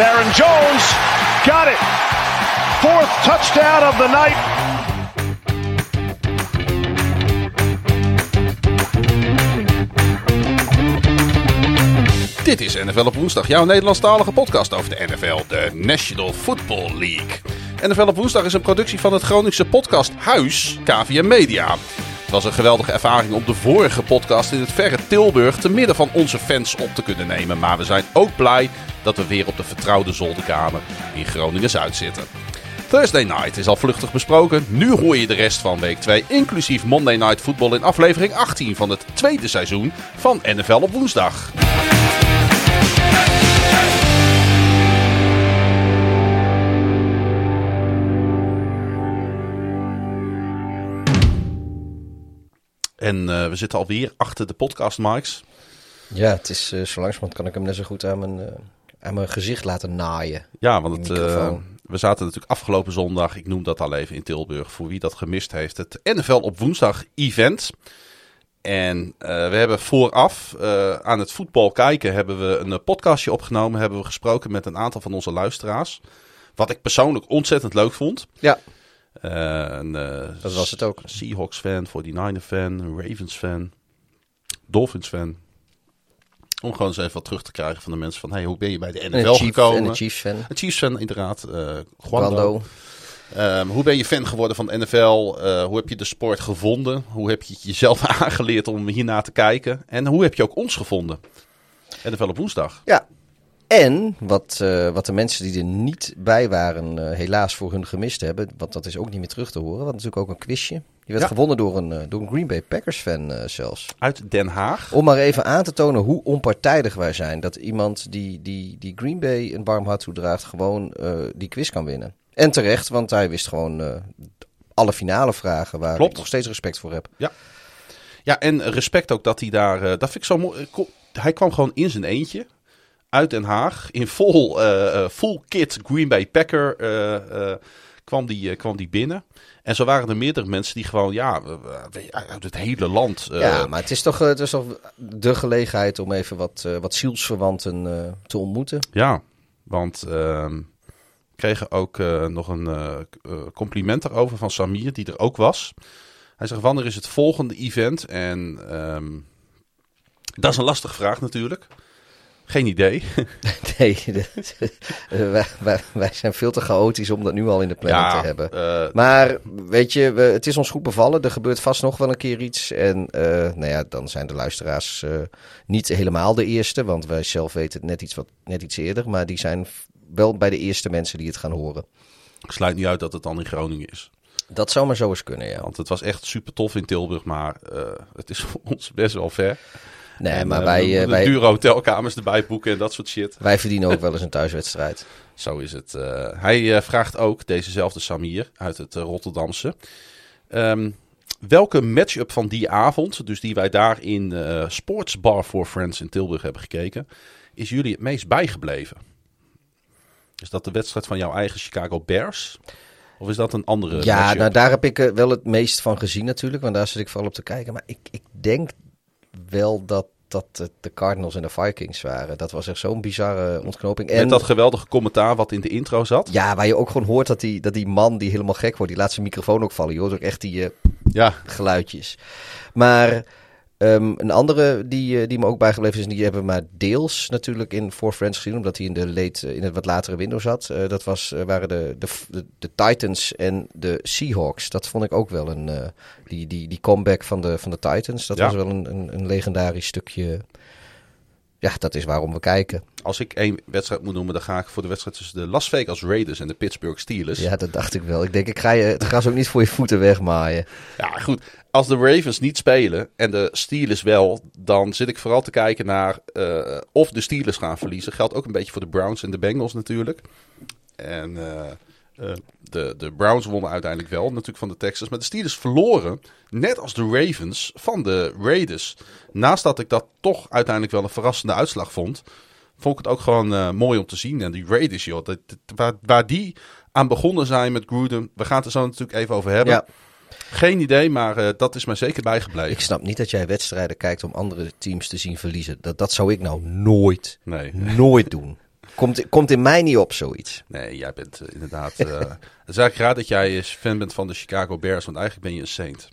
Aaron Jones. Got it. Fourth touchdown of the night. Dit is NFL op woensdag, jouw Nederlandstalige podcast over de NFL, de National Football League. NFL op woensdag is een productie van het Groningse podcasthuis KVM Media. Het was een geweldige ervaring om de vorige podcast in het verre Tilburg te midden van onze fans op te kunnen nemen. Maar we zijn ook blij dat we weer op de vertrouwde zolderkamer in Groningen-Zuid zitten. Thursday Night is al vluchtig besproken. Nu hoor je de rest van week 2, inclusief Monday Night Football in aflevering 18 van het tweede seizoen van NFL op woensdag. En eh, we zitten alweer achter de podcast mics. Ja, het is eh, zo langzamerhand kan ik hem net zo goed aan mijn, eh, aan mijn gezicht laten naaien. Ja, want het, we zaten natuurlijk afgelopen zondag, ik noem dat al even in Tilburg, voor wie dat gemist heeft, het NFL op woensdag event. En we hebben vooraf aan het voetbal kijken, hebben we een podcastje opgenomen, hebben we gesproken met een aantal van onze luisteraars. Wat ik persoonlijk ontzettend leuk vond. Ja, Eh, een, eh, dat was het ook. Seahawks fan, 49er fan, een Ravens fan, Dolphins fan. Om gewoon eens even wat terug te krijgen van de mensen van, hey, hoe ben je bij de En NFL een, Chief, gekomen? en een Chiefs fan. Een Chiefs fan inderdaad, eh Guando. Brando. Ehm, hoe ben je fan geworden van de NFL? Eh, hoe heb je de sport gevonden? Hoe heb je het jezelf aangeleerd om hiernaar te kijken? En hoe heb je ook ons gevonden? NFL op woensdag. Ja. En wat, eh, wat de mensen die er niet bij waren, eh, helaas voor hun gemist hebben, want dat is ook niet meer terug te horen. Want natuurlijk ook een quizje. Die werd Ja. gewonnen door een, eh, door een Green Bay Packers fan zelfs. Uit Den Haag. Om maar even aan te tonen hoe onpartijdig wij zijn. Dat iemand die, die, die Green Bay een warm hart toedraagt, gewoon die quiz kan winnen. En terecht, want hij wist gewoon alle finale vragen waar Klopt. ik nog steeds respect voor heb. Ja, en respect ook dat hij daar... dat vind ik zo mooi. Hij kwam gewoon in zijn eentje. Uit Den Haag. In vol, eh, eh, full kit Green Bay Packer eh, kwam, die, kwam die binnen. En zo waren er meerdere mensen die gewoon... Ja, uit het hele land... ja, maar het is toch, het is toch de gelegenheid om even wat, wat zielsverwanten te ontmoeten. Ja, want ehm, we kregen ook nog een compliment erover van Samir, die er ook was. Hij zegt, wanneer is het volgende event? En ehm, dat is een lastige vraag natuurlijk. Geen idee. Nee, dat- eh, wij, wij, wij zijn veel te chaotisch om dat nu al in de planning te hebben. eh, Maar weet je, we, het is ons goed bevallen. Er gebeurt vast nog wel een keer iets. En eh, nou ja, dan zijn de luisteraars niet helemaal de eerste. Want wij zelf weten het net iets, wat, net iets eerder. Maar die zijn wel bij de eerste mensen die het gaan horen. ik sluit niet uit dat het dan in Groningen is. Dat zou maar zo eens kunnen, ja. Want het was echt super tof in Tilburg, maar het is voor ons best wel ver. Nee, En, maar eh, wij, eh, wij, dure hotelkamers erbij boeken en dat soort shit. wij verdienen ook wel eens een thuiswedstrijd. Zo is het. Eh, hij vraagt ook, dezezelfde Samir uit het Rotterdamse. ehm, welke matchup van die avond, dus die wij daar in eh Sports Bar for Friends in Tilburg hebben gekeken, is jullie het meest bijgebleven? Is dat de wedstrijd van jouw eigen Chicago Bears? Of is dat een andere Ja, nou daar heb ik wel het meest van gezien natuurlijk. Want daar zit ik vooral op te kijken. Maar ik, ik denk wel dat dat het de Cardinals en de Vikings waren. Dat was echt zo'n bizarre ontknoping. En Met dat geweldige commentaar wat in de intro zat. ja, waar je ook gewoon hoort dat die, dat die man die helemaal gek wordt, die laat zijn microfoon ook vallen. Je hoort ook echt die eh, Ja, geluidjes. Maar ehm, een andere die, eh, die me ook bijgebleven is, en die hebben we maar deels natuurlijk in For Friends gezien, omdat hij in, de late, eh, in het wat latere window zat. Eh, dat was, waren de, de, de, Titans en de Seahawks. Dat vond ik ook wel een, die, die, die comeback van de, van de Titans. Dat Ja. was wel een, een, een legendarisch stukje ja, dat is waarom we kijken. Als ik één wedstrijd moet noemen, dan ga ik voor de wedstrijd tussen de Las Vegas Raiders en de Pittsburgh Steelers. Ja, dat dacht ik wel. Ik denk, ik ga je het gras ook niet voor je voeten wegmaaien. Ja, goed. Als de Ravens niet spelen en de Steelers wel, dan zit ik vooral te kijken naar eh, of de Steelers gaan verliezen. Geldt ook een beetje voor de Browns en de Bengals natuurlijk. En eh, eh, de, de Browns wonnen uiteindelijk wel, natuurlijk van de Texans. Maar de Steelers verloren, net als de Ravens, van de Raiders. Naast dat ik dat toch uiteindelijk wel een verrassende uitslag vond, vond ik het ook gewoon eh, mooi om te zien. En die Raiders, joh, dat, dat- waar, waar die aan begonnen zijn met Gruden, we gaan het er zo natuurlijk even over hebben. Ja. Geen idee, maar eh, dat is mij zeker bijgebleven. Ik snap niet dat jij wedstrijden kijkt om andere teams te zien verliezen. Dat, dat zou ik nou nooit, Nee. nooit doen. Komt, komt in mij niet op zoiets. Nee, jij bent eh, inderdaad. eh, het is eigenlijk raar dat jij fan bent van de Chicago Bears, want eigenlijk ben je een Saint.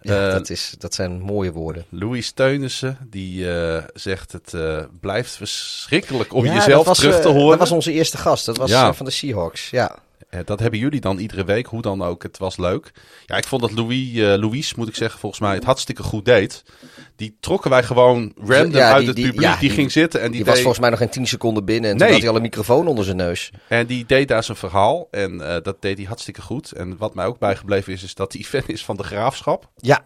Ja, Eh, dat, is, dat zijn mooie woorden. Louis Teunissen, die zegt het blijft verschrikkelijk om Ja, jezelf was, terug te horen. Dat was onze eerste gast. Dat was Ja. van de Seahawks. Ja. Eh, dat hebben jullie dan iedere week, hoe dan ook. Het was leuk. Ja, ik vond dat Louis, eh, Louis, moet ik zeggen, volgens mij het hartstikke goed deed. Die trokken wij gewoon random Ja, uit die- het die- publiek. ja, die, die- ging zitten en die, Die deed, was volgens mij nog geen 10 seconden binnen. En toen had hij al een microfoon onder zijn neus. en die deed daar zijn verhaal. En eh, dat deed hij hartstikke goed. En wat mij ook bijgebleven is, is dat hij fan is van de graafschap. Ja,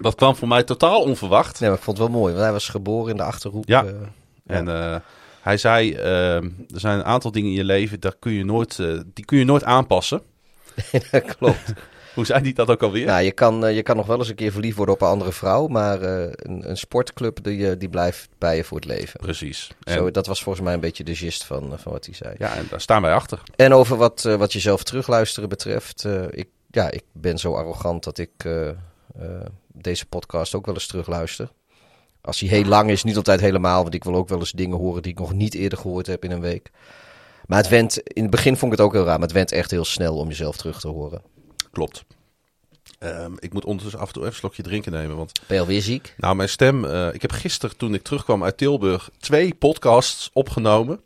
Dat kwam voor mij totaal onverwacht. nee, maar ik vond het wel mooi. Want hij was geboren in de Achterhoek. Ja. eh, En eh, hij zei, eh, er zijn een aantal dingen in je leven, daar kun je nooit, eh, die kun je nooit aanpassen. dat klopt. Hoe zei hij dat ook alweer? Nou, je kan, eh, je kan nog wel eens een keer verliefd worden op een andere vrouw. Maar eh, een, een sportclub die, die blijft bij je voor het leven. Precies. En, Zo, dat was volgens mij een beetje de gist van, van wat hij zei. ja, en daar staan wij achter. En over wat, wat jezelf terugluisteren betreft. ik, ja, ik ben zo arrogant dat ik deze podcast ook wel eens terugluister. Als hij heel lang is, niet altijd helemaal. Want ik wil ook wel eens dingen horen die ik nog niet eerder gehoord heb in een week. Maar het went, in het begin vond ik het ook heel raar. Maar het went echt heel snel om jezelf terug te horen. Klopt. Ehm, ik moet ondertussen af en toe even een slokje drinken nemen. Want Ben je alweer ziek? nou, mijn stem. eh, ik heb gisteren, toen ik terugkwam uit Tilburg, twee podcasts opgenomen.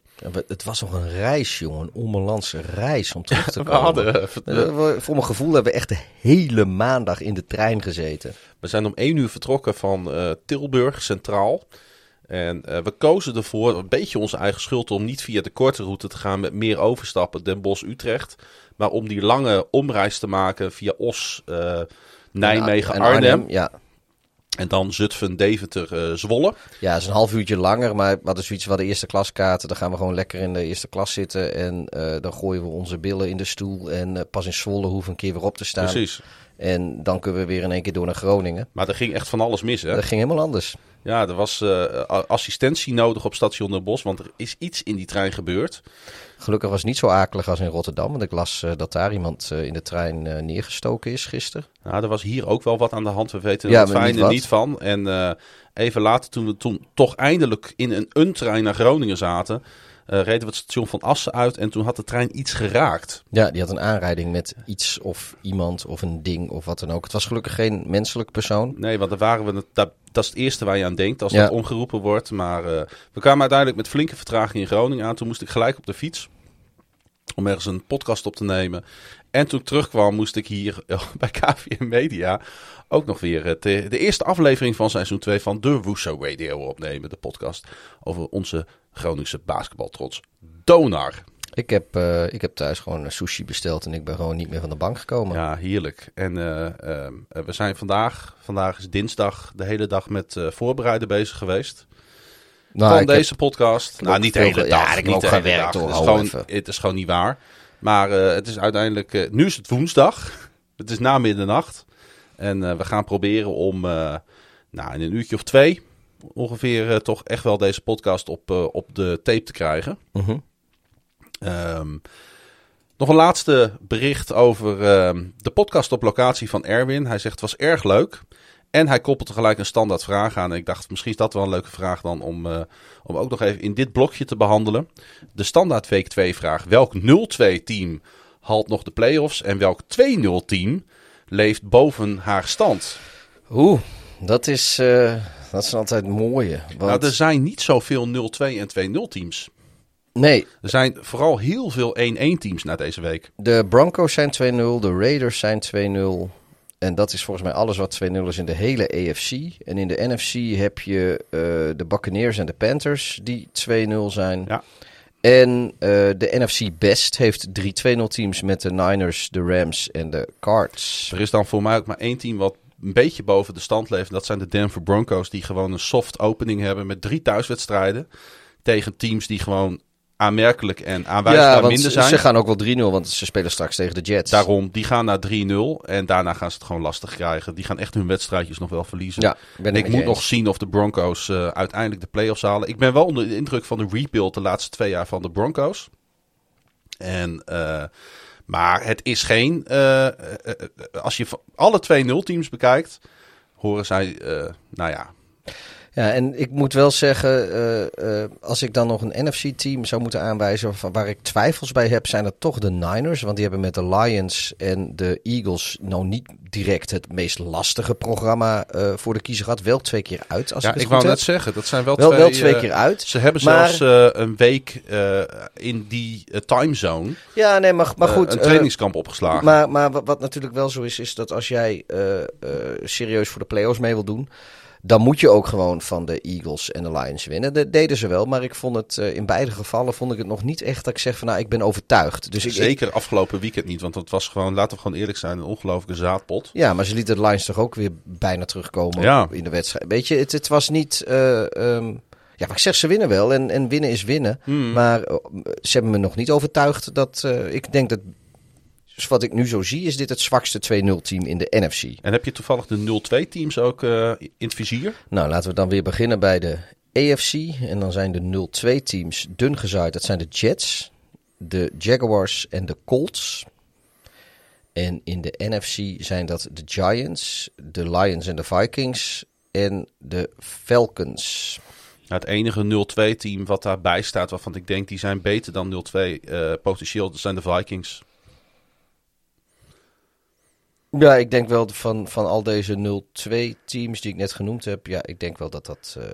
Het was nog een reis, jongen. Een onmelandse reis om terug te We komen. hadden, we- Voor mijn gevoel hebben we echt de hele maandag in de trein gezeten. We zijn om één uur vertrokken van eh, Tilburg Centraal. En eh, we kozen ervoor, een beetje onze eigen schuld, om niet via de korte route te gaan met meer overstappen Den Bosch-Utrecht. Maar om die lange omreis te maken via Os, eh, Nijmegen, En Arnhem. Ja. En dan Zutphen, Deventer, eh, Zwolle. Ja, het is een half uurtje langer, maar we hadden zoiets van de eerste klaskaarten. Dan gaan we gewoon lekker in de eerste klas zitten en eh, dan gooien we onze billen in de stoel. En eh, pas in Zwolle hoeven we een keer weer op te staan. Precies. En dan kunnen we weer in één keer door naar Groningen. Maar er ging echt van alles mis, hè? Dat ging helemaal anders. Ja, er was assistentie nodig op station Den Bosch, want er is iets in die trein gebeurd. Gelukkig was het niet zo akelig als in Rotterdam, want ik las eh, dat daar iemand eh, in de trein eh, neergestoken is gisteren. Nou, er was hier ook wel wat aan de hand. We weten er het maar niet fijne wat. niet van. En even later, toen we toen toch eindelijk in een, een trein naar Groningen zaten, eh, reden we het station van Assen uit en toen had de trein iets geraakt. Ja, die had een aanrijding met iets of iemand of een ding of wat dan ook. Het was gelukkig geen menselijk persoon. Nee, want daar waren we, dat, dat is het eerste waar je aan denkt als Ja. dat omgeroepen wordt. Maar eh, we kwamen uiteindelijk met flinke vertraging in Groningen aan. Toen moest ik gelijk op de fiets om ergens een podcast op te nemen. En toen ik terugkwam moest ik hier eh, bij KVM Media ook nog weer het, eh, de eerste aflevering van seizoen 2 van de Woeso Radio opnemen. De podcast over onze Groningse basketbaltrots Donar. Ik heb, eh, ik heb thuis gewoon een sushi besteld en ik ben gewoon niet meer van de bank gekomen. Ja, heerlijk. En eh, eh, we zijn vandaag, vandaag is dinsdag, de hele dag met voorbereiden bezig geweest. Nou, van heb- deze podcast. nou, niet de hele dag. ja, ik heb niet ook gewerkt, hoor, het is gewoon niet waar. Maar eh, het is uiteindelijk... eh, nu is het woensdag. Het is na middernacht. En eh, we gaan proberen om nou, in een uurtje of twee... ongeveer toch echt wel deze podcast op, op de tape te krijgen. Mhm. Ehm, nog een laatste bericht over ehm, de podcast op locatie van Erwin. Hij zegt het was erg leuk. En hij koppelt tegelijk een standaard vraag aan. En ik dacht misschien is dat wel een leuke vraag dan om, eh, om ook nog even in dit blokje te behandelen. De standaard week 2 vraag. Welk 0-2 team haalt nog de play-offs? En welk 2-0 team leeft boven haar stand? Oeh, dat is, eh, dat is altijd mooie. Want, Nou, er zijn niet zoveel 0-2 en 2-0 teams. Nee, Er zijn vooral heel veel 1-1 teams na deze week. de Broncos zijn 2-0, de Raiders zijn 2-0. En dat is volgens mij alles wat 2-0 is in de hele AFC. En in de NFC heb je eh, de Buccaneers en de Panthers die 2-0 zijn. Ja. En eh, de NFC Best heeft drie 2-0 teams met de Niners, de Rams en de Cards. Er is dan voor mij ook maar één team wat een beetje boven de stand leeft. En dat zijn de Denver Broncos, die gewoon een soft opening hebben met drie thuiswedstrijden. Tegen teams die gewoon aanmerkelijk en aanwijsbaar Ja, want minder zijn. ze gaan ook wel 3-0, want ze spelen straks tegen de Jets. Daarom, die gaan naar 3-0 en daarna gaan ze het gewoon lastig krijgen. Die gaan echt hun wedstrijdjes nog wel verliezen. Ja, ben ik moet nog zien of de Broncos eh, uiteindelijk de playoffs halen. Ik ben wel onder de indruk van de rebuild de laatste twee jaar van de Broncos. En, eh, maar het is geen... eh, als je alle twee 0 teams bekijkt, horen zij, nou ja... Ja, en ik moet wel zeggen, eh, eh, als ik dan nog een NFC-team zou moeten aanwijzen van waar ik twijfels bij heb, zijn dat toch de Niners. Want die hebben met de Lions en de Eagles nou niet direct het meest lastige programma eh, voor de kiezer gehad. Wel twee keer uit, als ja ik het ik wou net zeggen, dat zijn wel, Wel, twee... wel twee keer uit. Ze hebben Maar- zelfs een week in die timezone Ja, nee, maar, maar goed. een trainingskamp opgeslagen. Maar, maar wat, wat natuurlijk wel zo is, is dat als jij serieus voor de playoffs mee wil doen, dan moet je ook gewoon van de Eagles en de Lions winnen. Dat deden ze wel, maar ik vond het eh, in beide gevallen vond ik het nog niet echt dat ik zeg van nou, ik ben overtuigd. Dus ik, ik- Zeker afgelopen weekend niet, want het was gewoon, laten we gewoon eerlijk zijn, een ongelofelijke zaadpot. ja, maar ze lieten de Lions toch ook weer bijna terugkomen Ja. in de wedstrijd. Weet je, het, het was niet... eh, ehm, ja, maar ik zeg, ze winnen wel en, en winnen is winnen. Hmm. Maar eh, ze hebben me nog niet overtuigd dat... ik denk dat, dus wat ik nu zo zie, is dit het zwakste 2-0 team in de NFC. En heb je toevallig de 0-2 teams ook eh, in het vizier? Nou, laten we dan weer beginnen bij de AFC. En dan zijn de 0-2 teams dun gezaaid. Dat zijn de Jets, de Jaguars en de Colts. En in de NFC zijn dat de Giants, de Lions en de Vikings en de Falcons. Nou, het enige 0-2 team wat daarbij staat, waarvan ik denk die zijn beter dan 0-2 eh, potentieel, dat zijn de Vikings. Ja, ik denk wel van, van al deze 0-2 teams die ik net genoemd heb. Ja, ik denk wel dat dat... eh,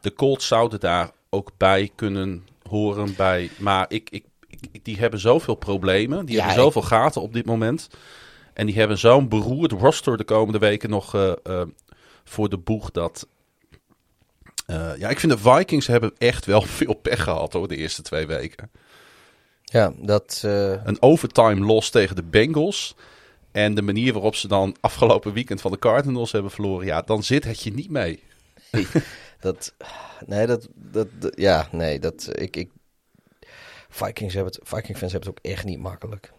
De Colts zouden daar ook bij kunnen horen bij, maar ik, ik, ik- die hebben zoveel problemen, die Ja, hebben zoveel gaten op dit moment. En die hebben zo'n beroerd roster de komende weken nog eh, eh, voor de boeg dat... ja, ik vind de Vikings hebben echt wel veel pech gehad hoor, de eerste twee weken. ja, dat... Een overtime loss tegen de Bengals. En de manier waarop ze dan afgelopen weekend van de Cardinals hebben verloren. Ja, dan zit het je niet mee. Dat, nee, dat, dat, dat- ja, nee, dat, ik, ik, Vikings hebben het, Viking fans hebben het ook echt niet makkelijk.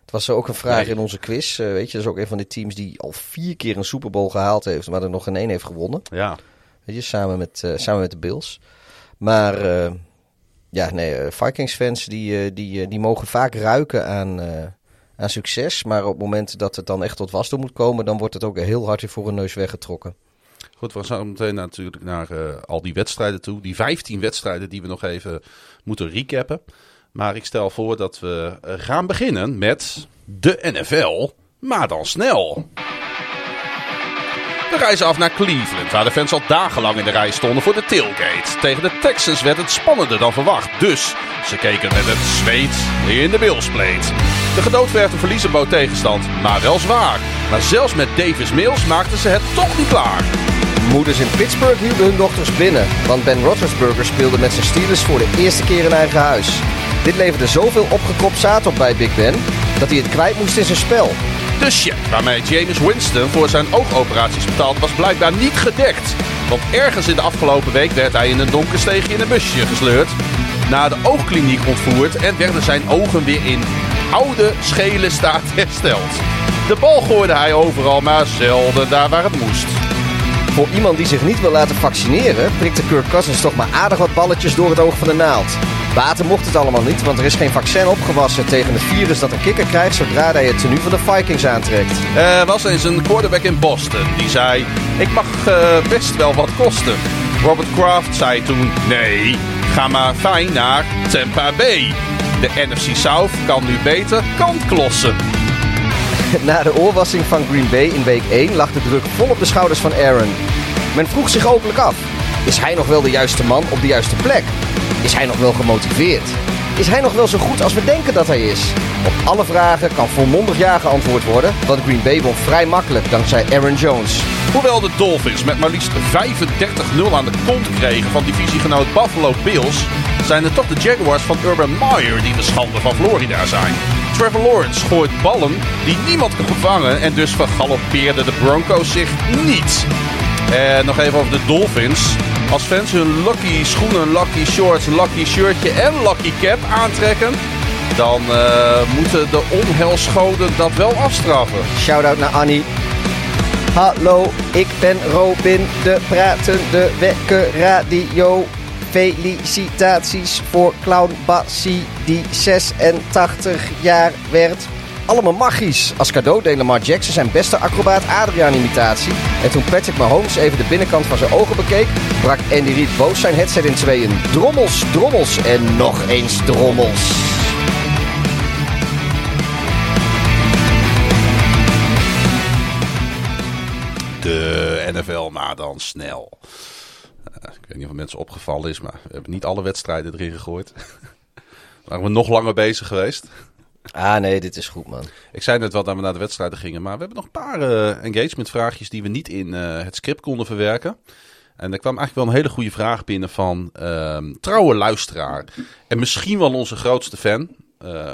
Het was ook een vraag Nee. in onze quiz, eh, weet je, dat is ook een van die teams die al vier keer een Super Bowl gehaald heeft, maar er nog geen één heeft gewonnen. Ja, Weet je, samen met, eh, samen met de Bills. Maar, eh, ja, nee, Vikings fans die, die, die mogen vaak ruiken aan, aan succes, maar op het moment dat het dan echt tot wasdom moet komen, dan wordt het ook heel hard voor hun neus weggetrokken. goed, we gaan meteen natuurlijk naar eh, al die wedstrijden toe. Die 15 wedstrijden die we nog even moeten recappen. Maar ik stel voor dat we eh, gaan beginnen met de NFL, maar dan snel. We reizen af naar Cleveland, waar de fans al dagenlang in de rij stonden voor de tailgate. Tegen de Texans werd het spannender dan verwacht, dus ze keken met het zweet in de bilspleet. De gedoodverfde verliezen bood tegenstand, maar wel zwaar. Maar zelfs met Davis Mills maakten ze het toch niet klaar. Moeders in Pittsburgh hielden hun dochters binnen, want Ben Roethlisberger speelde met zijn Steelers voor de eerste keer in eigen huis. Dit leverde zoveel opgekropt zaad op bij Big Ben, dat hij het kwijt moest in zijn spel. Check waarmee James Winston voor zijn oogoperaties betaalde was blijkbaar niet gedekt. Want ergens in de afgelopen week werd hij in een donker steegje in een busje gesleurd. Naar de oogkliniek ontvoerd en werden zijn ogen weer in oude, schele staat hersteld. De bal gooide hij overal, maar zelden daar waar het moest. Voor iemand die zich niet wil laten vaccineren, prikte Kirk Cousins toch maar aardig wat balletjes door het oog van de naald. Baten mocht het allemaal niet, want er is geen vaccin opgewassen tegen het virus dat een kikker krijgt zodra hij het tenue van de Vikings aantrekt. Er was eens een quarterback in Boston die zei: Ik mag eh, best wel wat kosten. Robert Kraft zei toen: Nee, ga maar fijn naar Tampa Bay. De NFC South kan nu beter kantklossen. Na de oorwassing van Green Bay in week 1 lag de druk vol op de schouders van Aaron. Men vroeg zich openlijk af: is hij nog wel de juiste man op de juiste plek? Is hij nog wel gemotiveerd? Is hij nog wel zo goed als we denken dat hij is? Op alle vragen kan volmondig ja geantwoord worden, want Green Bay won vrij makkelijk dankzij Aaron Jones. Hoewel de Dolphins met maar liefst 35-0 aan de kont kregen van divisiegenoot Buffalo Bills, zijn het toch de Jaguars van Urban Meyer die de schande van Florida zijn. Trevor Lawrence gooit ballen die niemand kan vangen en dus vergaloppeerden de Broncos zich niet. En nog even over de Dolphins. Als fans hun lucky schoenen, lucky shorts, lucky shirtje en lucky cap aantrekken, dan uh, moeten de onheilsgoden dat wel afstraffen. Shout-out naar Annie. Hallo, ik ben Robin, de pratende wekker radio. Felicitaties voor Clown Bassie, die 86 jaar werd. Allemaal magisch. Als cadeau deed Lamar Jackson zijn beste acrobaat Adriaan-imitatie. En toen Patrick Mahomes even de binnenkant van zijn ogen bekeek, brak Andy Reid boos zijn headset in tweeën. Drommels, drommels en nog eens drommels. De NFL na dan snel. Uh, ik weet niet of het mensen opgevallen is, maar we hebben niet alle wedstrijden erin gegooid. Waren we nog langer bezig geweest. Ah nee, dit is goed man. Ik zei net wel dat we naar de wedstrijden gingen, maar we hebben nog een paar uh, engagement vraagjes die we niet in uh, het script konden verwerken. En er kwam eigenlijk wel een hele goede vraag binnen van uh, trouwe luisteraar. En misschien wel onze grootste fan. Uh,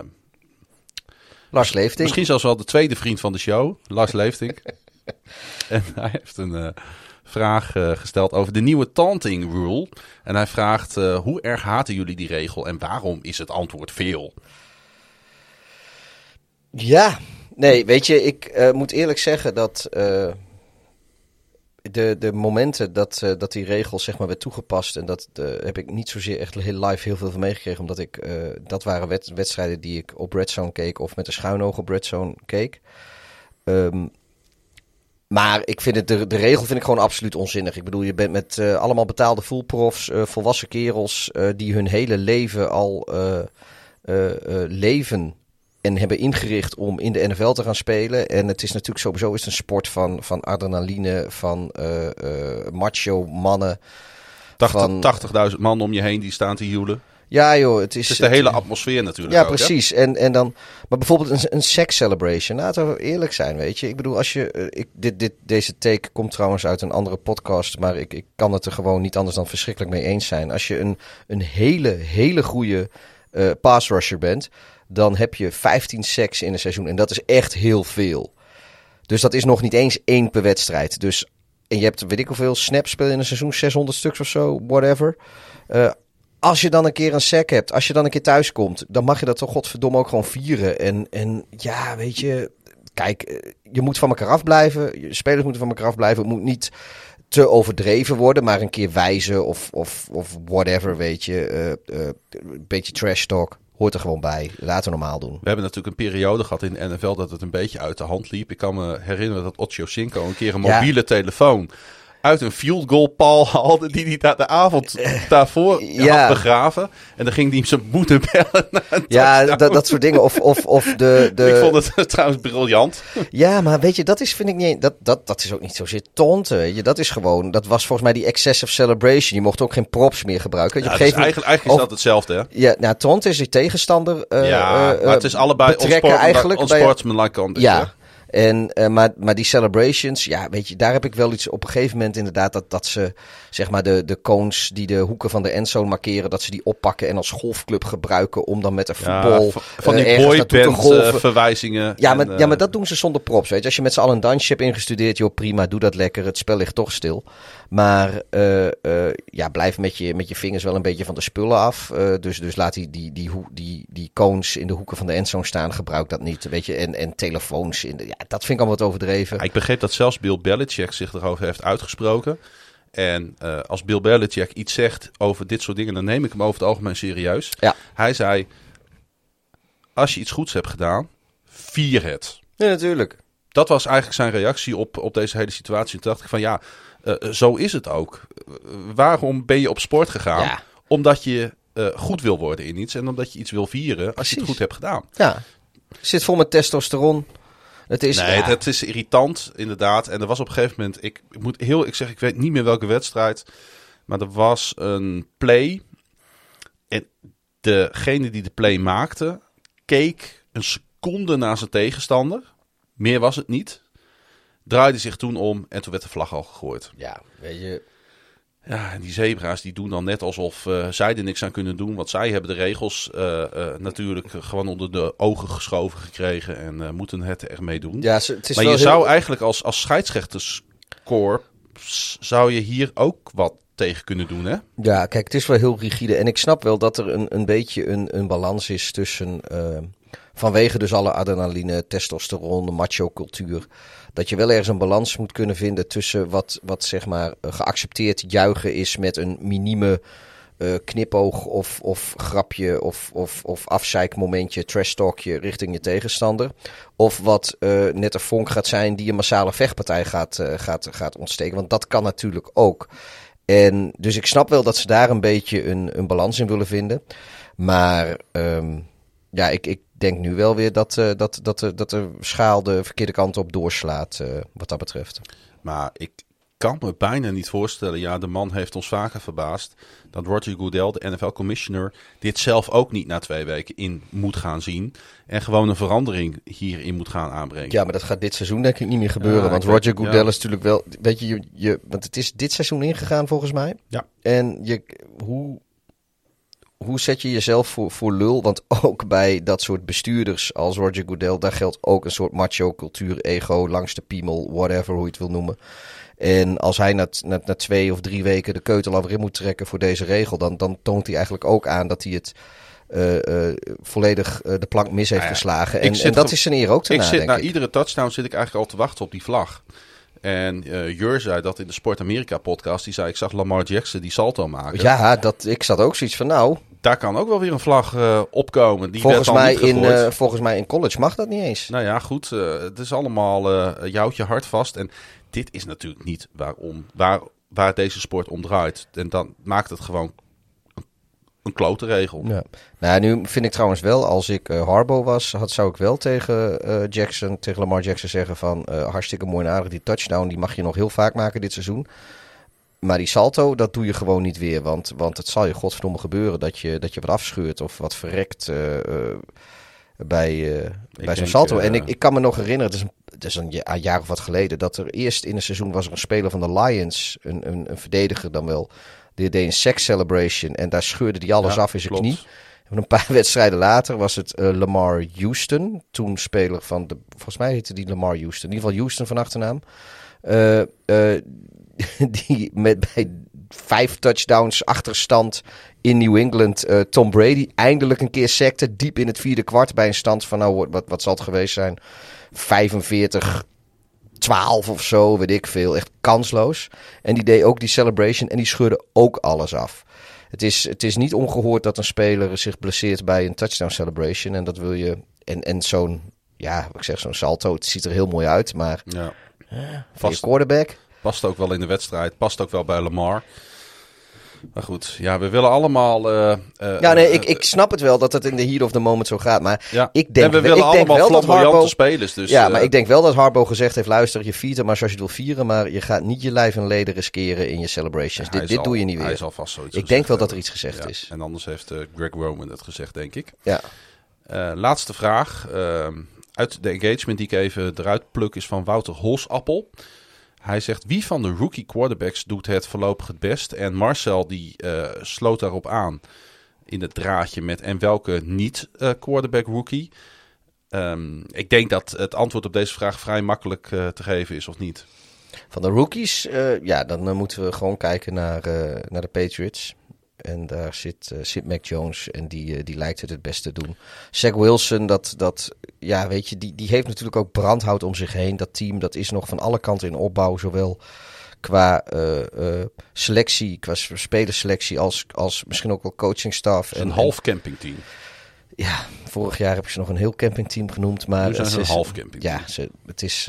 Lars Leeftink. Misschien zelfs wel de tweede vriend van de show, Lars Leeftink. en hij heeft een vraag gesteld over de nieuwe taunting rule. En hij vraagt, hoe erg haten jullie die regel en waarom is het antwoord veel? Ja, nee, weet je, ik uh, moet eerlijk zeggen dat uh, de, de momenten dat, uh, dat die regel zeg maar werd toegepast, en dat heb ik niet zozeer echt heel live heel veel van meegekregen, omdat ik, dat waren wed wedstrijden die ik op Redzone keek of met een schuinoog op Redzone keek. Um, maar ik vind het, de, de regel vind ik gewoon absoluut onzinnig. Ik bedoel, je bent met allemaal betaalde voelprofs, volwassen kerels, die hun hele leven al leven en hebben ingericht om in de NFL te gaan spelen. En het is natuurlijk sowieso is een sport van, van adrenaline, van uh, uh, macho mannen. 80.000 man om je heen die staan te hielen. Ja joh, het is... Het is de hele atmosfeer natuurlijk Ja, ook, precies. Hè? En, en dan, maar bijvoorbeeld een, een sex celebration. Laten we eerlijk zijn, weet je. Ik bedoel, als je... Uh, ik, dit, dit, deze take komt trouwens uit een andere podcast. Maar ik, ik kan het er gewoon niet anders dan verschrikkelijk mee eens zijn. Als je een, een hele, hele goede uh, pass rusher bent dan heb je 15 sacks in een seizoen. En dat is echt heel veel. Dus dat is nog niet eens één per wedstrijd. Dus, en je hebt, weet ik hoeveel, snaps spelen in een seizoen, 600 stuks of zo, whatever. Uh, als je dan een keer een sack hebt, als je dan een keer thuis komt, dan mag je dat toch godverdomme ook gewoon vieren. En, en ja, weet je, kijk, je moet van elkaar afblijven. Je spelers moeten van elkaar afblijven. Het moet niet te overdreven worden, maar een keer wijzen of, of, of whatever, weet je. Uh, een beetje trash talk hoort er gewoon bij. Laten we normaal doen. We hebben natuurlijk een periode gehad in de NFL dat het een beetje uit de hand liep. Ik kan me herinneren dat Ocho Cinco een keer een mobiele ja. telefoon uit een field goal paal haalde die hij daar de avond daarvoor ja. had begraven. En dan ging hij hem zijn moeder bellen. Ja, dat, dat soort dingen. Of, of, of de, de... Ik vond het trouwens briljant. Ja, maar weet je, dat is vind ik niet... Dat, dat, dat is ook niet zozeer tonten, weet je. Dat is gewoon... Dat was volgens mij die excessive celebration. Je mocht ook geen props meer gebruiken. Ja, je dus eigenlijk, eigenlijk is dat hetzelfde, hè? Ja, nou, tonten is die tegenstander uh, Ja, uh, maar het is allebei onsportsmanlike conduct. Ja. En, uh, maar, maar die celebrations, ja, weet je, daar heb ik wel iets op een gegeven moment inderdaad dat, dat ze, zeg maar, de, de cones die de hoeken van de endzone markeren, dat ze die oppakken en als golfclub gebruiken om dan met een voetbal. Ja, van die uh, boyband uh, verwijzingen. Ja, maar, ja, maar dat doen ze zonder props, weet je. Als je met z'n allen een dansje hebt ingestudeerd, joh, prima, doe dat lekker. Het spel ligt toch stil. Maar uh, uh, ja, blijf met je, met je vingers wel een beetje van de spullen af. Uh, dus, dus laat die, die, die, die, die cones in de hoeken van de endzone staan. Gebruik dat niet. Weet je, en, en telefoons. In de, ja, dat vind ik al wat overdreven. Ik begreep dat zelfs Bill Belichick zich erover heeft uitgesproken. En als Bill Belichick iets zegt over dit soort dingen, dan neem ik hem over het algemeen serieus. Ja. Hij zei: Als je iets goeds hebt gedaan, vier het. Ja, natuurlijk. Dat was eigenlijk zijn reactie op, op deze hele situatie. Toen dacht ik van ja, uh, zo is het ook. Uh, waarom ben je op sport gegaan? Ja. Omdat je uh, goed wil worden in iets en omdat je iets wil vieren als Precies. je het goed hebt gedaan. Ja. Zit vol met testosteron. Het is, nee, ja. het is irritant inderdaad. En er was op een gegeven moment, ik, ik moet heel, ik zeg, ik weet niet meer welke wedstrijd, maar er was een play en degene die de play maakte, keek een seconde naar zijn tegenstander. Meer was het niet. Draaide zich toen om en toen werd de vlag al gegooid. Ja, weet je. Ja, en die zebra's die doen dan net alsof uh, zij er niks aan kunnen doen. Want zij hebben de regels uh, uh, natuurlijk gewoon onder de ogen geschoven gekregen. En moeten het ermee doen. Ja, het is maar wel je heel... zou eigenlijk als, als scheidsrechterskorps... zou je hier ook wat tegen kunnen doen, hè? Ja, kijk, het is wel heel rigide. En ik snap wel dat er een, een beetje een, een balans is tussen... vanwege dus alle adrenaline, testosteron, macho-cultuur dat je wel ergens een balans moet kunnen vinden tussen wat, wat zeg maar geaccepteerd juichen is met een minieme uh, knipoog of, of grapje of, of, of afzeikmomentje, trash talkje richting je tegenstander. Of wat uh, net een vonk gaat zijn die een massale vechtpartij gaat, gaat, gaat ontsteken. Want dat kan natuurlijk ook. En dus ik snap wel dat ze daar een beetje een, een balans in willen vinden. Maar um, ja, ik, ik denk nu wel weer dat, uh, dat, dat, uh, dat de schaal de verkeerde kant op doorslaat, uh, wat dat betreft. Maar ik kan me bijna niet voorstellen, ja, de man heeft ons vaker verbaasd, dat Roger Goodell, de NFL-commissioner, dit zelf ook niet na twee weken in moet gaan zien. En gewoon een verandering hierin moet gaan aanbrengen. Ja, maar dat gaat dit seizoen denk ik niet meer gebeuren. Ja, want Roger Goodell ja. is natuurlijk wel, weet je, je, je, want het is dit seizoen ingegaan volgens mij. Ja. En je, hoe hoe zet je jezelf voor, voor lul? Want ook bij dat soort bestuurders als Roger Goodell, daar geldt ook een soort macho cultuur, ego, langs de piemel, whatever, hoe je het wil noemen. En als hij na, na, na twee of drie weken de keutel in moet trekken voor deze regel, dan, dan toont hij eigenlijk ook aan dat hij het uh, uh, volledig uh, de plank mis heeft Nou ja, geslagen. En, dat is zijn eer ook te Ik na, zit na ik. iedere touchdown zit ik eigenlijk al te wachten op die vlag. En eh Jur zei dat in de Sport Amerika podcast. Die zei, ik zag Lamar Jackson die salto maken. Ja, dat, ik zat ook zoiets van, nou, Daar kan ook wel weer een vlag eh, opkomen. Die volgens werd mij, in, eh, volgens mij in college mag dat niet eens. Nou ja, goed. het is allemaal eh joutje hard vast. En dit is natuurlijk niet waarom, waar, waar deze sport om draait. En dan maakt het gewoon een klote regel. Ja. Nou, nu vind ik trouwens wel, als ik eh Harbo was, had, zou ik wel tegen eh, Jackson, tegen Lamar Jackson zeggen van eh, hartstikke mooi en aardig. Die touchdown, die mag je nog heel vaak maken dit seizoen. Maar die salto, dat doe je gewoon niet weer. Want, want het zal je godverdomme gebeuren dat je, dat je wat afscheurt of wat verrekt bij, bij zo'n salto. en ik, ik kan me nog herinneren, het is, een, het is een, een jaar of wat geleden, dat er eerst in een seizoen was er een speler van de Lions, een, een, een verdediger dan wel. Die deed een sex celebration en daar scheurde hij alles Ja, af in zijn klopt. knie. En een paar wedstrijden later was het eh, Lamar Houston. Toen speler van de. Volgens mij heette die Lamar Houston. In ieder geval Houston van achternaam. Eh, eh, die met bij vijf touchdowns achterstand in New England. Tom Brady eindelijk een keer secte. Diep in het vierde kwart bij een stand van. Nou, wat, wat zal het geweest zijn? 45. 12 of zo, weet ik veel. Echt kansloos. En die deed ook die celebration en die scheurde ook alles af. Het is, het is niet ongehoord dat een speler zich blesseert bij een touchdown celebration. En dat wil je. En, en zo'n. Ja, wat ik zeg, zo'n salto. Het ziet er heel mooi uit. Maar Ja. je Vast, quarterback. past ook wel in de wedstrijd. Past ook wel bij Lamar. Maar goed, ja, we willen allemaal... eh, eh, Ja, nee, ik, eh, ik snap het wel dat het in de heat of the moment zo gaat. Maar ja. ik denk, en we wel- willen ik denk allemaal wel dat flamboyante Harbaugh... spelers. Dus, ja, maar ik denk wel dat Harbo gezegd heeft: luister, je viert hem maar zoals je het wil vieren. Maar je gaat niet je lijf en leden riskeren in je celebrations. hij dit dit doe je niet Hij weer. zal vast zoiets Ik denk wel dat er iets gezegd Ja, is. En anders heeft Greg Roman het gezegd, denk ik. Ja. Laatste vraag. ehm, uit de engagement die ik even eruit pluk is van Wouter Holsappel. Hij zegt, wie van de rookie quarterbacks doet het voorlopig het best? En Marcel die eh, sloot daarop aan in het draadje met en welke niet eh, quarterback rookie? Ehm, ik denk dat het antwoord op deze vraag vrij makkelijk eh, te geven is, of niet? Van de rookies, ja, dan moeten we gewoon kijken naar, naar de Patriots. En daar zit, eh, zit Mac Jones en die, eh, die lijkt het het beste te doen. Zach Wilson, dat, dat, ja, weet je, die, die heeft natuurlijk ook brandhout om zich heen. Dat team, dat is nog van alle kanten in opbouw. Zowel qua eh, selectie, qua spelerselectie, als, als misschien ook wel coachingstaf. Een half campingteam. Ja, vorig jaar heb ik ze nog een heel campingteam genoemd. Maar Nu zijn ze een half campingteam. Ja, ze, het is...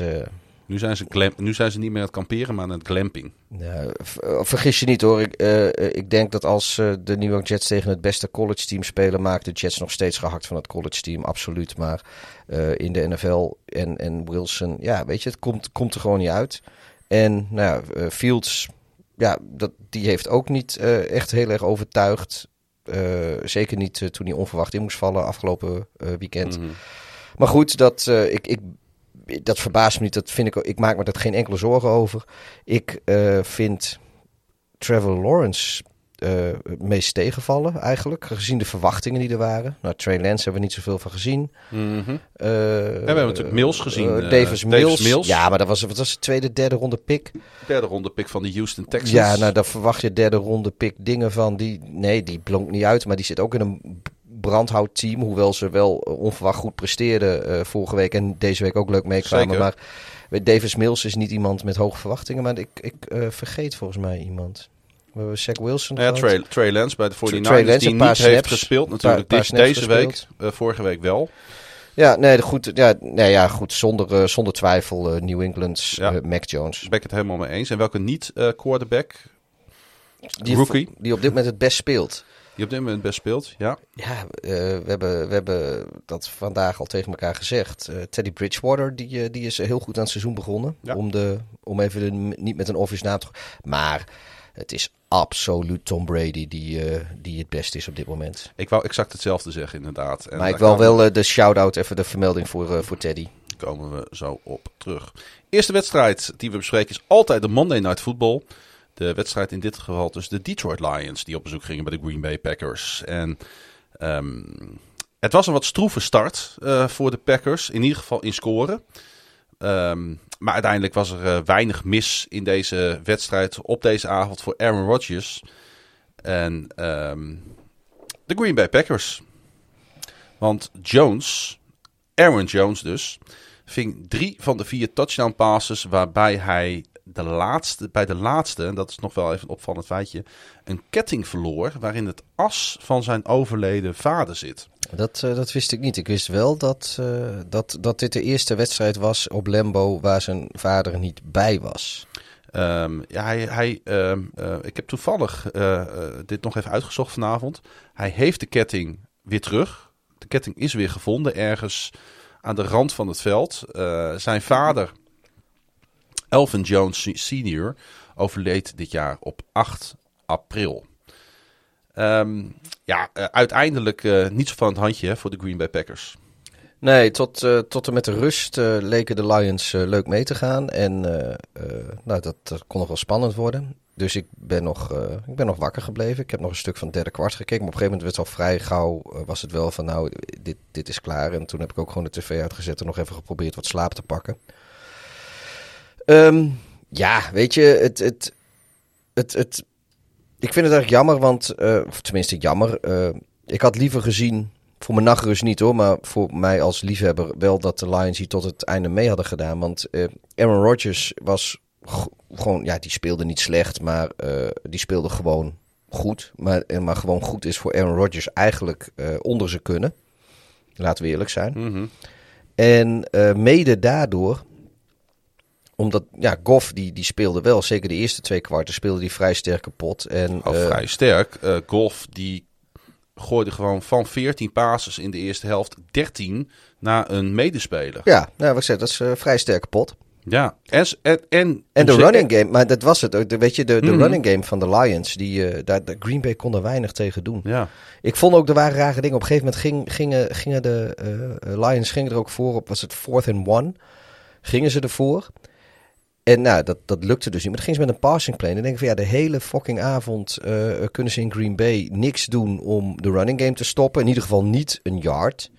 Nu zijn, ze glam- nu zijn ze niet meer aan het kamperen, maar aan het glamping. Ja, eh, vergis je niet hoor. Ik, eh, eh, ik denk dat als de New York Jets tegen het beste college team spelen, maakt de Jets nog steeds gehakt van het college team. Absoluut. Maar in de NFL en, en Wilson, ja, weet je, het komt, komt er gewoon niet uit. En nou ja, Fields, ja, dat, die heeft ook niet echt heel erg overtuigd. Zeker niet toen hij onverwacht in moest vallen afgelopen weekend. Mhm. Maar goed, dat, ik, ik, dat verbaast me niet. Dat vind ik, ik maak me daar geen enkele zorgen over. Ik eh, vind Trevor Lawrence eh, het meest tegenvallen eigenlijk. Gezien de verwachtingen die er waren. Nou, Trey Lance hebben we niet zoveel van gezien. Eh, we hebben natuurlijk Mills gezien, eh, eh, Davis, Davis Mills. Mills. Ja, maar dat was, wat was de tweede, derde ronde pick. Derde ronde pick van de Houston Texans. Ja, nou daar verwacht je derde ronde pick dingen van. Die, nee, die blonk niet uit, maar die zit ook in een brandhoutteam. Hoewel ze wel eh, onverwacht goed presteerden eh, vorige week en deze week ook leuk meekwamen. Zeker. Maar Davis Mills is niet iemand met hoge verwachtingen. Maar ik, ik eh, vergeet volgens mij iemand. We hebben Zach Wilson Ja. Trey, Trey Lance bij de 49ers, Trey Lance, die een paar niet heeft gespeeld natuurlijk Paar- deze week. gespeeld. Eh, vorige week wel. Ja, nee, goed, ja, nee, ja, goed zonder, eh, zonder twijfel eh, New England's Ja. eh, Mac Jones. Daar ben ik het helemaal mee eens. En welke niet eh, quarterback Die, Rookie. die op dit moment het best speelt. Die op dit moment best speelt? Ja. Ja, eh, we, hebben, we hebben dat vandaag al tegen elkaar gezegd. Eh, Teddy Bridgewater, die, eh, die is heel goed aan het seizoen begonnen. Ja. Om, de, om even de- niet met een obvious naam te... Maar het is absoluut Tom Brady die, die het beste is op dit moment. Ik wou exact hetzelfde zeggen inderdaad. En maar ik wil wel de shout-out, even de vermelding voor, voor Teddy. komen we zo op terug. Eerste wedstrijd die we bespreken is altijd de Monday Night Football. De wedstrijd in dit geval tussen de Detroit Lions die op bezoek gingen bij de Green Bay Packers. En ehm, het was een wat stroeve start eh, voor de Packers, in ieder geval in scoren. Ehm, maar uiteindelijk was er eh, weinig mis in deze wedstrijd op deze avond voor Aaron Rodgers. En ehm, de Green Bay Packers. Want Jones, Aaron Jones dus, ving drie van de vier touchdown passes waarbij hij de laatste, bij de laatste, en dat is nog wel even een opvallend feitje, een ketting verloor waarin het as van zijn overleden vader zit. Dat, eh, dat wist ik niet. Ik wist wel dat, eh, dat, dat dit de eerste wedstrijd was op Lambo waar zijn vader niet bij was. Ehm, ja, hij, hij, ehm, eh, ik heb toevallig dit nog even uitgezocht vanavond. Hij heeft de ketting weer terug. De ketting is weer gevonden ergens aan de rand van het veld. Zijn vader, Elvin Jones senior, overleed dit jaar op 8 april. Ehm, ja, eh, uiteindelijk eh, niet zo van het handje voor de Green Bay Packers. Nee, tot, eh, tot en met de rust eh, leken de Lions eh, leuk mee te gaan. En eh, eh, nou, dat, kon nog wel spannend worden. Dus ik ben, nog, eh, ik ben nog wakker gebleven. Ik heb nog een stuk van het derde kwart gekeken. Maar op een gegeven moment werd het al vrij gauw. eh, was het wel van nou, dit, dit is klaar. En toen heb ik ook gewoon de tv uitgezet en nog even geprobeerd wat slaap te pakken. Ehm, ja, weet je, het, het, het, het, ik vind het eigenlijk jammer. Want, eh, of tenminste jammer. eh, ik had liever gezien voor mijn nachtrust niet hoor, maar voor mij als liefhebber wel dat de Lions hier tot het einde mee hadden gedaan. Want eh, Aaron Rodgers was gewoon, ja, die speelde niet slecht, maar die speelde gewoon goed. Maar, maar gewoon goed is voor Aaron Rodgers eigenlijk onder zijn kunnen. Laten we eerlijk zijn. Mhm. En mede daardoor, omdat ja, Goff die, die speelde wel, zeker de eerste twee kwarten speelde die vrij sterk kapot. En, Oh, eh, vrij sterk. Eh Golf die gooide gewoon van 14 passes in de eerste helft 13 naar een medespeler. ja, nou, wat ik zeg, dat is eh, vrij sterk kapot. Ja. En, en, en, En de running game, maar dat was het ook. De, weet je, de, de Mhm. running game van de Lions, die, daar, de Green Bay kon er weinig tegen doen. Ja. Ik vond ook, er waren rare dingen. Op een gegeven moment ging, gingen, gingen de Lions gingen er ook voor op, was het fourth and one? Gingen ze ervoor. En nou, dat, dat lukte dus niet. Maar dan gingen ze met een passing play. En dan denk ik van ja, de hele fucking avond eh, kunnen ze in Green Bay niks doen om de running game te stoppen. In ieder geval niet een yard.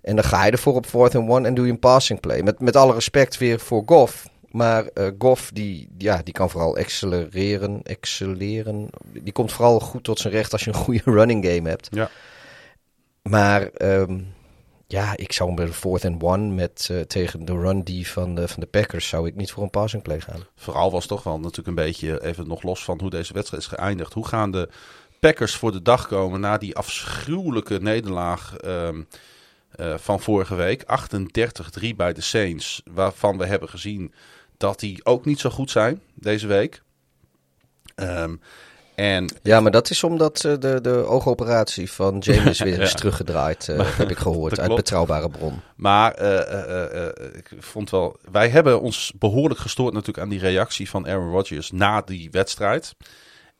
En dan ga je ervoor op fourth and one en doe je een passing play. Met, met alle respect weer voor Goff. Maar eh Goff, die, ja, die kan vooral accelereren, excelleren. Die komt vooral goed tot zijn recht als je een goede running game hebt. Ja. Maar ehm, ja, ik zou bij de fourth and one met, eh, tegen de run die van de, van de Packers... zou ik niet voor een passing play gaan. Vooral was toch wel natuurlijk een beetje, even nog los van hoe deze wedstrijd is geëindigd. Hoe gaan de Packers voor de dag komen na die afschuwelijke nederlaag ehm, eh, van vorige week? 38-3 bij de Saints, waarvan we hebben gezien dat die ook niet zo goed zijn deze week. Ehm, en Ja, maar dat is omdat eh, de, de oogoperatie van James weer Ja. is teruggedraaid, eh, heb ik gehoord, uit betrouwbare bron. Maar eh, ik vond wel. Wij hebben ons behoorlijk gestoord natuurlijk aan die reactie van Aaron Rodgers na die wedstrijd.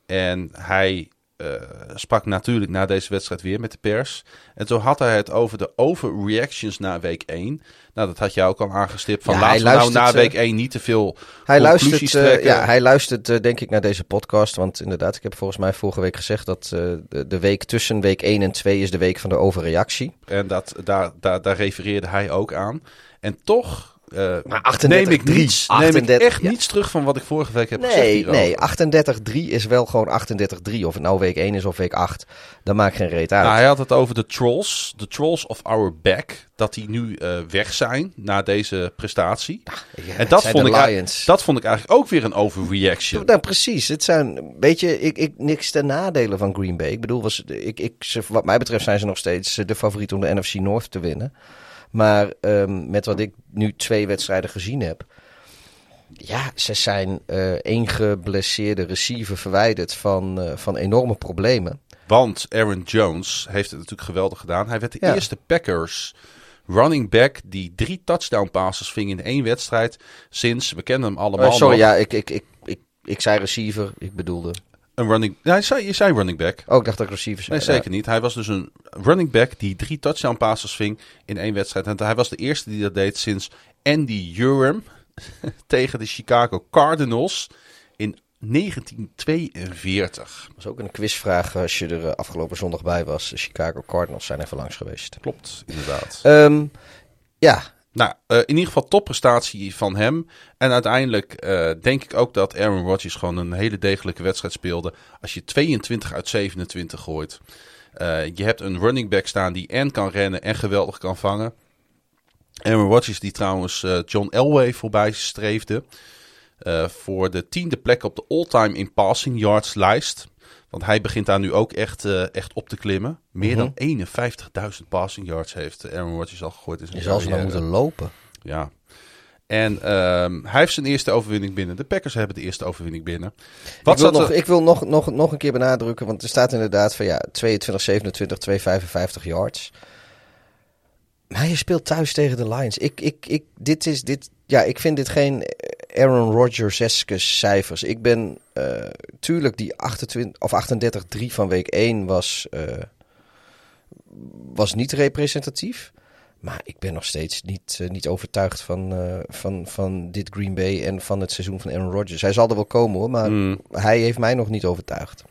En hij eh, sprak natuurlijk na deze wedstrijd weer met de pers. En zo had hij het over de overreactions na week 1. Nou, dat had jij ook al aangestipt. Van Ja, nou na week 1 niet te veel Hij luistert, eh, ja, hij luistert eh, denk ik naar deze podcast. Want inderdaad, ik heb volgens mij vorige week gezegd dat eh, de, de week tussen week 1 en 2 is de week van de overreactie. En dat, daar, daar, daar refereerde hij ook aan. En toch eh, Maar 38-3, neem ik, niets, neem ik 38, echt ja. niets terug van wat ik vorige week heb gezegd Nee, hierover. nee, 38-3 is wel gewoon 38-3. Of het nou week 1 is of week 8. Dat maakt geen reet uit. Nou, hij had het over de trolls. De trolls of our back. Dat die nu eh, weg zijn na deze prestatie. Ja, en dat vond, ik, dat vond ik eigenlijk ook weer een overreaction. Nou, precies. Het zijn, weet je, ik, ik, niks ten nadele van Green Bay. Ik bedoel, was, ik, ik, ze- wat mij betreft zijn ze nog steeds de favoriet om de NFC North te winnen. Maar ehm, met wat ik nu twee wedstrijden gezien heb. Ja, ze zijn eh één geblesseerde receiver verwijderd van, eh, van enorme problemen. Want Aaron Jones heeft het natuurlijk geweldig gedaan. Hij werd de Ja. eerste Packers running back die drie touchdown passes ving in één wedstrijd. Sinds, we kennen hem allemaal Oh, sorry, nog, ja, ik, ik, ik, ik, ik zei receiver. Ik bedoelde. Een running... Nee, je zei, je zei running back. Oh, ik dacht dat ik receiver zei. Nee, zeker niet. Hij was dus een running back die drie touchdown passes ving in één wedstrijd. En hij was de eerste die dat deed sinds Andy Urim tegen de Chicago Cardinals in 1942. Dat was ook een quizvraag als je er eh, afgelopen zondag bij was. De Chicago Cardinals zijn even langs geweest. Klopt, inderdaad. Ehm, ja, Nou, eh, in ieder geval topprestatie van hem. En uiteindelijk eh, denk ik ook dat Aaron Rodgers gewoon een hele degelijke wedstrijd speelde. Als je 22 uit 27 gooit. Eh, je hebt een running back staan die en kan rennen en geweldig kan vangen. Aaron Rodgers die trouwens John Elway voorbij streefde. voor de tiende plek op de all-time in passing yards lijst. Want hij begint daar nu ook echt, eh, echt op te klimmen. Meer dan 51.000 passing yards heeft Aaron Rodgers al gegooid. in zijn je zal ze maar carrière. moeten lopen. Ja. En ehm, hij heeft zijn eerste overwinning binnen. De Packers hebben de eerste overwinning binnen. Wat ik wil, nog, er- ik wil nog, nog, nog een keer benadrukken, want er staat inderdaad van ja, 22, 27, 255 yards. Maar je speelt thuis tegen de Lions. Ik, ik, ik, dit is, dit, ja, ik vind dit geen Aaron Rodgers-eske cijfers. Ik ben, eh, tuurlijk, die 28, of 38-3 van week 1 was, eh, was niet representatief. Maar ik ben nog steeds niet, eh, niet overtuigd van, van, van dit Green Bay en van het seizoen van Aaron Rodgers. Hij zal er wel komen hoor, maar Mm. hij heeft mij nog niet overtuigd.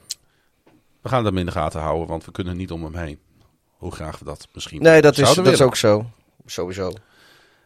We gaan hem in de gaten houden, want we kunnen niet om hem heen. Hoe graag we dat misschien Nee, dat is, dat is ook zo. Sowieso.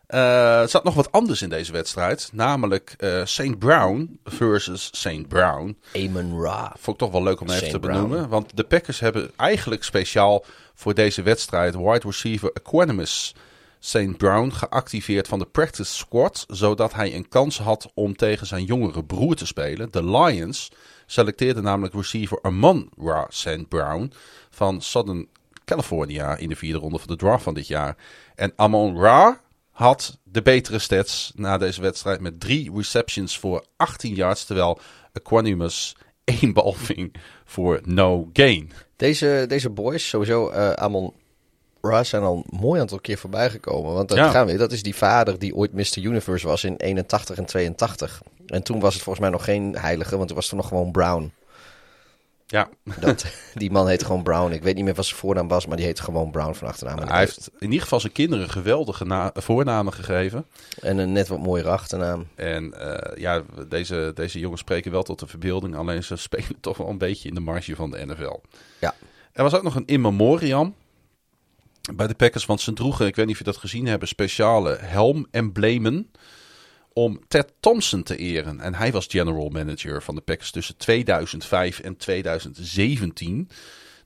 Eh, er zat nog wat anders in deze wedstrijd. Namelijk eh St. Brown versus St. Brown. Amon Ra. Vond ik toch wel leuk om even te Brown. benoemen. Want de Packers hebben eigenlijk speciaal voor deze wedstrijd wide receiver Equanimus St. Brown geactiveerd van de practice squad. Zodat hij een kans had om tegen zijn jongere broer te spelen. De Lions selecteerden namelijk receiver Amon Ra St. Brown van Southern California in de vierde ronde van de draft van dit jaar. En Amon Ra had de betere stats na deze wedstrijd met drie receptions voor 18 yards. Terwijl Equanimus één bal ving voor no gain. Deze, deze boys, sowieso eh Amon Ra, zijn al een mooi aantal keer voorbij gekomen. Want dat, Ja. gaan we, dat is die vader die ooit Mr. Universe was in 81 en 82. En toen was het volgens mij nog geen heilige, want toen was er nog gewoon Brown. Ja, Dat, die man heette gewoon Brown. Ik weet niet meer wat zijn voornaam was, maar die heette gewoon Brown van achternaam. Hij heeft in ieder geval zijn kinderen geweldige na- voornamen gegeven. En een net wat mooiere achternaam. En eh, ja, deze, deze jongens spreken wel tot de verbeelding. Alleen ze spelen toch wel een beetje in de marge van de NFL. Ja. Er was ook nog een in memoriam bij de Packers. Want ze droegen, ik weet niet of je dat gezien hebben, speciale helmemblemen om Ted Thompson te eren. En hij was general manager van de Packers tussen 2005 en 2017.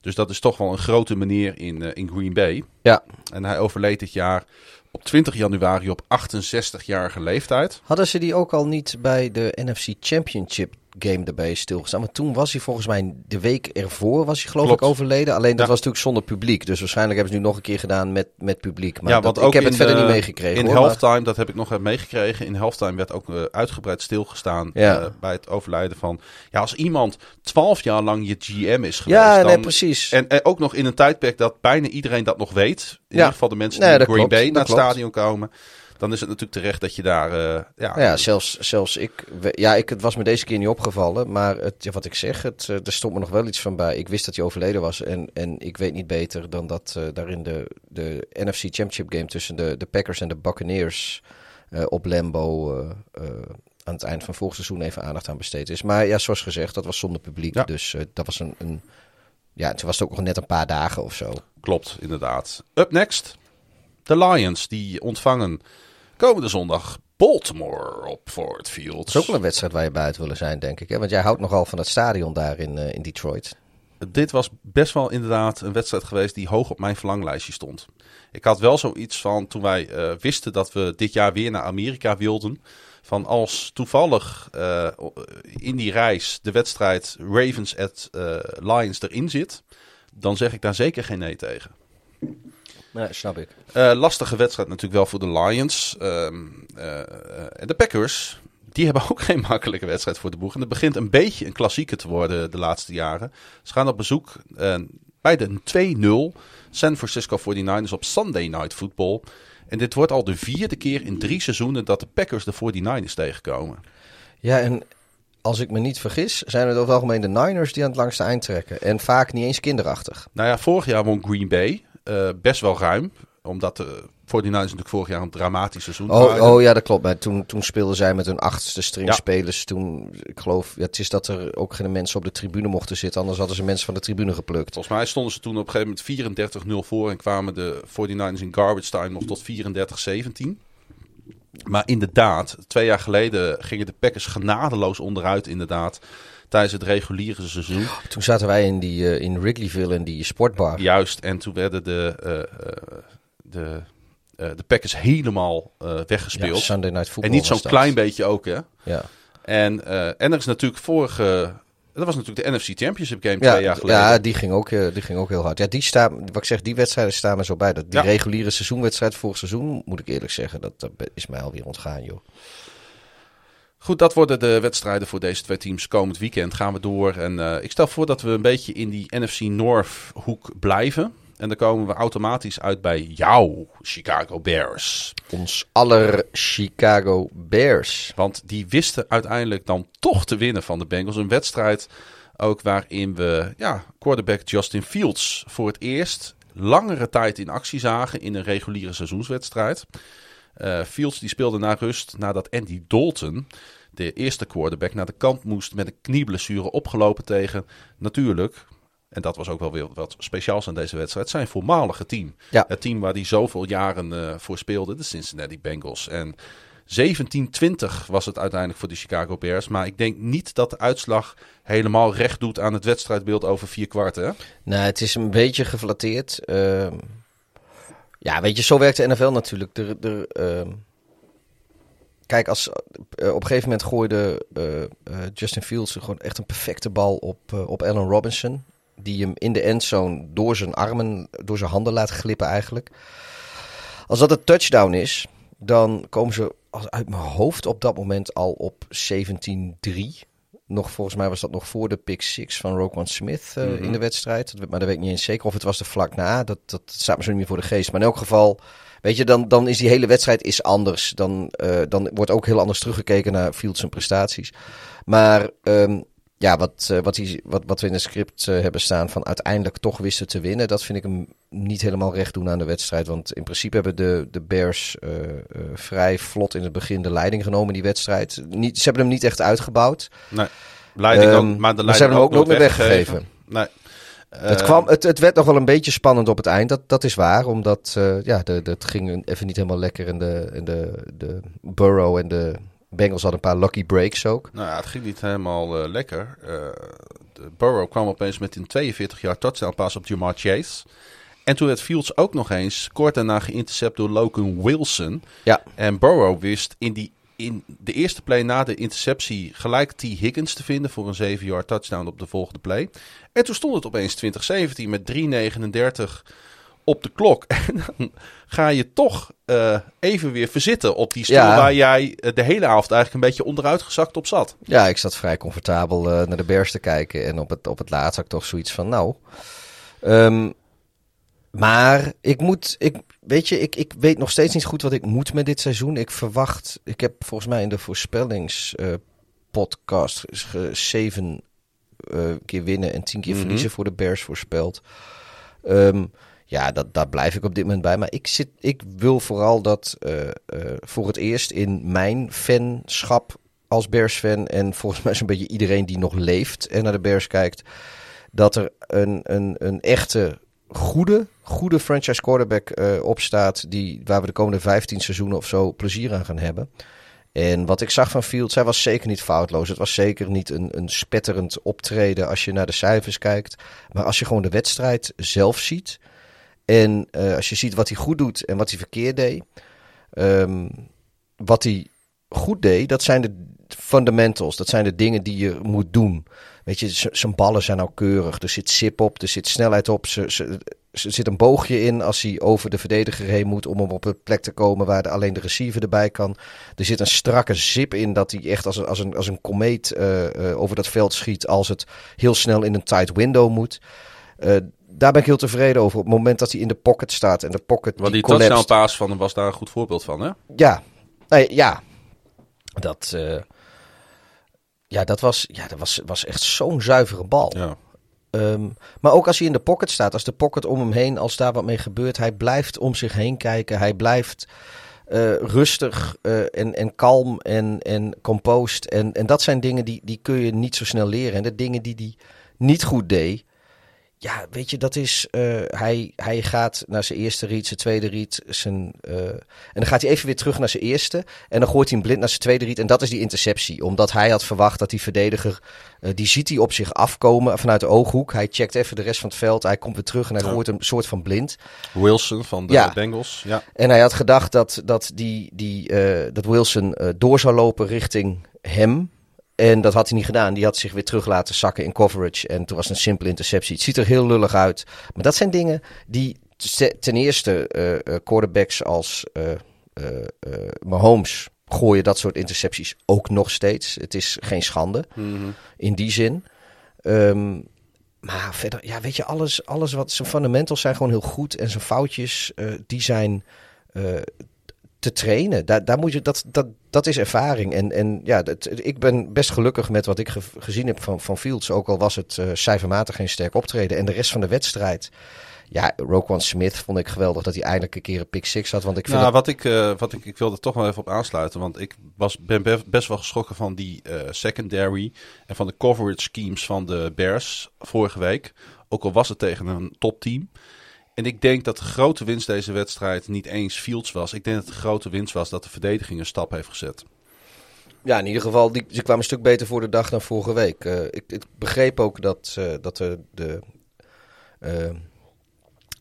Dus dat is toch wel een grote meneer in, eh, in Green Bay. Ja. En hij overleed dit jaar op 20 januari op 68-jarige leeftijd. Hadden ze die ook al niet bij de NFC Championship game erbij stilgestaan? Want toen was hij volgens mij de week ervoor was hij geloof Klopt. ik overleden. Alleen dat Ja. was natuurlijk zonder publiek. Dus waarschijnlijk hebben ze nu nog een keer gedaan met, met publiek. Maar ja, dat, ik ook heb het verder de- niet meegekregen. In hoor, maar- halftime, dat heb ik nog meegekregen. In halftime werd ook eh, uitgebreid stilgestaan Ja. eh, bij het overlijden van... Ja, als iemand 12 jaar lang je GM is geweest... Ja, dan, nee, precies. En, en ook nog in een tijdperk dat bijna ieder dat nog weet. In Ja. ieder geval de mensen die in Green Bay naar het stadion komen. Dan is het natuurlijk terecht dat je daar... eh, ja, Nou ja, zelfs, zelfs ik, ja, ik, het was me deze keer niet opgevallen, maar het, ja, wat ik zeg, het, eh, er stond me nog wel iets van bij. Ik wist dat hij overleden was en, en ik weet niet beter dan dat eh daarin de, de NFC Championship game tussen de, de Packers en de Buccaneers op Lambo aan het eind van vorig seizoen even aandacht aan besteed is. Maar ja, zoals gezegd, dat was zonder publiek, Ja. dus dat was een, een, ja, toen was het ook nog net een paar dagen of zo. Klopt, inderdaad. Up next, de Lions, die ontvangen komende zondag Baltimore op Ford Field. Het is ook wel een wedstrijd waar je buiten willen zijn, denk ik. Hè? Want jij houdt nogal van het stadion daar in, eh, in Detroit. Dit was best wel inderdaad een wedstrijd geweest die hoog op mijn verlanglijstje stond. Ik had wel zoiets van toen wij eh, wisten dat we dit jaar weer naar Amerika wilden. Van als toevallig eh, in die reis de wedstrijd Ravens at Lions erin zit, dan zeg ik daar zeker geen nee tegen. Ja, snap ik. Eh, lastige wedstrijd natuurlijk wel voor de Lions. Ehm, eh, eh, en de Packers, die hebben ook geen makkelijke wedstrijd voor de boeg. En het begint een beetje een klassieker te worden de laatste jaren. Ze gaan op bezoek bij de 2-0 San Francisco 49ers op Sunday Night Football. En dit wordt al de vierde keer in drie seizoenen dat de Packers de 49ers tegenkomen. Ja, en als ik me niet vergis, zijn het over het algemeen de Niners die aan het langste eind trekken. En vaak niet eens kinderachtig. Nou ja, vorig jaar won Green Bay eh, best wel ruim. Omdat de 49ers natuurlijk vorig jaar een dramatisch seizoen Oh, oh ja, dat klopt. Maar toen, toen speelden zij met hun achtste string Ja. spelers. Toen, ik geloof, ja, het is dat er ook geen mensen op de tribune mochten zitten. Anders hadden ze mensen van de tribune geplukt. Volgens mij stonden ze toen op een gegeven moment 34-0 voor en kwamen de 49ers in garbage time nog tot 34-17. Maar inderdaad, twee jaar geleden gingen de Packers genadeloos onderuit inderdaad tijdens het reguliere seizoen. Toen zaten wij in, die, eh, in Wrigleyville in die sportbar. Juist, en toen werden de, eh, de, de Packers helemaal Ja, weggespeeld. Sunday Night Football en niet zo'n klein beetje ook, hè. Ja. En, en er is natuurlijk vorige... Dat was natuurlijk de NFC Championship game twee jaar Ja, geleden. ja die, ging ook, die ging ook heel hard. Ja, die staan, wat ik zeg, die wedstrijden staan me zo bij. Dat, die Ja. reguliere seizoenwedstrijd vorig seizoen, moet ik eerlijk zeggen, dat, dat is mij alweer ontgaan, joh. Goed, dat worden de wedstrijden voor deze twee teams. Komend weekend gaan we door. En eh, ik stel voor dat we een beetje in die NFC North hoek blijven. En dan komen we automatisch uit bij jouw Chicago Bears. Ons aller Chicago Bears. Want die wisten uiteindelijk dan toch te winnen van de Bengals. Een wedstrijd ook waarin we ja, quarterback Justin Fields voor het eerst langere tijd in actie zagen in een reguliere seizoenswedstrijd. Eh, Fields die speelde na rust nadat Andy Dalton, de eerste quarterback, naar de kant moest met een knieblessure opgelopen tegen natuurlijk. En dat was ook wel weer wat speciaals aan deze wedstrijd. Zijn voormalige team. Ja. Het team waar hij zoveel jaren eh, voor speelde, de Cincinnati Bengals. En 17-20 was het uiteindelijk voor de Chicago Bears. Maar ik denk niet dat de uitslag helemaal recht doet aan het wedstrijdbeeld over vier kwarten. Nou, het is een beetje geflatteerd. Ehm, ja, weet je, zo werkt de NFL natuurlijk. Er, er, ehm, kijk, als, eh, op een gegeven moment gooide eh, Justin Fields gewoon echt een perfecte bal op, op Allen Robinson. Die hem in de endzone door zijn armen, door zijn handen laat glippen eigenlijk. Als dat een touchdown is, dan komen ze uit mijn hoofd op dat moment al op 17-3. Nog, volgens mij was dat nog voor de pick 6 van Roquan Smith eh, in de wedstrijd. Maar dat weet ik niet eens zeker. Of het was de vlak na. Dat, dat staat me zo niet meer voor de geest. Maar in elk geval, weet je, dan, dan is die hele wedstrijd is anders. Dan, eh, dan wordt ook heel anders teruggekeken naar Fields en prestaties. Maar ehm, ja, wat, eh, wat, die, wat, wat we in het script hebben staan van uiteindelijk toch wisten te winnen. Dat vind ik hem niet helemaal recht doen aan de wedstrijd. Want in principe hebben de, de Bears eh, eh, vrij vlot in het begin de leiding genomen in die wedstrijd. Niet, ze hebben hem niet echt uitgebouwd. Nee. Leiding Ehm, ook, maar de maar leiding ze hebben hem ook nooit meer weggegeven. weggegeven. Nee. het, kwam, het, het werd nog wel een beetje spannend op het eind. Dat, dat is waar. Omdat eh, ja, de, de, het ging even niet helemaal lekker. En de, en de, de Burrow en de Bengals hadden een paar lucky breaks ook. Nou ja, het ging niet helemaal lekker. Eh, de Burrow kwam opeens met een 42 jaar touchdown pass op Jamar Chase. En toen werd Fields ook nog eens kort daarna geïntercept door Logan Wilson. Ja, En Burrow wist in, die, in de eerste play na de interceptie gelijk T. Higgins te vinden voor een 7-yard touchdown op de volgende play. En toen stond het opeens 2017 met 3.39 op de klok. En dan ga je toch eh, even weer verzitten op die stoel Ja. waar jij eh, de hele avond eigenlijk een beetje onderuit gezakt op zat. ja ik zat vrij comfortabel eh, naar de Bears te kijken. En op het, op het laatst had ik toch zoiets van, nou... ehm, Maar ik moet, ik, weet je, ik, ik weet nog steeds niet goed wat ik moet met dit seizoen. Ik verwacht, ik heb volgens mij in de voorspellingspodcast uh, zeven uh, keer winnen en tien keer Mhm. verliezen voor de Bears voorspeld. Ehm, ja, dat, daar blijf ik op dit moment bij. Maar ik, zit, ik wil vooral dat uh, uh, voor het eerst in mijn fanschap als Bears-fan... en volgens mij zo'n beetje iedereen die nog leeft en naar de Bears kijkt... dat er een, een, een echte goede, goede franchise quarterback uh, opstaat... Die, waar we de komende 15 seizoenen of zo plezier aan gaan hebben... En wat ik zag van Fields, hij was zeker niet foutloos. Het was zeker niet een, een spetterend optreden als je naar de cijfers kijkt. Maar als je gewoon de wedstrijd zelf ziet. En uh, als je ziet wat hij goed doet en wat hij verkeerd deed. Um, wat hij goed deed, dat zijn de fundamentals. Dat zijn de dingen die je moet doen. Weet je, zijn ballen zijn nauwkeurig. Er zit sip op, er zit snelheid op. Er zit een boogje in als hij over de verdediger heen moet om hem op een plek te komen waar de, alleen de receiver erbij kan. Er zit een strakke zip in dat hij echt als een, als een, als een komeet uh, uh, over dat veld schiet als het heel snel in een tight window moet. Uh, daar ben ik heel tevreden over. Op het moment dat hij in de pocket staat en de pocket Want die, die touchdown paas van hem was daar een goed voorbeeld van, hè? Ja, nee, ja. Dat, ja, dat was, ja, dat was, was echt zo'n zuivere bal. Ja. Um, maar ook als hij in de pocket staat, als de pocket om hem heen, als daar wat mee gebeurt, hij blijft om zich heen kijken. Hij blijft uh, rustig uh, en, en kalm en, en composed. En, en dat zijn dingen die, die kun je niet zo snel leren. En de dingen die hij niet goed deed, ja, weet je, dat is. Uh, hij, hij gaat naar zijn eerste read, zijn tweede read. Zijn, uh, en dan gaat hij even weer terug naar zijn eerste. En dan gooit hij hem blind naar zijn tweede read. En dat is die interceptie. Omdat hij had verwacht dat die verdediger. Uh, die ziet hij op zich afkomen vanuit de ooghoek. Hij checkt even de rest van het veld. Hij komt weer terug en hij ja. gooit een soort van blind. Wilson van de Ja. Bengals. Ja. En hij had gedacht dat, dat, die, die, dat Wilson door zou lopen richting hem. En dat had hij niet gedaan. Die had zich weer terug laten zakken in coverage. En toen was het een simpele interceptie. Het ziet er heel lullig uit. Maar dat zijn dingen die ten eerste uh, uh, quarterbacks als uh, Mahomes gooien dat soort intercepties ook nog steeds. Het is geen schande Mhm. in die zin. Um, maar verder, ja, weet je, alles, alles wat zijn fundamentals zijn gewoon heel goed. En zijn foutjes, die zijn te trainen. Daar, daar moet je, dat, dat, dat is ervaring. En, en ja, dat, ik ben best gelukkig met wat ik ge, gezien heb van, van Fields. Ook al was het uh, cijfermatig geen sterk optreden. En de rest van de wedstrijd. Ja, Roquan Smith vond ik geweldig dat hij eindelijk een keer een pick six had. Want ik vind nou, wat ik, uh, wat ik, ik wilde toch wel even op aansluiten. Want ik was, ben best wel geschrokken van die uh, secondary. En van de coverage schemes van de Bears vorige week. Ook al was het tegen een topteam. En ik denk dat de grote winst deze wedstrijd niet eens Fields was. Ik denk dat de grote winst was dat de verdediging een stap heeft gezet. Ja, in ieder geval, die, die kwamen een stuk beter voor de dag dan vorige week. Uh, ik, ik, begreep ook dat, uh, dat de, de, uh,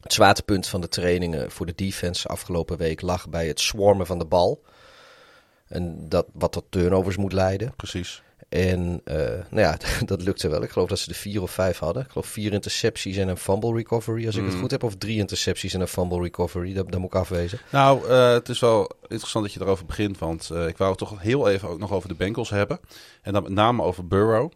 het zwaartepunt van de trainingen voor de defense afgelopen week lag bij het swarmen van de bal. En dat, wat tot turnovers moet leiden. Precies. En uh, nou ja, dat lukte wel. Ik geloof dat ze er vier of vijf hadden. Ik geloof vier intercepties en een fumble recovery, als ik het goed heb. Of drie intercepties en een fumble recovery. Dat, dat moet ik afwezen. Nou, uh, het is wel interessant dat je erover begint. Want uh, ik wou het toch heel even ook nog over de Bengals hebben. En dan met name over Burrow.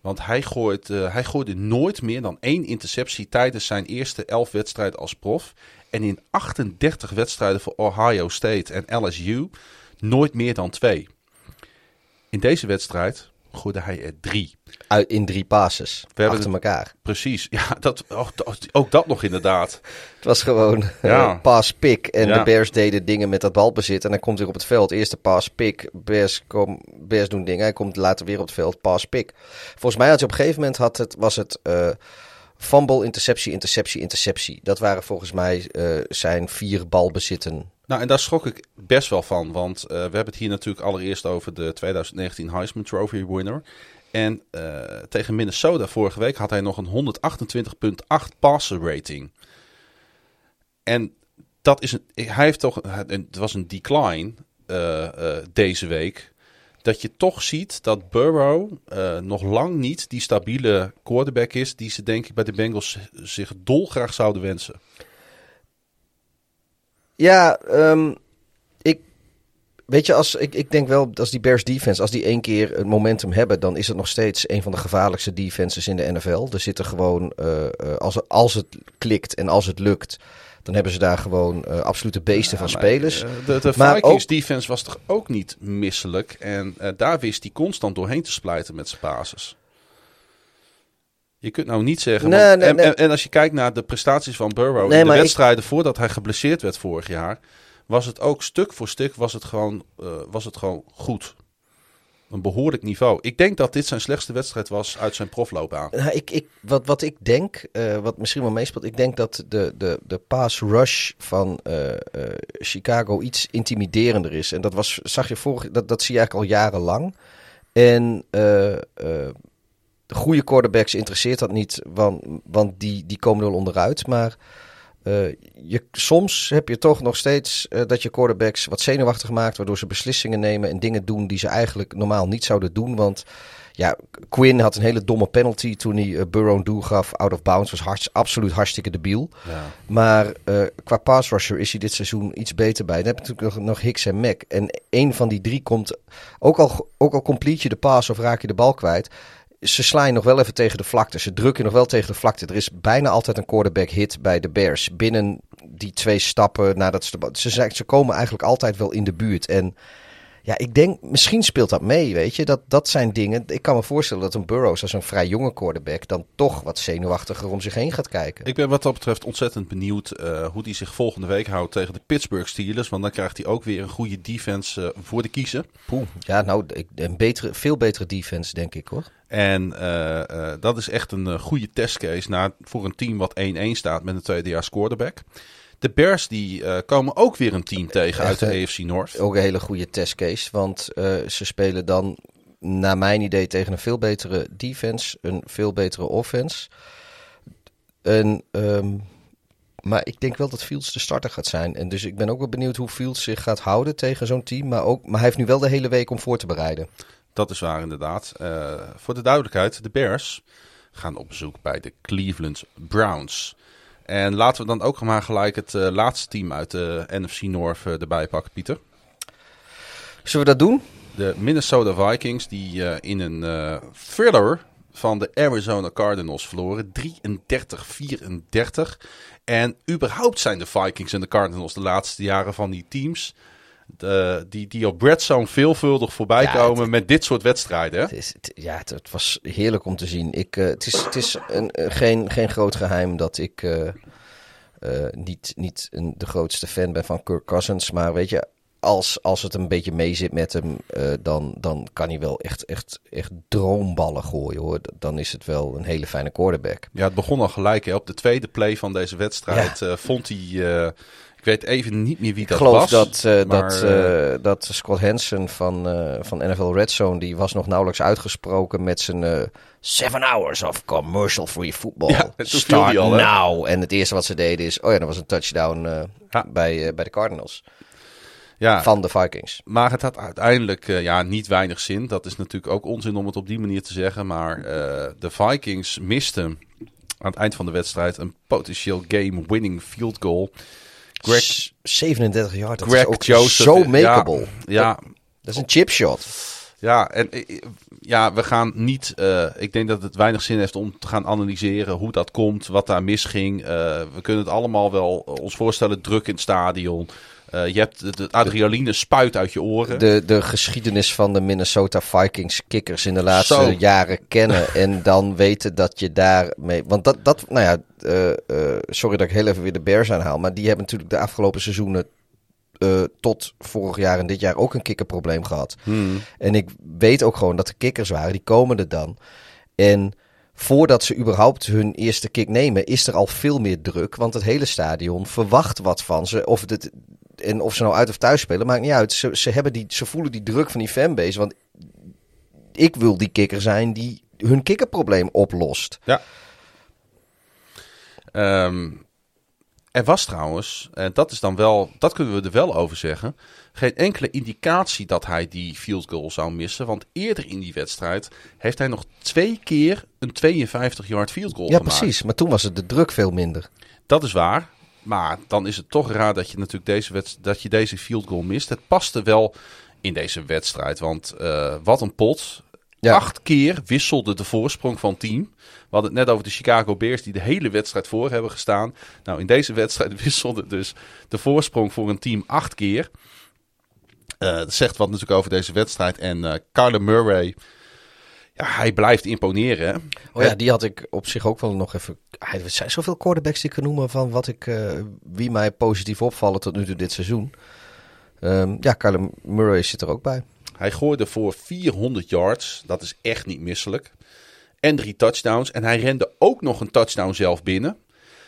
Want hij, gooit, hij gooide nooit meer dan één interceptie tijdens zijn eerste elf wedstrijden als prof. En in 38 wedstrijden voor Ohio State en LSU nooit meer dan twee. In deze wedstrijd gooide hij er drie. Uit, in drie passes, We hebben achter elkaar. Precies, ja, dat, ook, ook dat nog inderdaad. Het was gewoon Ja. uh, pass pick. En Ja. de Bears deden dingen met dat balbezit. En dan komt hij op het veld. Eerste pass pick. Bears, kom, Bears doen dingen. Hij komt later weer op het veld. Pass pick. Volgens mij had hij op een gegeven moment had het, was het uh, fumble, interceptie, interceptie, interceptie. Dat waren volgens mij uh, zijn vier balbezitten. Nou, en daar schrok ik best wel van. Want uh, we hebben het hier natuurlijk allereerst over de 2019 Heisman Trophy winner. En uh, tegen Minnesota vorige week had hij nog een 128,8 passer rating. En dat is een, hij heeft toch, het was een decline uh, deze week. Dat je toch ziet dat Burrow nog lang niet die stabiele quarterback is die ze denk ik bij de Bengals zich dolgraag zouden wensen. Ja, um, ik, weet je, als, ik, ik denk wel, als die Bears defense, als die één keer het momentum hebben, dan is het nog steeds een van de gevaarlijkste defenses in de NFL. Er zitten gewoon, uh, uh, als, als het klikt en als het lukt, dan hebben ze daar gewoon uh, absolute beesten ja, van spelers. de, de maar Vikings ook, defense was toch ook niet misselijk. En daar wist hij constant doorheen te splijten met zijn basis. Je kunt nou niet zeggen. Nee, want, nee, en, nee. En, als je kijkt naar de prestaties van Burrow in de wedstrijden ik... voordat hij geblesseerd werd vorig jaar, was het ook stuk voor stuk was het gewoon, uh, was het gewoon goed. Een behoorlijk niveau. Ik denk dat dit zijn slechtste wedstrijd was uit zijn profloopbaan. Nou, ik, ik, wat, wat ik denk, uh, wat misschien wel meespeelt, ik denk dat de, de, de pass rush van uh, Chicago iets intimiderender is. En dat was, zag je vorig, dat, dat zie je eigenlijk al jarenlang. En de goede quarterbacks interesseert dat niet, want, want die, die komen er onderuit. Maar uh, je, soms heb je toch nog steeds uh, dat je quarterbacks wat zenuwachtig maakt, waardoor ze beslissingen nemen en dingen doen die ze eigenlijk normaal niet zouden doen. Want ja, Quinn had een hele domme penalty toen hij uh, Burrow een doel gaf. Out of bounds was hard, absoluut hartstikke debiel. Ja. Maar qua pass rusher is hij dit seizoen iets beter bij. Dan heb je natuurlijk nog, nog Hicks en Mac. En één van die drie komt, ook al, ook al complete je de pass of raak je de bal kwijt ze slaan nog wel even tegen de vlakte. Ze drukken nog wel tegen de vlakte. Er is bijna altijd een quarterback hit bij de Bears. Binnen die twee stappen nadat ze ze komen eigenlijk altijd wel in de buurt. En ja, ik denk, misschien speelt dat mee, weet je. Dat, dat zijn dingen. Ik kan me voorstellen dat een Burrows als een vrij jonge quarterback dan toch wat zenuwachtiger om zich heen gaat kijken. Ik ben wat dat betreft ontzettend benieuwd uh, hoe hij zich volgende week houdt tegen de Pittsburgh Steelers. Want dan krijgt hij ook weer een goede defense uh, voor de kiezen. Poeh, ja, nou, een betere, veel betere defense, denk ik hoor. En uh, uh, dat is echt een uh, goede testcase naar, voor een team wat 1-1 staat met een tweedejaars quarterback. De Bears die uh, komen ook weer een team tegen uit de AFC North. Ook een hele goede testcase, want uh, ze spelen dan naar mijn idee tegen een veel betere defense, een veel betere offense. En, um, maar ik denk wel dat Fields de starter gaat zijn. En dus ik ben ook wel benieuwd hoe Fields zich gaat houden tegen zo'n team. Maar, ook, maar hij heeft nu wel de hele week om voor te bereiden. Dat is waar inderdaad. Uh, voor de duidelijkheid, de Bears gaan op bezoek bij de Cleveland Browns. En laten we dan ook maar gelijk het uh, laatste team uit de NFC North uh, erbij pakken, Pieter. Zullen we dat doen? De Minnesota Vikings die uh, in een thriller van de Arizona Cardinals verloren. 33-34. En überhaupt zijn de Vikings en de Cardinals de laatste jaren van die teams... De, die, die op Bredzone veelvuldig voorbij ja, komen het, met dit soort wedstrijden. Het is, het, ja, het, het, was heerlijk om te zien. Ik, uh, het is, het is een, uh, geen, geen groot geheim dat ik uh, niet, niet een, de grootste fan ben van Kirk Cousins. Maar weet je, als, als het een beetje mee zit met hem, dan, dan kan hij wel echt, echt, echt droomballen gooien hoor. Dan is het wel een hele fijne quarterback. Ja, het begon al gelijk. Hè. Op de tweede play van deze wedstrijd ja. vond hij weet even niet meer wie ik dat geloof was. Dat, uh, maar, dat, uh, dat Scott Hansen van, van NFL Red Zone, die was nog nauwelijks uitgesproken met zijn seven hours of commercial-free football. Ja, Start al, now. En het eerste wat ze deden is, oh ja, dat was een touchdown ja. bij, bij de Cardinals. Ja, van de Vikings. Maar het had uiteindelijk ja, niet weinig zin. Dat is natuurlijk ook onzin om het op die manier te zeggen. Maar de Vikings misten aan het eind van de wedstrijd een potentieel game-winning field goal. Greg, 37 jaar, dat Greg is ook Joseph, zo makeable. Ja, ja. Dat, dat is een chipshot. Ja, en ja, we gaan niet. Uh, ik denk dat het weinig zin heeft om te gaan analyseren hoe dat komt, wat daar misging. Uh, we kunnen het allemaal wel ons voorstellen, druk in het stadion. Uh, je hebt de, de adrenaline spuit uit je oren. De, de geschiedenis van de Minnesota Vikings kickers in de laatste Zo. jaren kennen. en dan weten dat je daarmee. Want dat, dat nou ja, uh, uh, sorry dat ik heel even weer de Bears aanhaal. Maar die hebben natuurlijk de afgelopen seizoenen. Tot vorig jaar en dit jaar ook een kikkerprobleem gehad. Hmm. En ik weet ook gewoon dat de kikkers waren, die komen er dan. En voordat ze überhaupt hun eerste kick nemen, is er al veel meer druk. Want het hele stadion verwacht wat van ze. Of het, en of ze nou uit of thuis spelen, maakt niet uit. Ze, ze, hebben die, ze voelen die druk van die fanbase. Want ik wil die kikker zijn die hun kikkerprobleem oplost. Ja. Um, er was trouwens, en dat is dan wel, dat kunnen we er wel over zeggen, geen enkele indicatie dat hij die field goal zou missen. Want eerder in die wedstrijd heeft hij nog twee keer een 52-yard field goal ja, gemaakt. precies. Maar toen was het de druk veel minder. Dat is waar. Maar dan is het toch raar dat je natuurlijk deze, wedst- dat je deze field goal mist. Het paste wel in deze wedstrijd. Want eh, wat een pot. Ja. Acht keer wisselde de voorsprong van team. We hadden het net over de Chicago Bears die de hele wedstrijd voor hebben gestaan. Nou, in deze wedstrijd wisselde dus de voorsprong voor een team acht keer. Eh, dat zegt wat natuurlijk over deze wedstrijd. En Kyler Murray, ja, hij blijft imponeren. Oh ja, die had ik op zich ook wel nog even. Er zijn zoveel quarterbacks die ik kan noemen van wat ik, eh, wie mij positief opvallen tot nu toe dit seizoen. Ehm, ja, Kyler Murray zit er ook bij. Hij gooide voor 400 yards. Dat is echt niet misselijk. En drie touchdowns. En hij rende ook nog een touchdown zelf binnen.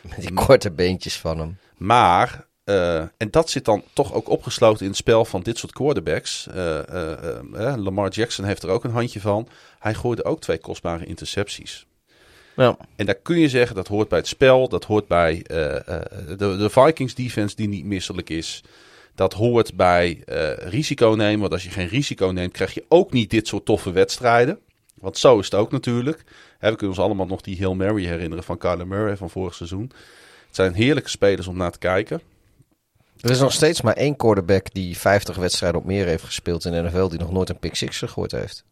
Met die korte beentjes van hem. Maar, eh, en dat zit dan toch ook opgesloten in het spel van dit soort quarterbacks. Eh, eh, Lamar Jackson heeft er ook een handje van. Hij gooide ook twee kostbare intercepties. Ja. En daar kun je zeggen, dat hoort bij het spel. Dat hoort bij de, de Vikings defense die niet misselijk is. Dat hoort bij risico nemen. Want als je geen risico neemt, krijg je ook niet dit soort toffe wedstrijden. Want zo is het ook natuurlijk. We kunnen ons allemaal nog die Hail Mary herinneren van Kyler Murray van vorig seizoen. Het zijn heerlijke spelers om naar te kijken. Er is nog steeds maar één quarterback die 50 wedstrijden op meer heeft gespeeld in de NFL die nog nooit een pick six gegooid heeft.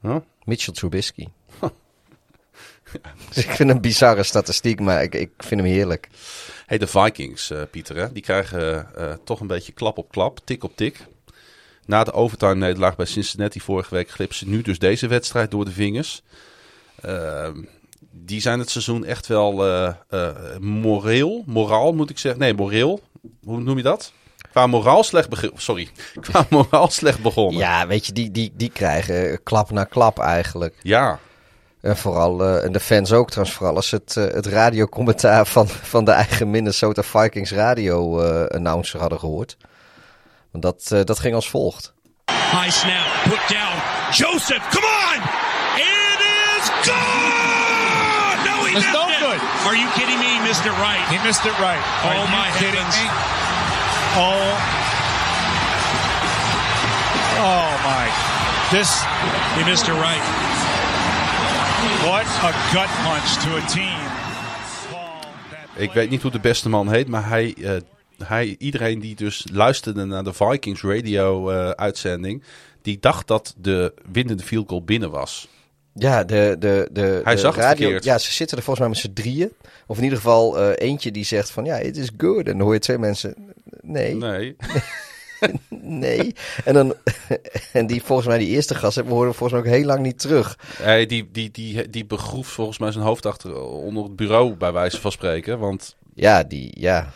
Huh? Mitchell Trubisky. Dus ik vind een bizarre statistiek, maar ik, ik vind hem heerlijk. Hey, de Vikings, eh, Pieter, hè, die krijgen eh, toch een beetje klap op klap, tik op tik. Na de overtime nederlaag bij Cincinnati vorige week glippen ze nu dus deze wedstrijd door de vingers. Ehm, die zijn het seizoen echt wel eh eh, moreel, moraal moet ik zeggen. Nee, moreel. Hoe noem je dat? Qua moraal slecht begonnen. Sorry, qua moraal slecht begonnen. Ja, weet je, die, die, die krijgen klap na klap eigenlijk. Ja, En vooral, eh, en de fans ook trouwens, vooral als het, eh, het radiocommentaar van, van de eigen Minnesota Vikings radio eh, announcer hadden gehoord. Want dat, eh, dat ging als volgt. High snap, put down. Joseph, come on! It is gone! No it. good. Are you kidding me? He missed it right. He missed it right. Oh, Are you my kidding heavens. me? Oh. Oh my. This He missed it right. what a gut punch to a team. Ik weet niet hoe de beste man heet, maar hij, eh, hij, iedereen die dus luisterde naar de Vikings radio eh, uitzending, die dacht dat de winnende field goal binnen was. Ja, de, de, de, Hij de zag het verkeerd. Ja, ze zitten er volgens mij met z'n drieën. Of in ieder geval eh, eentje die zegt van ja, it is good. En dan hoor je twee mensen, nee, Nee. nee. en, dan, en die volgens mij die eerste gast, we horen volgens mij ook heel lang niet terug. Hij, die, die, die, die begroef volgens mij zijn hoofd achter onder het bureau, bij wijze van spreken. Want Ja, die, ja.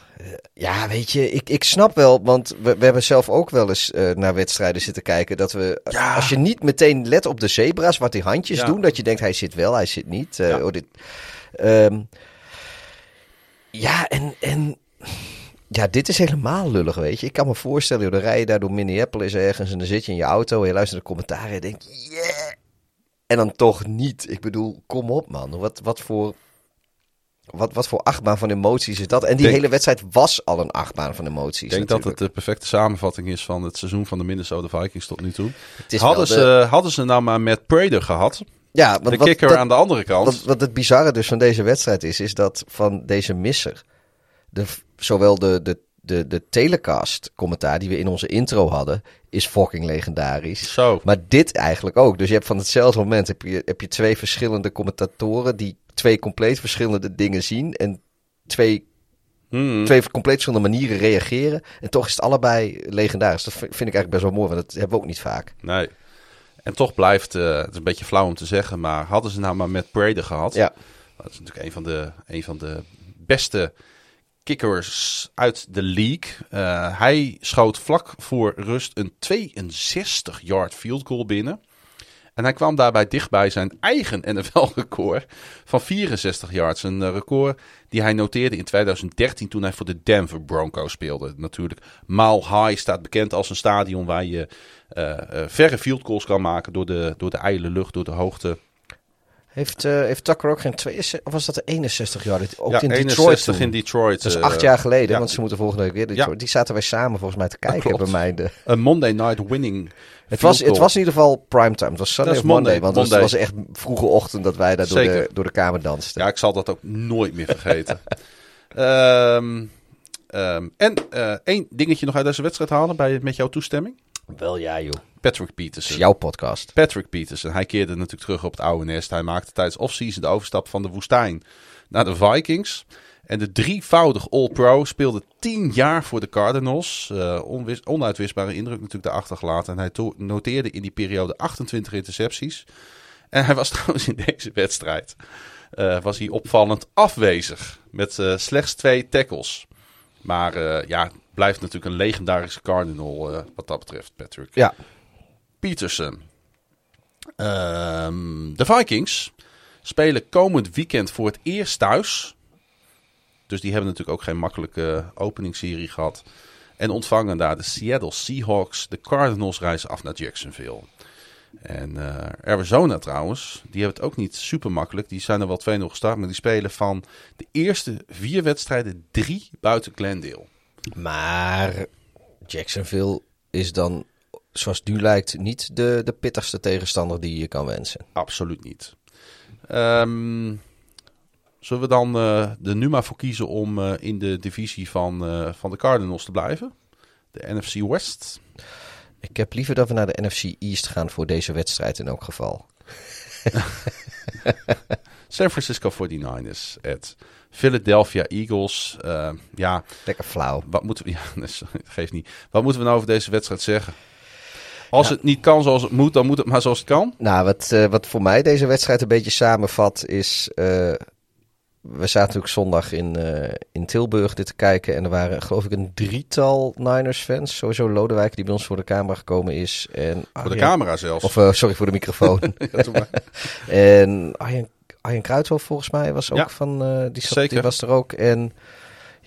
Ja, weet je, ik, ik snap wel, want we, we hebben zelf ook wel eens eh, naar wedstrijden zitten kijken. Dat we, Ja. als je niet meteen let op de zebra's, wat die handjes Ja. doen, dat je denkt hij zit wel, hij zit niet. eh, Ja. oh, dit, Ehm, ja, en, en ja, dit is helemaal lullig, weet je. Ik kan me voorstellen, joh, dan rij je daar door Minneapolis ergens en dan zit je in je auto en je luistert naar de commentaren en je denkt, yeah. En dan toch niet. Ik bedoel, kom op man. Wat, wat voor... Wat, wat voor achtbaan van emoties is dat? En die Denk- hele wedstrijd was al een achtbaan van emoties. ik denk dat het de perfecte samenvatting is van het seizoen van de Minnesota Vikings tot nu toe. Hadden ze, de- hadden ze nou maar met Prader gehad, ja, de want wat, kikker dat- aan de andere kant. Wat, wat het bizarre dus van deze wedstrijd is, is dat van deze misser, de, zowel de, de, de, de telecast commentaar die we in onze intro hadden, is fucking legendarisch. Zo. Maar dit eigenlijk ook. Dus je hebt van hetzelfde moment heb je, heb je twee verschillende commentatoren die twee compleet verschillende dingen zien en twee, Hmm. twee compleet verschillende manieren reageren. En toch is het allebei legendarisch. Dat vind ik eigenlijk best wel mooi, want dat hebben we ook niet vaak. Nee. En toch blijft, eh, het is een beetje flauw om te zeggen, maar hadden ze nou maar met Prader gehad. Ja. Dat is natuurlijk een van de, een van de beste kickers uit de league. Eh, hij schoot vlak voor rust een 62-yard field goal binnen. En hij kwam daarbij dichtbij zijn eigen NFL-record van 64 yards. Een eh, record die hij noteerde in 2013 toen hij voor de Denver Broncos speelde. Natuurlijk, Mile High staat bekend als een stadion waar je eh, eh, verre field goals kan maken door de, door de ijle lucht, door de hoogte. Heeft, eh, heeft Tucker ook geen 62, of was dat de 61 jaar? Dit- Ook ja, in Detroit 61 toen. in Detroit. Dat is eh, acht jaar geleden, ja. want ze moeten volgende week weer Detroit. Ja. Die zaten wij samen volgens mij te kijken bij mij. De... Een Monday night winning. Het, was, het was in ieder geval primetime. Het was Sunday of Monday, Monday, want het was- Monday. het was echt vroege ochtend dat wij daar door de, door de kamer dansten. Ja, ik zal dat ook nooit meer vergeten. Ehm, ehm, en eh, één dingetje nog uit deze wedstrijd halen bij, met jouw toestemming. Wel ja, joh. Patrick Peterson. is jouw podcast. Patrick Peterson. Hij keerde natuurlijk terug op het oude nest. Hij maakte tijdens offseason de overstap van de woestijn naar de Vikings. En de drievoudig All-Pro speelde tien jaar voor de Cardinals. Onwis- onuitwisbare indruk natuurlijk daar achtergelaten. En hij noteerde in die periode 28 intercepties. En hij was trouwens in deze wedstrijd eh, was hij opvallend afwezig. Met eh, slechts twee tackles. Maar ja, blijft natuurlijk een legendarische Cardinal wat dat betreft, Patrick. Ja. Peterson. Ehm, de Vikings spelen komend weekend voor het eerst thuis. Dus die hebben natuurlijk ook geen makkelijke openingsserie gehad. En ontvangen daar de Seattle Seahawks. De Cardinals reizen af naar Jacksonville. En eh, Arizona trouwens, die hebben het ook niet super makkelijk. Die zijn er wel 2-0 gestart, maar die spelen van de eerste vier wedstrijden drie buiten Glendale. Maar Jacksonville is dan, zoals nu lijkt, niet de, de pittigste tegenstander die je kan wensen. Absoluut niet. Ehm, zullen we dan eh er nu maar voor kiezen om eh, in de divisie van, eh, van de Cardinals te blijven? De NFC West. Ik heb liever dat we naar de NFC East gaan voor deze wedstrijd in elk geval. San Francisco 49ers. Het Philadelphia Eagles. Ja, Lekker flauw. wat moeten we... Ja, dat geeft niet. Wat moeten we nou over deze wedstrijd zeggen? Als het niet kan zoals het moet, dan moet het maar zoals het kan. Nou, wat, eh, wat voor mij deze wedstrijd een beetje samenvat is... eh, we zaten natuurlijk zondag in, eh, in Tilburg dit te kijken. En er waren geloof ik een drietal Niners-fans. Sowieso Lodewijk die bij ons voor de camera gekomen is. En Voor de camera zelfs. Of sorry, voor de microfoon. En Arjen, Arjen Kruidhoff volgens mij was ook Ja, van... die, zat, zeker. die was er ook. En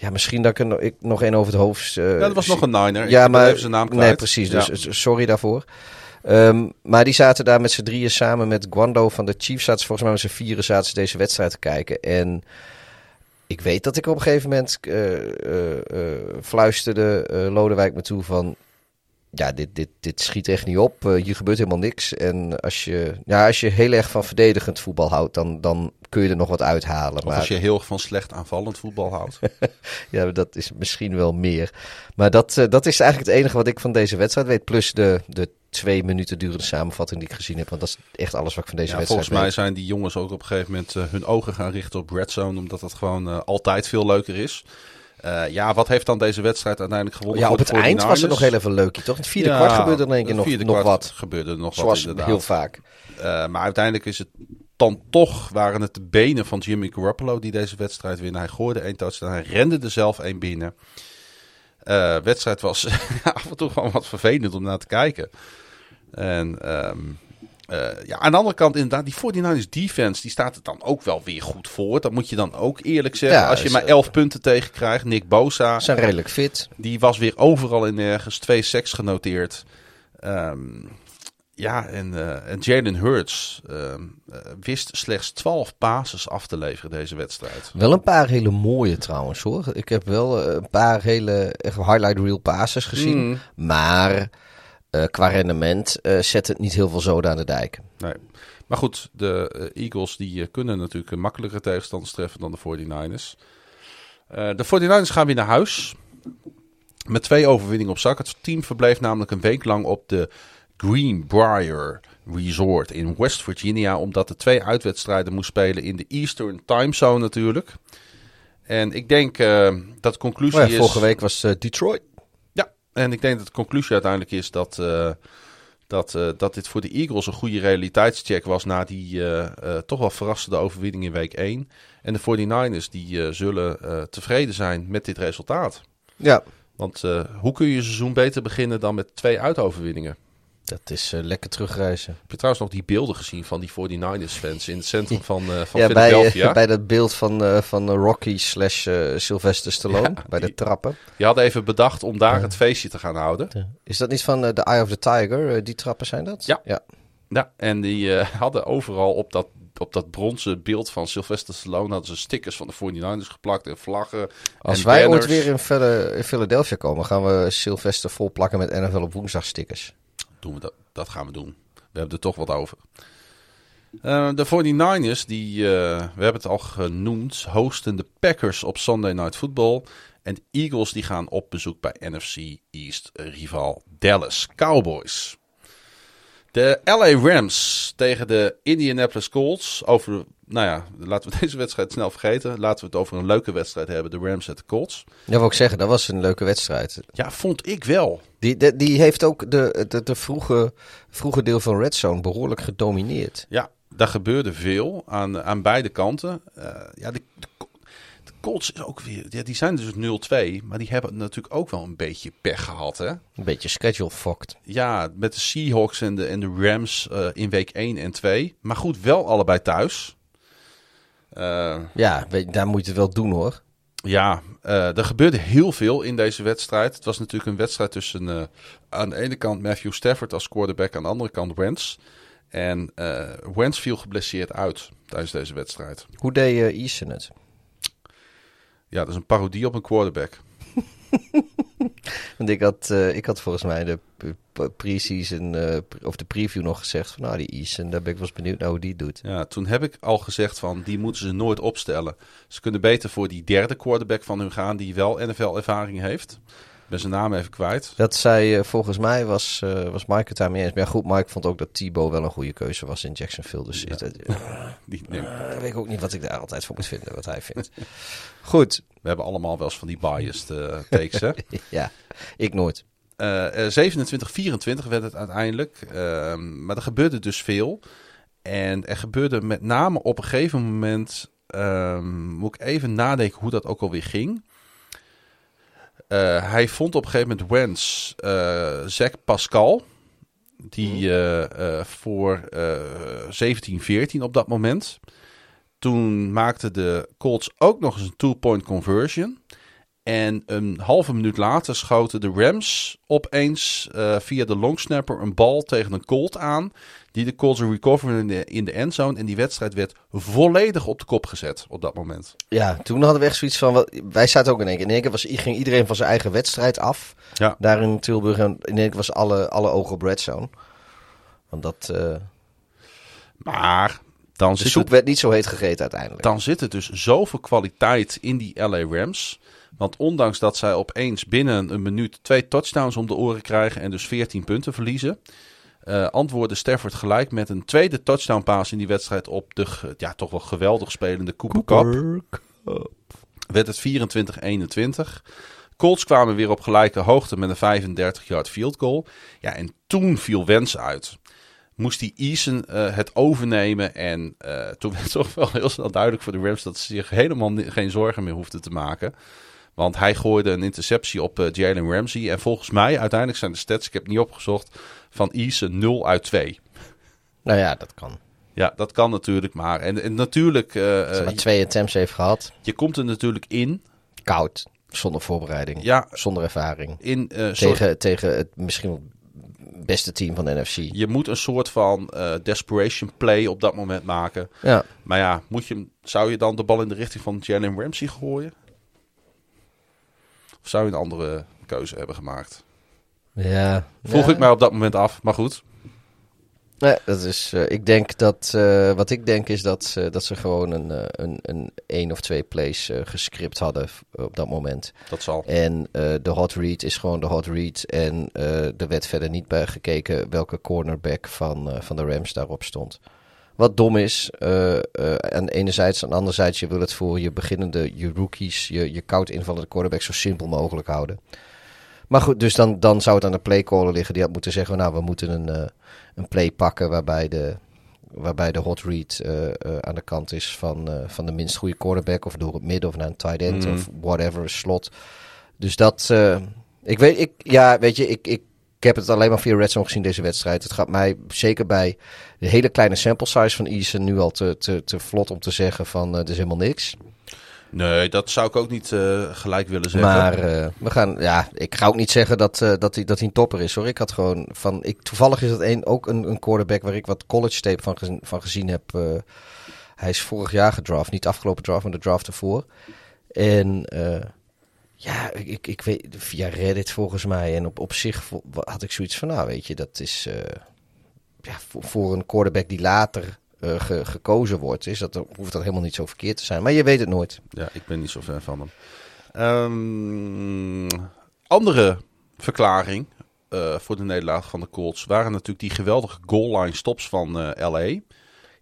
ja, misschien dat ik er nog, ik, nog één over het hoofd... eh, ja, er was nog een Niner. Ja, maar even zijn naam kwijt. nee, precies. Dus Ja. eh, sorry daarvoor. Ehm, maar die zaten daar met z'n drieën samen met Guando van de Chiefs. Zaten volgens mij met z'n vieren zaten ze deze wedstrijd te kijken. En ik weet dat ik op een gegeven moment eh, fluisterde Lodewijk me toe van... Ja, dit, dit, dit schiet echt niet op. Hier gebeurt helemaal niks. En als je, ja, als je heel erg van verdedigend voetbal houdt, dan, dan kun je er nog wat uithalen. Of maar als je heel erg van slecht aanvallend voetbal houdt. ja, dat is misschien wel meer. Maar dat, eh, dat is eigenlijk het enige wat ik van deze wedstrijd weet. Plus de, de twee minuten durende samenvatting die ik gezien heb. Want dat is echt alles wat ik van deze Ja, wedstrijd volgens mij weet. zijn die jongens ook op een gegeven moment eh, hun ogen gaan richten op Red Zone. Omdat dat gewoon eh, altijd veel leuker is. Ja, wat heeft dan deze wedstrijd uiteindelijk gewonnen Ja, op het eind was het 49ers? nog heel even leuk. Toch? In het vierde Ja, kwart gebeurde er in één keer nog, nog wat. gebeurde er nog Zoals wat inderdaad. heel vaak. Maar uiteindelijk is het dan toch, waren het de benen van Jimmy Garoppolo die deze wedstrijd winnen. Hij gooide één touchdown, hij rende er zelf één binnen. Eh wedstrijd was af en toe gewoon wat vervelend om naar te kijken. En ehm, eh, ja, aan de andere kant inderdaad, die 49ers defense, die staat er dan ook wel weer goed voor. Dat moet je dan ook eerlijk zeggen. Ja, Als je maar eh, 11 punten tegen krijgt, Nick Bosa, zijn redelijk fit. die was weer overal en nergens. Twee seks genoteerd. Ehm, ja, en, eh, en Jalen Hurts ehm, eh, wist slechts 12 passes af te leveren deze wedstrijd. Wel een paar hele mooie trouwens hoor. Ik heb wel eh, een paar hele highlight reel passes gezien. Mm. Maar eh, qua rendement zet het niet heel veel zoden aan de dijk. Nee. Maar goed, de Eagles die kunnen natuurlijk een makkelijker tegenstanders treffen dan de 49ers. Eh, de 49ers gaan weer naar huis. Met twee overwinningen op zak. Het team verbleef namelijk een week lang op de Greenbrier Resort in West Virginia. Omdat de twee uitwedstrijden moest spelen in de Eastern Time Zone natuurlijk. En ik denk eh, dat de conclusie ja, is... vorige week was eh, Detroit. Ja, en ik denk dat de conclusie uiteindelijk is dat, eh, dat, dat dit voor de Eagles een goede realiteitscheck was na die toch wel verrassende overwinning in week 1. En de 49ers die zullen tevreden zijn met dit resultaat. Ja, Want hoe kun je je seizoen beter beginnen dan met twee uitoverwinningen? Dat is eh, lekker terugreizen. Heb je trouwens nog die beelden gezien van die 49ers fans in het centrum van, eh van ja, bij, Philadelphia? eh, bij dat beeld van, eh, van Rocky slash eh, Sylvester Stallone. Ja, bij de trappen. Die hadden even bedacht om daar het feestje te gaan houden. Is dat niet van eh, The Eye of the Tiger? Eh, die trappen zijn dat? Ja. ja. Ja, en die eh, hadden overal op dat, op dat bronzen beeld van Sylvester Stallone... hadden ze stickers van de 49ers geplakt en vlaggen Als en wij banners. ooit weer in, Phila- in Philadelphia komen, gaan we Sylvester vol plakken met NFL op woensdag stickers. We dat, dat gaan we doen. We hebben er toch wat over. Uh, de 49ers, die, uh, we hebben het al genoemd, hosten de Packers op Sunday Night Football. En de Eagles die gaan op bezoek bij NFC East rival Dallas Cowboys. De LA Rams tegen de Indianapolis Colts. Over, nou ja, laten we deze wedstrijd snel vergeten. Laten we het over een leuke wedstrijd hebben. De Rams en de Colts. Ja, wil ik zeggen, dat was een leuke wedstrijd. Ja, vond ik wel. Die, de, die heeft ook de, de, de vroege, vroege deel van Red Zone behoorlijk gedomineerd. Ja, daar gebeurde veel aan, aan beide kanten. Uh, ja, de, de, de, Colts is ook weer, ja, die zijn dus 0-2, maar die hebben natuurlijk ook wel een beetje pech gehad, hè? Een beetje schedule fucked. Ja, met de Seahawks en de, en de Rams uh, in week 1 en 2. Maar goed, wel allebei thuis. Uh, ja, daar moet je het wel doen hoor. Ja, uh, er gebeurde heel veel in deze wedstrijd. Het was natuurlijk een wedstrijd tussen aan de ene kant Matthew Stafford als quarterback, aan de andere kant Wentz. En Wentz viel geblesseerd uit tijdens deze wedstrijd. Hoe deed uh, Eason het? Ja, dat is een parodie op een quarterback. Want ik had, uh, ik had volgens mij de pre-season uh, of de preview nog gezegd van nou die Eason, daar ben ik wel eens benieuwd naar hoe die doet. Ja, toen heb ik al gezegd van die moeten ze nooit opstellen. Ze kunnen beter voor die derde quarterback van hun gaan die wel NFL ervaring heeft. Ben zijn naam even kwijt. Dat zei uh, volgens mij was, uh, was Mike het daarmee eens. Maar ja, goed, Mike vond ook dat Thibaut wel een goede keuze was in Jacksonville. Dus ja. het, die, nee. weet ik ook niet wat ik daar altijd voor moet vinden, wat hij vindt. goed. We hebben allemaal wel eens van die biased takes, hè? ja, ik nooit. Uh, 27-24 werd het uiteindelijk. Uh, maar er gebeurde dus veel. En er gebeurde met name op een gegeven moment. Um, moet ik even nadenken hoe dat ook alweer ging. Uh, hij vond op een gegeven moment Wens uh, Zach Pascal. Die uh, voor 17-14 op dat moment. Toen maakte de Colts ook nog eens een two-point conversion. En een halve minuut later schoten de Rams opeens uh, via de longsnapper een bal tegen een Colt aan. Die de Colts recoveren in de, in de endzone. En die wedstrijd werd volledig op de kop gezet op dat moment. Ja, toen hadden we echt zoiets van... Wat, wij zaten ook in één keer. In één keer was, ging iedereen van zijn eigen wedstrijd af. Ja. Daar in Tilburg. En in één keer was alle, alle ogen op Red Zone. Want dat... Uh... Maar... Dan de soep het, werd niet zo heet gegeten uiteindelijk. Dan zit er dus zoveel kwaliteit in die LA Rams... Want ondanks dat zij opeens binnen een minuut twee touchdowns om de oren krijgen en dus 14 punten verliezen, uh, antwoordde Stafford gelijk met een tweede touchdown pass in die wedstrijd op de ja, toch wel geweldig spelende Cooper, Cooper Cup. Cup. Werd het 24-21. Colts kwamen weer op gelijke hoogte met een 35-yard field goal. Ja, en toen viel Wens uit. Moest die Eason uh, het overnemen. En uh, toen werd toch wel heel snel duidelijk voor de Rams dat ze zich helemaal geen zorgen meer hoefden te maken. Want hij gooide een interceptie op uh, Jalen Ramsey. En volgens mij, uiteindelijk zijn de stats, ik heb het niet opgezocht, van Eason 0 uit 2. Nou ja, dat kan. Ja, dat kan natuurlijk maar. En, en natuurlijk... Uh, Als maar twee attempts heeft gehad. Je komt er natuurlijk in. Koud. Zonder voorbereiding. Ja. Zonder ervaring. In, uh, tegen, soort... tegen het misschien beste team van de NFC. Je moet een soort van uh, desperation play op dat moment maken. Ja. Maar ja, moet je, zou je dan de bal in de richting van Jalen Ramsey gooien? Of zou je een andere keuze hebben gemaakt? Ja. Vroeg ja. ik mij op dat moment af, maar goed. Nee, dat is, uh, ik denk dat, uh, wat ik denk is dat, uh, dat ze gewoon een, uh, een, een één of twee plays gescript hadden op dat moment. Dat zal. En de hot read is gewoon de hot read. En er werd verder niet bij gekeken welke cornerback van, van de Rams daarop stond. Wat dom is, aan enerzijds, aan anderzijds, je wil het voor je beginnende, je rookies, je, je koud invallende quarterback zo simpel mogelijk houden. Maar goed, dus dan, dan zou het aan de playcaller liggen. Die had moeten zeggen, nou, we moeten een, uh, een play pakken waarbij de, waarbij de hot read uh, uh, aan de kant is van, van de minst goede quarterback. Of door het midden of naar een tight end mm. of whatever, slot. Dus dat, ik weet, ik, ja, weet je, ik, ik, ik heb het alleen maar via Red Zone gezien deze wedstrijd. Het gaat mij zeker bij de hele kleine sample size van Eason nu al te, te, te vlot om te zeggen van, er is helemaal niks. Nee, dat zou ik ook niet uh, gelijk willen zeggen. Maar uh, we gaan, ja, ik ga ook niet zeggen dat, uh, dat, hij, dat hij een topper is hoor. Ik had gewoon van, ik, toevallig is dat een, ook een, een quarterback waar ik wat college tape van, gezien, van gezien heb. hij is vorig jaar gedraft, niet afgelopen draft, maar de draft ervoor. En ja, ik, ik weet, via Reddit volgens mij. En op, op zich had ik zoiets van, nou weet je, dat is ja, voor, voor een quarterback die later eh, ge- gekozen wordt, is dat, hoeft dat helemaal niet zo verkeerd te zijn. Maar je weet het nooit. Ja, ik ben niet zo fan van hem. Ehm, andere verklaring eh, voor de nederlaag van de Colts waren natuurlijk die geweldige goal line stops van eh, LA.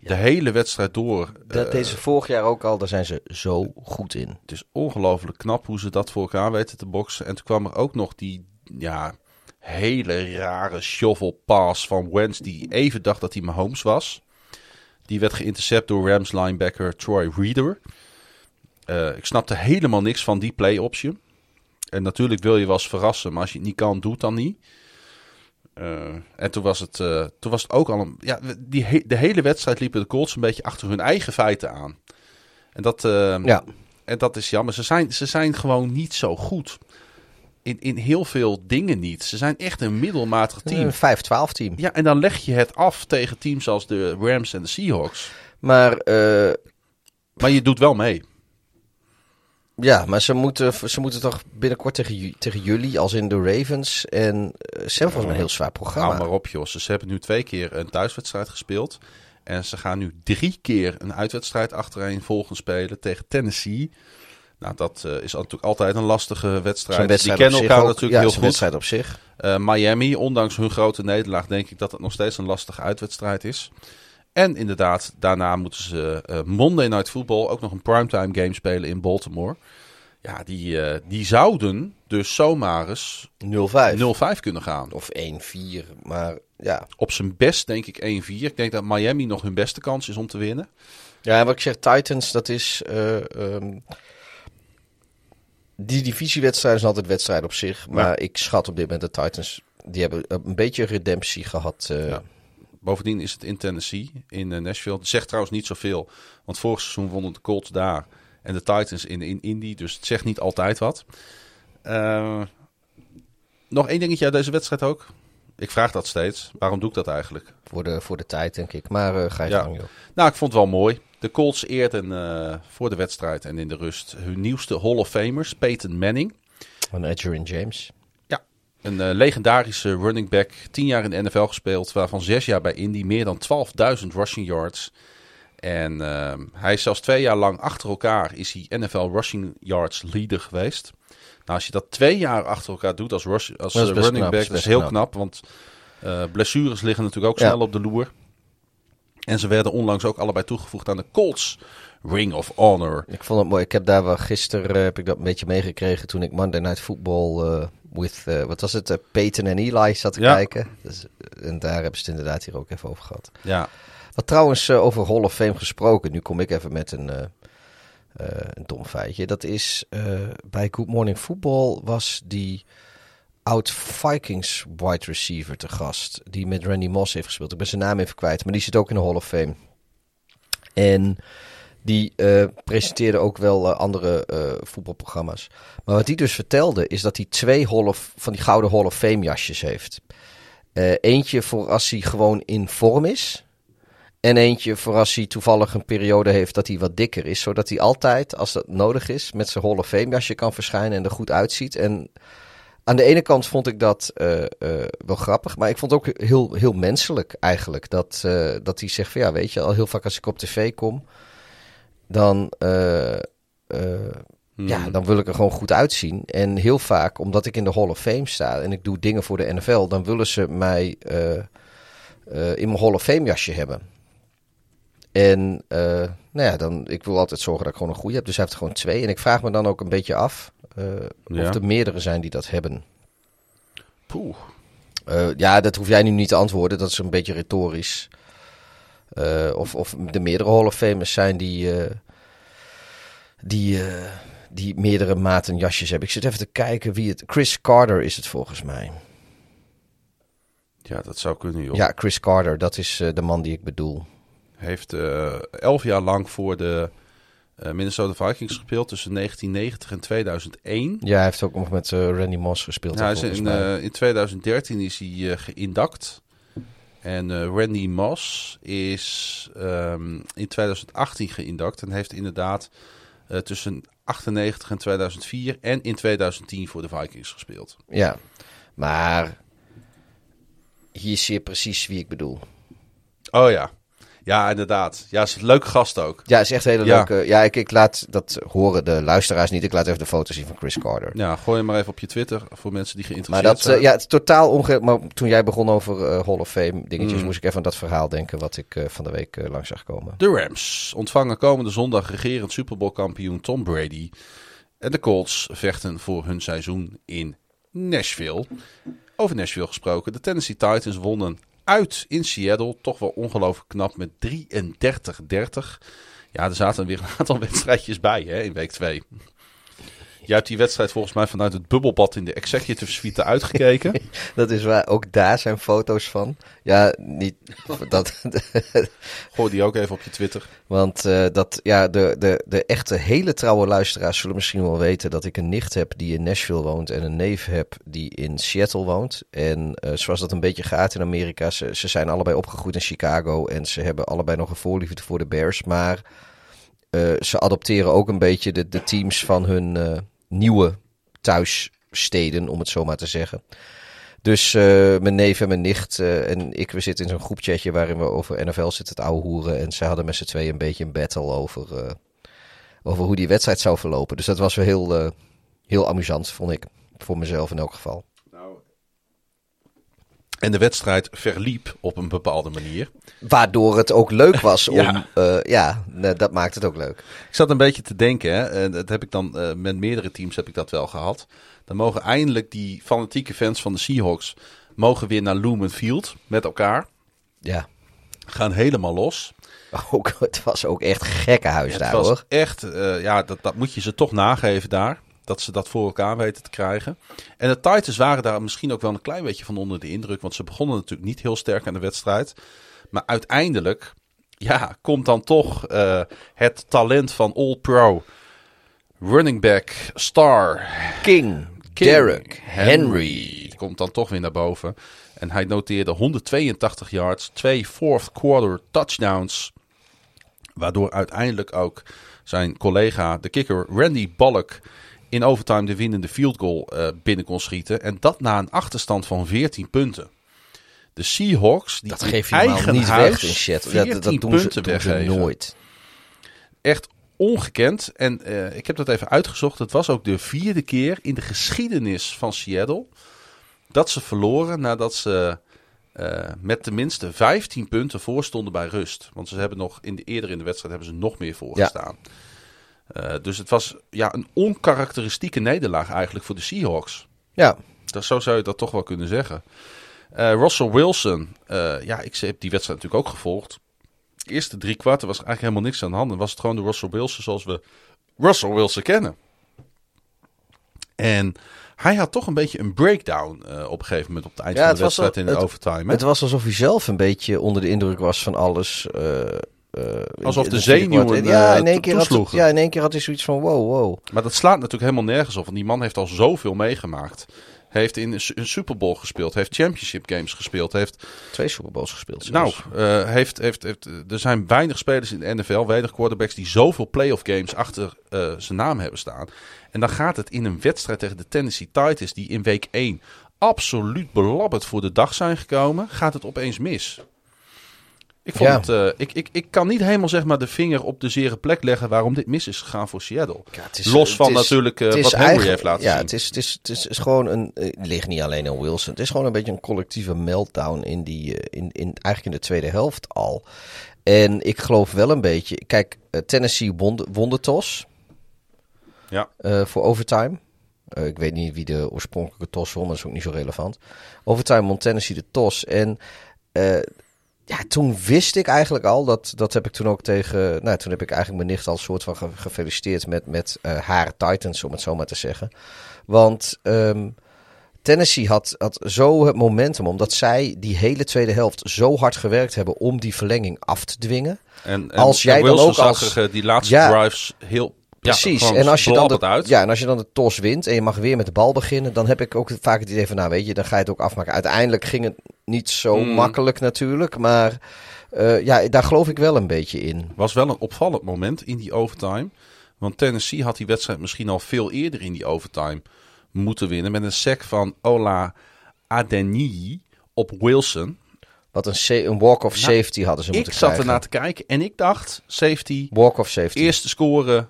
De hele wedstrijd door. Dat eh, deze vorig jaar ook al, daar zijn ze zo goed in. Het is ongelooflijk knap hoe ze dat voor elkaar weten te boksen. En toen kwam er ook nog die ja, hele rare shovel pass van Wentz die even dacht dat hij Mahomes was. Die werd geïntercept door Rams linebacker Troy Reader. Eh, ik snapte helemaal niks van die play option. En natuurlijk wil je wel eens verrassen, maar als je het niet kan, doe het dan niet. Eh, en toen was, het, eh, toen was het ook al een. Ja, die he- de hele wedstrijd liepen de Colts een beetje achter hun eigen feiten aan. En dat, eh, Ja, en dat is jammer. Ze zijn, ze zijn gewoon niet zo goed. In, in heel veel dingen niet. Ze zijn echt een middelmatig team. een 5-12 team. Ja, en dan leg je het af tegen teams als de Rams en de Seahawks. Maar eh, Maar je doet wel mee. Ja, maar ze moeten, ze moeten toch binnenkort tegen, tegen jullie, als in de Ravens. En uh, ze hebben volgens een heel zwaar programma. Hou maar op, Jos. Ze hebben nu twee keer een thuiswedstrijd gespeeld. En ze gaan nu drie keer een uitwedstrijd achtereen volgen spelen tegen Tennessee. Nou, dat uh, is natuurlijk altijd een lastige wedstrijd. Die kennen elkaar ook. natuurlijk ja, heel goed. wedstrijd op zich. Uh, Miami, ondanks hun grote nederlaag, denk ik dat het nog steeds een lastige uitwedstrijd is. En inderdaad, daarna moeten ze uh, Monday Night Football ook nog een primetime game spelen in Baltimore. Ja, die, uh, die zouden dus zomaar eens 0-5. 0-5 kunnen gaan. Of 1-4, maar ja. Op zijn best denk ik 1-4. Ik denk dat Miami nog hun beste kans is om te winnen. Ja, wat ik zeg, Titans, dat is... Uh, um, die divisiewedstrijd is altijd wedstrijd op zich. Maar ja. ik schat op dit moment de Titans... Die hebben een beetje redemptie gehad. Ja. Bovendien is het in Tennessee, in uh, Nashville. Dat zegt trouwens niet zoveel. Want vorig seizoen wonnen de Colts daar. En de Titans in, in Indy. Dus het zegt niet altijd wat. Uh, nog één dingetje uit deze wedstrijd ook. Ik vraag dat steeds. Waarom doe ik dat eigenlijk? Voor de, voor de tijd, denk ik. Maar uh, ga je ja. gang, joh. Nou, ik vond het wel mooi. De Colts eerden uh, voor de wedstrijd en in de rust hun nieuwste Hall of Famers, Peyton Manning. En Adrian James. Een uh, legendarische running back. Tien jaar in de NFL gespeeld, waarvan zes jaar bij Indy. Meer dan 12.000 rushing yards. En uh, hij is zelfs twee jaar lang achter elkaar is hij NFL rushing yards leader geweest. Nou, als je dat twee jaar achter elkaar doet als, rush, als dat running knap, back, dat is heel knap. knap want uh, blessures liggen natuurlijk ook snel op de loer. En ze werden onlangs ook allebei toegevoegd aan de Colts Ring of Honor. Ik vond het mooi. Ik heb daar wel gisteren heb ik dat een beetje meegekregen toen ik Monday Night Football with uh, wat was het Peyton en Eli zat te ja. kijken. Dus, en daar hebben ze het inderdaad hier ook even over gehad. Ja. Wat trouwens uh, over Hall of Fame gesproken. Nu kom ik even met een, een dom feitje. Dat is bij Good Morning Football was die oud Vikings wide receiver te gast. Die met Randy Moss heeft gespeeld. Ik ben zijn naam even kwijt. Maar die zit ook in de Hall of Fame. En die uh, presenteerde ook wel uh, andere uh, voetbalprogramma's. Maar wat hij dus vertelde is dat hij twee of, van die gouden Hall of Fame jasjes heeft. Eentje voor als hij gewoon in vorm is. En eentje voor als hij toevallig een periode heeft dat hij wat dikker is. Zodat hij altijd, als dat nodig is, met zijn Hall of Fame jasje kan verschijnen en er goed uitziet. En aan de ene kant vond ik dat wel grappig, maar ik vond het ook heel, heel menselijk eigenlijk. Dat, dat hij zegt van ja, weet je, al heel vaak als ik op tv kom, dan, hmm. ja, dan wil ik er gewoon goed uitzien. En heel vaak, omdat ik in de Hall of Fame sta en ik doe dingen voor de NFL, dan willen ze mij in mijn Hall of Fame jasje hebben. En nou ja, dan, ik wil altijd zorgen dat ik gewoon een goede heb. Dus hij heeft er gewoon twee. En ik vraag me dan ook een beetje af ja. Of er meerdere zijn die dat hebben. Poeh. Uh, ja, dat hoef jij nu niet te antwoorden. Dat is een beetje retorisch. Uh, of, of de meerdere Hall of Famers zijn die, die, die meerdere maten jasjes hebben. Ik zit even te kijken wie het... Chris Carter is het volgens mij. Ja, dat zou kunnen, joh. Ja, Chris Carter. Dat is de man die ik bedoel. Heeft elf jaar lang voor de... Uh, Minnesota Vikings gespeeld tussen 1990 en 2001. Ja, hij heeft ook nog met uh, Randy Moss gespeeld. Ja, is in, uh, in 2013 is hij geïndakt. En Randy Moss is um, in 2018 geïndakt. En heeft inderdaad tussen 98 en 2004 en in 2010 voor de Vikings gespeeld. Ja, maar hier zie je precies wie ik bedoel. Oh ja. Ja, inderdaad. Ja, is een leuke gast ook. Ja, is echt een hele Ja. leuke. Ja, ik, ik laat dat horen de luisteraars niet. Ik laat even de foto zien van Chris Carter. Ja, gooi hem maar even op je Twitter voor mensen die Maar geïnteresseerd dat, zijn. eh, ja, het is totaal onge... Maar toen jij begon over eh, Hall of Fame dingetjes, Mm. moest ik even aan dat verhaal denken wat ik eh, van de week langs zag komen. De Rams ontvangen komende zondag regerend Super Bowl kampioen Tom Brady. En de Colts vechten voor hun seizoen in Nashville. Over Nashville gesproken. De Tennessee Titans wonnen uit in Seattle. Toch wel ongelooflijk knap met 33-30. Ja, er zaten weer een aantal wedstrijdjes bij hè, in week 2. Jij hebt die wedstrijd volgens mij vanuit het bubbelbad in de Executive Suite uitgekeken. Dat is waar, ook daar zijn foto's van. Ja, niet dat... Gooi die ook even op je Twitter. Want eh, dat, ja, de, de, de echte hele trouwe luisteraars zullen misschien wel weten dat ik een nicht heb die in Nashville woont en een neef heb die in Seattle woont. En eh, zoals dat een beetje gaat in Amerika, ze, ze zijn allebei opgegroeid in Chicago en ze hebben allebei nog een voorliefde voor de Bears. Maar eh, ze adopteren ook een beetje de, de teams van hun nieuwe thuissteden, om het zo maar te zeggen. Dus eh, mijn neef en mijn nicht eh, en ik, we zitten in zo'n groepchatje waarin we over NFL zitten te ouwehoeren. En ze hadden met z'n tweeën een beetje een battle over, eh, over hoe die wedstrijd zou verlopen. Dus dat was wel heel, heel amusant, vond ik. Voor mezelf in elk geval. En de wedstrijd verliep op een bepaalde manier. Waardoor het ook leuk was om... Ja. ja, ja nee, dat maakt het ook leuk. Ik zat een beetje te denken, hè, en dat heb ik dan eh, met meerdere teams heb ik dat wel gehad. Dan mogen eindelijk die fanatieke fans van de Seahawks mogen weer naar Lumen Field met elkaar. Ja, Gaan helemaal los. ook, het was ook echt gekke huis Het daar was hoor. echt, eh, ja, dat, dat moet je ze toch nageven daar. Dat ze dat voor elkaar weten te krijgen. En de Titans waren daar misschien ook wel een klein beetje van onder de indruk. Want ze begonnen natuurlijk niet heel sterk aan de wedstrijd. Maar uiteindelijk, ja, komt dan toch eh, het talent van All Pro. Running back, star, King, King Derek, Henry. Komt dan toch weer naar boven. En hij noteerde 182 yards, twee fourth quarter touchdowns. Waardoor uiteindelijk ook zijn collega, de kicker Randy Bullock, in overtime de winnende field goal eh, binnen kon schieten. En dat na een achterstand van 14 punten. De Seahawks, die Dat je eigen niet huis weg in. 14 Ja, dat, dat doen, ze, punten ze nooit. echt ongekend. En eh, ik heb dat even uitgezocht. Het was ook de vierde keer in de geschiedenis van Seattle dat ze verloren nadat ze eh, met tenminste 15 punten voor stonden bij rust. Want ze hebben nog in de, eerder in de wedstrijd hebben ze nog meer voorgestaan. Eh, dus het was ja, een onkarakteristieke nederlaag eigenlijk voor de Seahawks. Ja, Dat, zo zou je dat toch wel kunnen zeggen. Eh, Russell Wilson, eh, ja, ik heb die wedstrijd natuurlijk ook gevolgd. De eerste drie kwarten was eigenlijk helemaal niks aan de hand. Dan was het gewoon de Russell Wilson zoals we Russell Wilson kennen. En hij had toch een beetje een breakdown op een gegeven moment op het eind Ja, van de wedstrijd in de het- overtime. hè? het was alsof hij zelf een beetje onder de indruk was van alles. Eh, Alsof de vierde zenuwen, kwart. Ja, eh, in één keer had, ja, in één keer had hij zoiets van wow, wow. Maar dat slaat natuurlijk helemaal nergens op. Want die man heeft al zoveel meegemaakt. Heeft in een Su- een Super Bowl gespeeld. Heeft championship games gespeeld. Heeft Twee Super Bowls gespeeld. Nou, eh, heeft, heeft, heeft, er zijn weinig spelers in de NFL, weinig quarterbacks die zoveel playoff games achter eh, zijn naam hebben staan. En dan gaat het in een wedstrijd tegen de Tennessee Titans, die in week 1 absoluut belabberd voor de dag zijn gekomen, gaat het opeens mis. Ik, vond Ja. het, eh, ik, ik, ik kan niet helemaal zeg maar, de vinger op de zere plek leggen waarom dit mis is gegaan voor Seattle. Ja, het is- Los het van is- natuurlijk eh, het wat Henry heeft laten ja, zien. Het is, het, is, het, is, is gewoon een. eh, Het ligt niet alleen aan Wilson. Het is gewoon een beetje een collectieve meltdown in die. eh, In, in, eigenlijk in de tweede helft al. En ik geloof wel een beetje. Kijk, eh, Tennessee won, de- won de tos. Ja. eh, voor overtime. Eh, ik weet niet wie de oorspronkelijke tos won, maar dat is ook niet zo relevant. Overtime won Tennessee de tos. En eh, ja, toen wist ik eigenlijk al, dat, dat heb ik toen ook tegen... Nou, toen heb ik eigenlijk mijn nicht al soort van ge- gefeliciteerd met, met eh, haar Titans, om het zo maar te zeggen. Want ehm, Tennessee had, had zo het momentum, omdat zij die hele tweede helft zo hard gewerkt hebben om die verlenging af te dwingen. En, en, Als jij en dan ook zag als- eh, die laatste Ja. drives heel Precies. Ja, en, als je dan de, ja, en als je dan de tos wint en je mag weer met de bal beginnen, dan heb ik ook vaak het idee van, nou weet je, dan ga je het ook afmaken. Uiteindelijk ging het niet zo Mm. makkelijk natuurlijk, maar eh, ja, daar geloof ik wel een beetje in. was wel een opvallend moment in die overtime. Want Tennessee had die wedstrijd misschien al veel eerder in die overtime moeten winnen. Met een sack van Ola Adeniyi op Wilson. Wat een, een walk-of safety hadden ze Nou, Ik moeten zat krijgen. ernaar te kijken en ik dacht, safety, Walk-of safety. eerste scoren,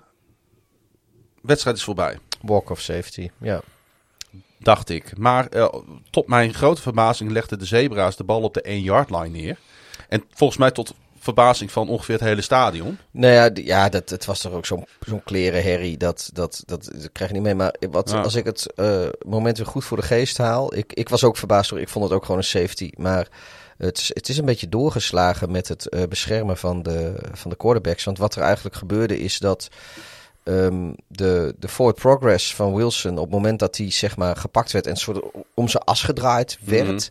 wedstrijd is voorbij. Walk-of safety, ja. Dacht ik. Maar eh, tot mijn grote verbazing legden de Zebra's de bal op de 1-yard line neer. En volgens mij tot verbazing van ongeveer het hele stadion. Nou ja, ja dat, het was toch ook zo'n zo'n klerenherrie. Dat, dat, dat, dat krijg je niet mee. Maar wat, Ja. als ik het eh, moment weer goed voor de geest haal. Ik, ik was ook verbaasd door. Ik vond het ook gewoon een safety. Maar het, is- het is een beetje doorgeslagen met het eh, beschermen van de, van de quarterbacks. Want wat er eigenlijk gebeurde is dat. Ehm, de, de forward progress van Wilson, op het moment dat hij zeg maar gepakt werd en soort om zijn as gedraaid werd,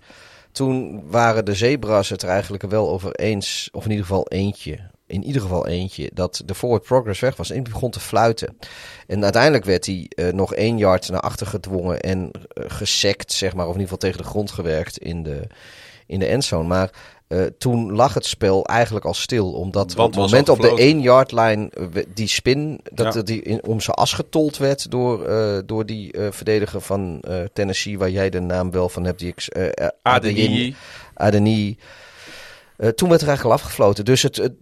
toen waren de zebra's het er eigenlijk wel over eens, of in ieder geval eentje, in ieder geval eentje, dat de forward progress weg was. En begon te fluiten. En uiteindelijk werd hij eh, nog één yard naar achter gedwongen en eh, gesekt, zeg maar, of in ieder geval tegen de grond gewerkt in de, in de endzone. Maar eh, toen lag het spel eigenlijk al stil, omdat op het moment op de gefloten. 1 yard line die spin, dat Ja. die in, om zijn as getold werd door, eh, door die eh, verdediger van Tennessee, waar jij de naam wel van hebt, die ik... Adeni. Toen werd er eigenlijk al afgefloten. Dus het, het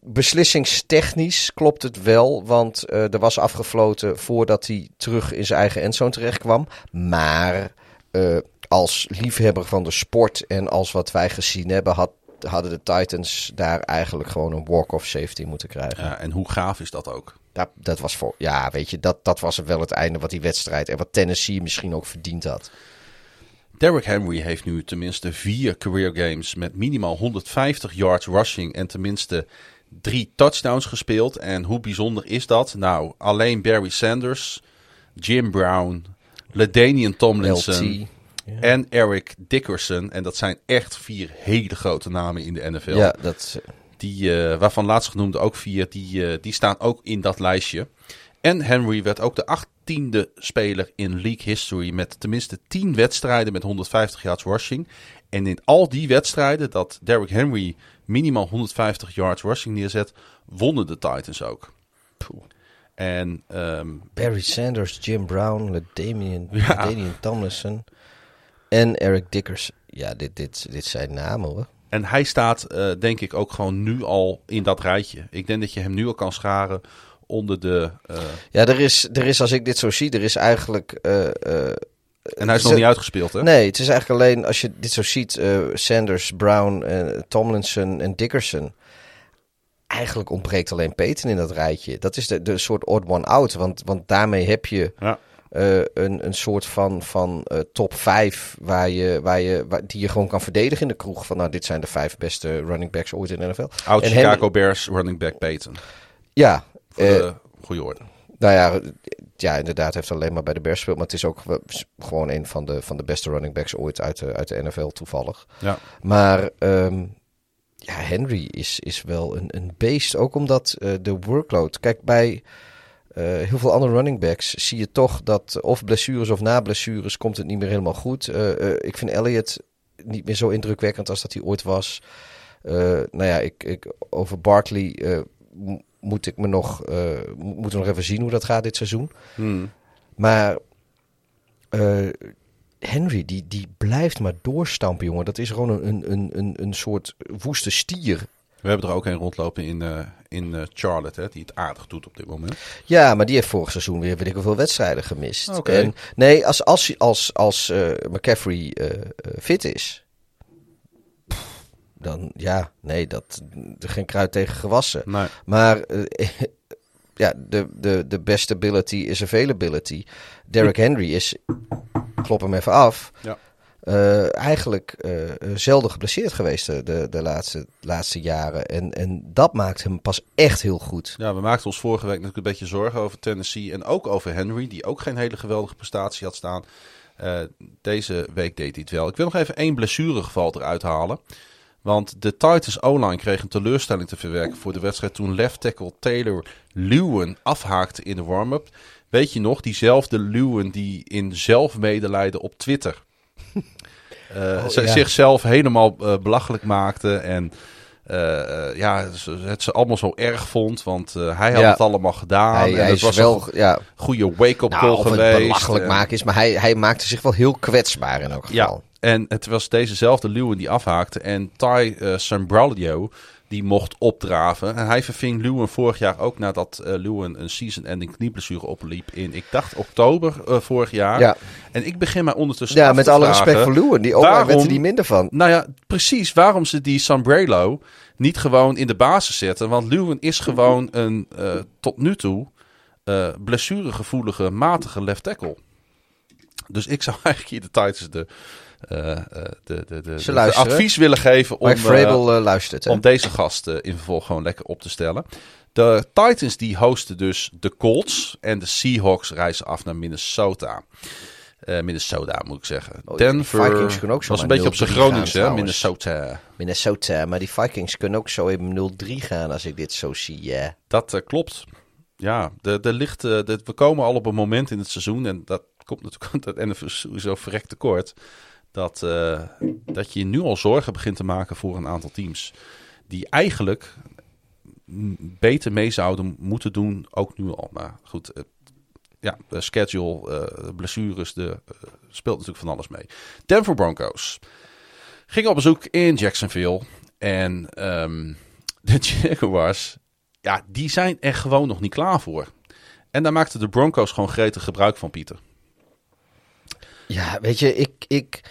beslissingstechnisch klopt het wel. Want er was afgefloten voordat hij terug in zijn eigen endzone terecht kwam. Maar als liefhebber van de sport en als wat wij gezien hebben, had, hadden de Titans daar eigenlijk gewoon een walk-off safety moeten krijgen. Ja, en hoe gaaf is dat ook? Dat, dat was voor, ja, weet je, dat, dat was wel het einde wat die wedstrijd en wat Tennessee misschien ook verdiend had. Derrick Henry heeft nu tenminste vier career games met minimaal 150 yards rushing en tenminste drie touchdowns gespeeld. En hoe bijzonder is dat? Nou, alleen Barry Sanders, Jim Brown, LaDainian Tomlinson LT. en Eric Dickerson. En dat zijn echt vier hele grote namen in de NFL. Ja, dat, Die, eh, waarvan laatst genoemde ook vier, die, eh, die staan ook in dat lijstje. En Henry werd ook de achttiende speler in league history met tenminste 10 wedstrijden met 150 yards rushing. En in al die wedstrijden dat Derrick Henry minimaal 150 yards rushing neerzet, wonnen de Titans ook. En ehm, Barry Sanders, Jim Brown, LaDainian, Ja. LaDainian Tomlinson en Eric Dickers. Ja, dit, dit, dit zijn namen hoor. En hij staat, eh, denk ik, ook gewoon nu al in dat rijtje. Ik denk dat je hem nu al kan scharen onder de. eh, Ja, er is, er is, als ik dit zo zie, er is eigenlijk... eh, en hij is nog niet uitgespeeld, hè? Nee, het is eigenlijk alleen, als je dit zo ziet, Sanders, Brown, Tomlinson en Dickerson. Eigenlijk ontbreekt alleen Peyton in dat rijtje. Dat is de, de soort odd one out, want, want daarmee heb je Ja. Eh, een, een soort van, van eh, top 5 waar je, waar je, waar, die je gewoon kan verdedigen in de kroeg. Van nou, dit zijn de vijf beste running backs ooit in de NFL. Oud En Chicago Henry- Bears running back Peyton. Ja, Voor eh, de goede orde. nou ja, ja, inderdaad, heeft alleen maar bij de Bears gespeeld. Maar het is ook gewoon een van de, van de beste running backs ooit uit de, uit de NFL toevallig. Ja. Maar ehm, ja, Henry is, is wel een, een beest. Ook omdat de workload. Kijk, bij heel veel andere running backs zie je toch dat of blessures of na blessures komt het niet meer helemaal goed. Eh, eh, ik vind Elliott niet meer zo indrukwekkend als dat hij ooit was. Eh, nou ja, ik, ik, over Barkley eh, mo- moet ik me nog, eh, mo- moeten we nog even zien hoe dat gaat dit seizoen. Hmm. Maar eh, Henry, die, die blijft maar doorstampen, jongen. Dat is gewoon een, een, een, een soort woeste stier. We hebben er ook een rondlopen in, eh, in eh, Charlotte, hè, die het aardig doet op dit moment. Ja, maar die heeft vorig seizoen weer weet ik hoeveel wedstrijden gemist. Oké. Nee, als, als, als, als eh, McCaffrey fit is, dan ja, nee, dat, geen kruid tegen gewassen. Nee. Maar ja, de, de, de best ability is availability. Derrick Henry is, klop hem even af, Ja. Eh, eigenlijk eh, eh, zelden geblesseerd geweest de, de, de laatste, laatste jaren. En, en dat maakt hem pas echt heel goed. Ja, we maakten ons vorige week natuurlijk een beetje zorgen over Tennessee en ook over Henry, die ook geen hele geweldige prestatie had staan. Eh, deze week deed hij het wel. Ik wil nog even één blessuregeval eruit halen. Want de Titans O-line kreeg een teleurstelling te verwerken voor de wedstrijd toen left tackle Taylor Lewan afhaakte in de warm-up. Weet je nog, diezelfde Lewan die in zelfmedelijden op Twitter ja. zichzelf helemaal eh, belachelijk maakte en eh, ja, het ze allemaal zo erg vond, want hij had Ja. het allemaal gedaan. hij en hij het was wel, een ja, goede wake-up nou, call of het geweest. belachelijk En- maken is, maar hij, hij maakte zich wel heel kwetsbaar in elk geval. Ja, En het was dezezelfde Lewin die afhaakte. En Ty uh, Sambraglio die mocht opdraven. En hij verving Lewin vorig jaar ook nadat uh, Lewin een season-ending knieblessure opliep in, ik dacht, oktober uh, vorig jaar. Ja. En ik begin mij ondertussen Ja, met te alle vragen, respect voor Lewin. Die waarom- werd er niet minder van. Nou ja, precies. Waarom ze die Sombrero niet gewoon in de basis zetten. Want Lewin is gewoon een eh, tot nu toe eh, blessuregevoelige, matige left tackle. Dus ik zou eigenlijk hier de Titans de, eh, eh, de, de, de, de luisteren. advies willen geven om, Vrabel eh, luistert. Om deze gast eh, in vervolg gewoon lekker op te stellen. De Titans die hosten dus de Colts en de Seahawks reizen af naar Minnesota. Eh, Minnesota moet ik zeggen. Oh, Denver Vikings kunnen ook zo was een beetje op zijn 0-3 Gronings, hè? Minnesota. Minnesota. Maar die Vikings kunnen ook zo even 0-3 gaan als ik dit zo zie. Dat eh, klopt. Ja, de, de ligt, eh, de, we komen al op een moment in het seizoen. En dat komt natuurlijk dat NFL sowieso verrekt tekort. Dat, eh, dat je nu al zorgen begint te maken voor een aantal teams. Die eigenlijk beter mee zouden moeten doen, ook nu al. Maar goed, eh, ja, de schedule, eh, blessures, de, speelt natuurlijk van alles mee. Denver Broncos gingen op bezoek in Jacksonville. En ehm, de Jaguars, ja, die zijn er gewoon nog niet klaar voor. En daar maakten de Broncos gewoon gretig gebruik van, Pieter. Ja, weet je, ik, ik,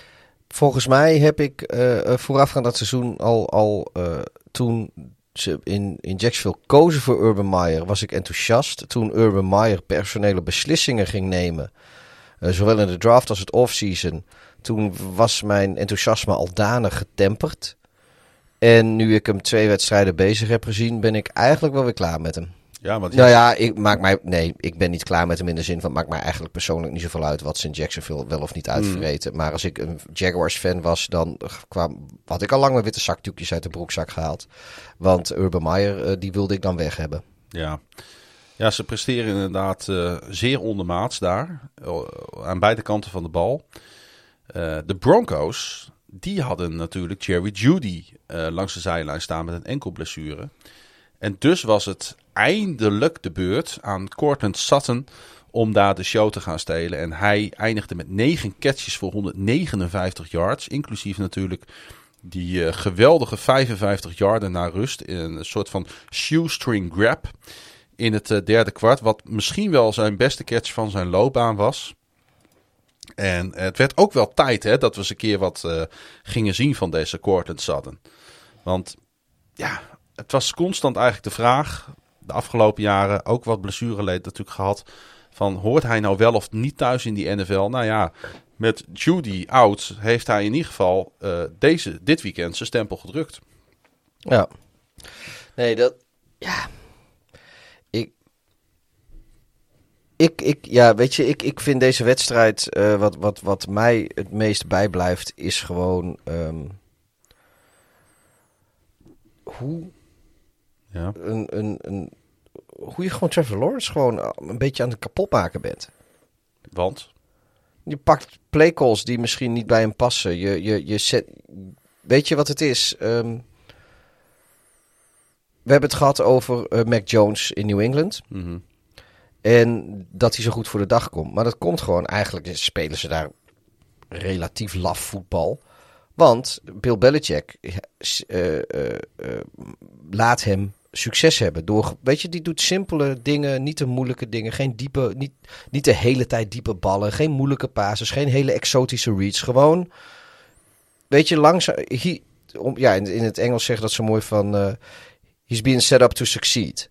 volgens mij heb ik eh, voorafgaand dat seizoen al, al eh, toen ze in, in Jacksonville kozen voor Urban Meyer, was ik enthousiast. Toen Urban Meyer personele beslissingen ging nemen, zowel in de draft als het offseason, toen was mijn enthousiasme al danig getemperd. En nu ik hem twee wedstrijden bezig heb gezien, ben ik eigenlijk wel weer klaar met hem. Ja, want Nou ja, ik maak mij, nee, ik ben niet klaar met hem in de zin van, het maakt mij eigenlijk persoonlijk niet zoveel uit wat in Jacksonville wel of niet uitvreten. Maar als ik een Jaguars fan was, dan kwam, had ik al lang mijn witte zakdoekjes uit de broekzak gehaald. Want Urban Meyer, eh, die wilde ik dan weg hebben. Ja. ja, ze presteren inderdaad eh, zeer ondermaats daar. eh, aan beide kanten van de bal. De Broncos, die hadden natuurlijk Jerry Judy langs de zijlijn staan met een enkel blessure. En dus was het eindelijk de beurt aan Cortland Sutton om daar de show te gaan stelen. En hij eindigde met 9 catches voor 159 yards. Inclusief natuurlijk die eh, geweldige 55 yarden naar rust. In een soort van shoestring grab in het eh, derde kwart. Wat misschien wel zijn beste catch van zijn loopbaan was. En het werd ook wel tijd hè, dat we eens een keer wat eh, gingen zien van deze Cortland Sutton. Want ja, het was constant eigenlijk de vraag. De afgelopen jaren ook wat blessureleed natuurlijk gehad. Van hoort hij nou wel of niet thuis in die NFL? Nou ja, met Judy out heeft hij in ieder geval eh, deze, dit weekend zijn stempel gedrukt. Ja. Nee, dat, ja. Ik, ik, ik, ja, weet je, ik, ik vind deze wedstrijd, eh, wat, wat, wat mij het meest bijblijft, is gewoon ehm, hoe Ja. een, een, een, hoe je gewoon Trevor Lawrence gewoon eh, een beetje aan het kapotmaken bent. Want Je pakt playcalls die misschien niet bij hem passen. Je, je, je zet, weet je wat het is? Ehm, we hebben het gehad over eh, Mac Jones in New England. mhm, En dat hij zo goed voor de dag komt. Maar dat komt gewoon eigenlijk, spelen ze daar relatief laf voetbal. Want Bill Belichick eh, laat hem succes hebben. Door, weet je, die doet simpele dingen, niet de moeilijke dingen. Geen diepe, niet, niet de hele tijd diepe ballen. Geen moeilijke passes, geen hele exotische reads. Gewoon, weet je, langzaam. He, om, ja, in, het Engels zegt dat zo mooi van... eh, he's being set up to succeed.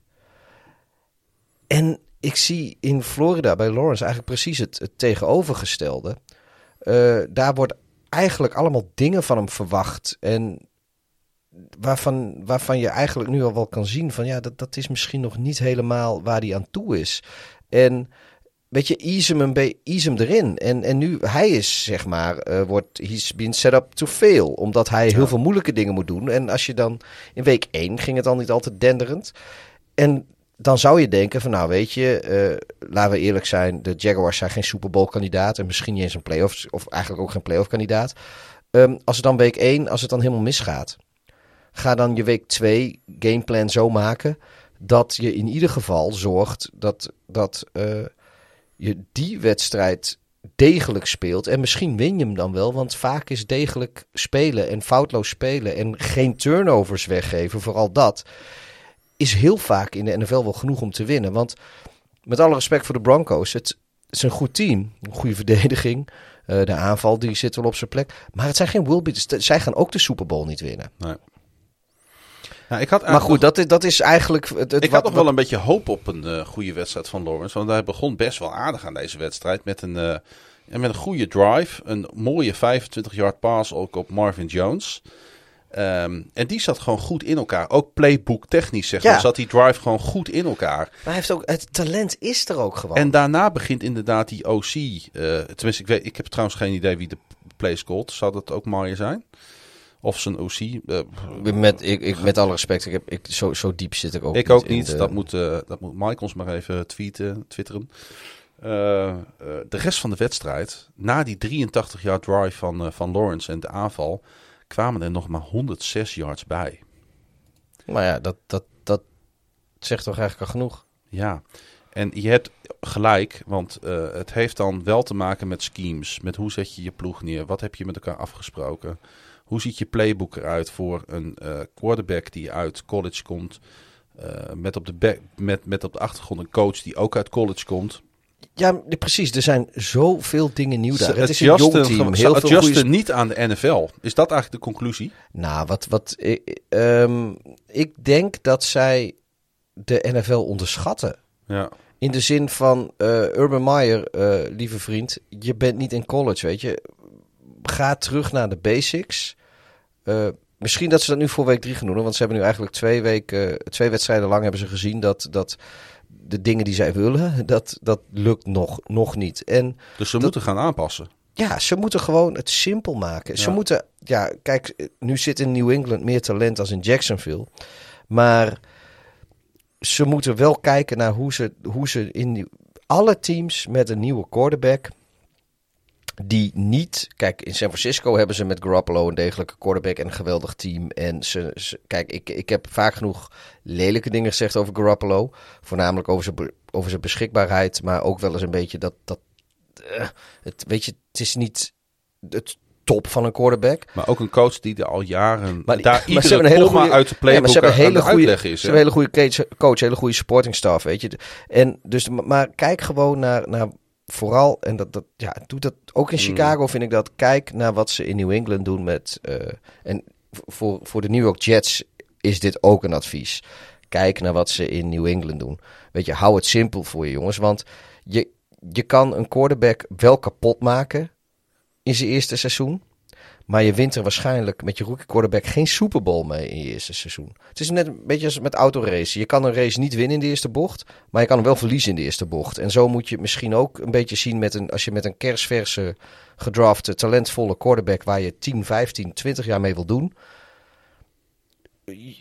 En ik zie in Florida bij Lawrence eigenlijk precies het, het tegenovergestelde. Eh, daar wordt eigenlijk allemaal dingen van hem verwacht. En waarvan, waarvan je eigenlijk nu al wel kan zien van ja, dat, dat is misschien nog niet helemaal waar hij aan toe is. En weet je, ease hem, een ease hem erin. En, en nu, hij is zeg maar, eh, wordt, he's been set up to fail. Omdat hij heel veel moeilijke dingen moet doen. En als je dan, in week 1 ging het al niet altijd denderend. En dan zou je denken van nou weet je, eh, laten we eerlijk zijn, de Jaguars zijn geen Super Bowl kandidaat en misschien niet eens een playoff of eigenlijk ook geen playoff kandidaat. Ehm, als het dan week 1, als het dan helemaal misgaat, ga dan je week 2 gameplan zo maken dat je in ieder geval zorgt dat, dat eh, je die wedstrijd degelijk speelt. En misschien win je hem dan wel, want vaak is degelijk spelen en foutloos spelen en geen turnovers weggeven, vooral dat, is heel vaak in de NFL wel genoeg om te winnen. Want met alle respect voor de Broncos, het, is een goed team, een goede verdediging. Uh, de aanval die zit wel op zijn plek. Maar het zijn geen worldbeaters. Zij gaan ook de Super Bowl niet winnen. Nee. Nou, ik had maar goed, dat is, dat is eigenlijk. Het, ik had nog wel een beetje hoop op een uh, goede wedstrijd van Lawrence. Want hij begon best wel aardig aan deze wedstrijd. Met een, uh, met een goede drive. Een mooie 25-yard pass ook op Marvin Jones. Um, en die zat gewoon goed in elkaar. Ook playbook technisch zeg maar. Ja. Zat die drive gewoon goed in elkaar. Maar hij heeft ook, het talent is er ook gewoon. En daarna begint inderdaad die OC. Uh, tenminste, ik, weet, ik heb trouwens geen idee wie de play scored. Zou dat ook Maier zijn? Of zijn OC. Uh, met, ik, ik, met alle respect, ik heb, ik, zo, zo diep zit ik ook ik niet. ook niet. De... Dat, moet, uh, dat moet ons maar even tweeten, twitteren. Uh, de rest van de wedstrijd, na die 83 jaar drive van, van Lawrence en de aanval, kwamen er nog maar 106 yards bij. Maar ja, dat, dat, dat zegt toch eigenlijk al genoeg? Ja, en je hebt gelijk, want uh, het heeft dan wel te maken met schemes. Met hoe zet je je ploeg neer? Wat heb je met elkaar afgesproken? Hoe ziet je playbook eruit voor een uh, quarterback die uit college komt? Uh, met, op de back, met, met op de achtergrond een coach die ook uit college komt. Ja, precies. Er zijn zoveel dingen nieuw daar. Het is een jong team. Heel het veel goede... niet aan de NFL. Is dat eigenlijk de conclusie? Nou, wat, wat ik, um, ik denk dat zij de NFL onderschatten. Ja. In de zin van uh, Urban Meyer, uh, lieve vriend, je bent niet in college, weet je. Ga terug naar de basics. Uh, misschien dat ze dat nu voor week drie gaan doen, want ze hebben nu eigenlijk twee weken, twee wedstrijden lang hebben ze gezien dat dat de dingen die zij willen, dat, dat lukt nog, nog niet. En dus ze moeten gaan aanpassen. Ja, ze moeten gewoon het simpel maken. Ze moeten, ja, kijk, nu zit in New England meer talent als in Jacksonville. Maar ze moeten wel kijken naar hoe ze, hoe ze in alle teams met een nieuwe quarterback die niet. Kijk, in San Francisco hebben ze met Garoppolo een degelijke quarterback en een geweldig team. En ze, kijk, ik, ik heb vaak genoeg lelijke dingen gezegd over Garoppolo. Voornamelijk over zijn, over zijn beschikbaarheid, maar ook wel eens een beetje dat. dat uh, het, weet je, het is niet het top van een quarterback. Maar ook een coach die er al jaren maar, daar maar ze hebben een hele goede, uit de playbook ja, maar ze hebben een hele goede, is. Ze hebben een hele goede coach, coach, hele goede supporting staff, weet je. En dus, maar kijk gewoon naar, naar vooral, en dat, dat ja, doet dat ook in mm. Chicago, vind ik dat. Kijk naar wat ze in New England doen met. Uh, en voor, voor de New York Jets is dit ook een advies. Kijk naar wat ze in New England doen. Weet je, hou het simpel voor je jongens. Want je, je kan een quarterback wel kapot maken in zijn eerste seizoen. Maar je wint er waarschijnlijk met je rookie quarterback geen Super Bowl mee in je eerste seizoen. Het is net een beetje als met autoracen. Je kan een race niet winnen in de eerste bocht, maar je kan hem wel verliezen in de eerste bocht. En zo moet je het misschien ook een beetje zien met een, als je met een kerstverse gedrafte, talentvolle quarterback waar je 10, 15, 20 jaar mee wil doen.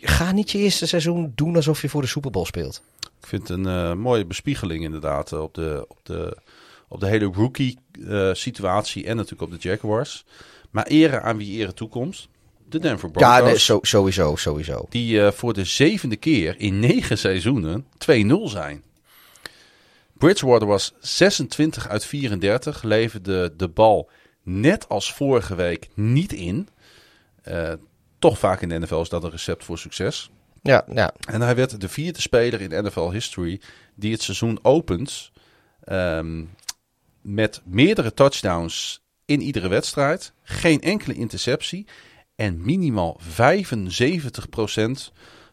Ga niet je eerste seizoen doen alsof je voor de Super Bowl speelt. Ik vind het een uh, mooie bespiegeling inderdaad op de, op de, op de hele rookie uh, situatie en natuurlijk op de Jaguars. Maar eren aan wie ere toekomst. De Denver Broncos. Ja, nee, sowieso, sowieso. Die uh, voor de zevende keer in negen seizoenen 2-0 zijn. Bridgewater was 26 uit 34, leverde de bal net als vorige week niet in. Uh, toch vaak in de NFL is dat een recept voor succes. Ja, ja. En hij werd de vierde speler in NFL history die het seizoen opent um, met meerdere touchdowns in iedere wedstrijd. Geen enkele interceptie. En minimaal 75%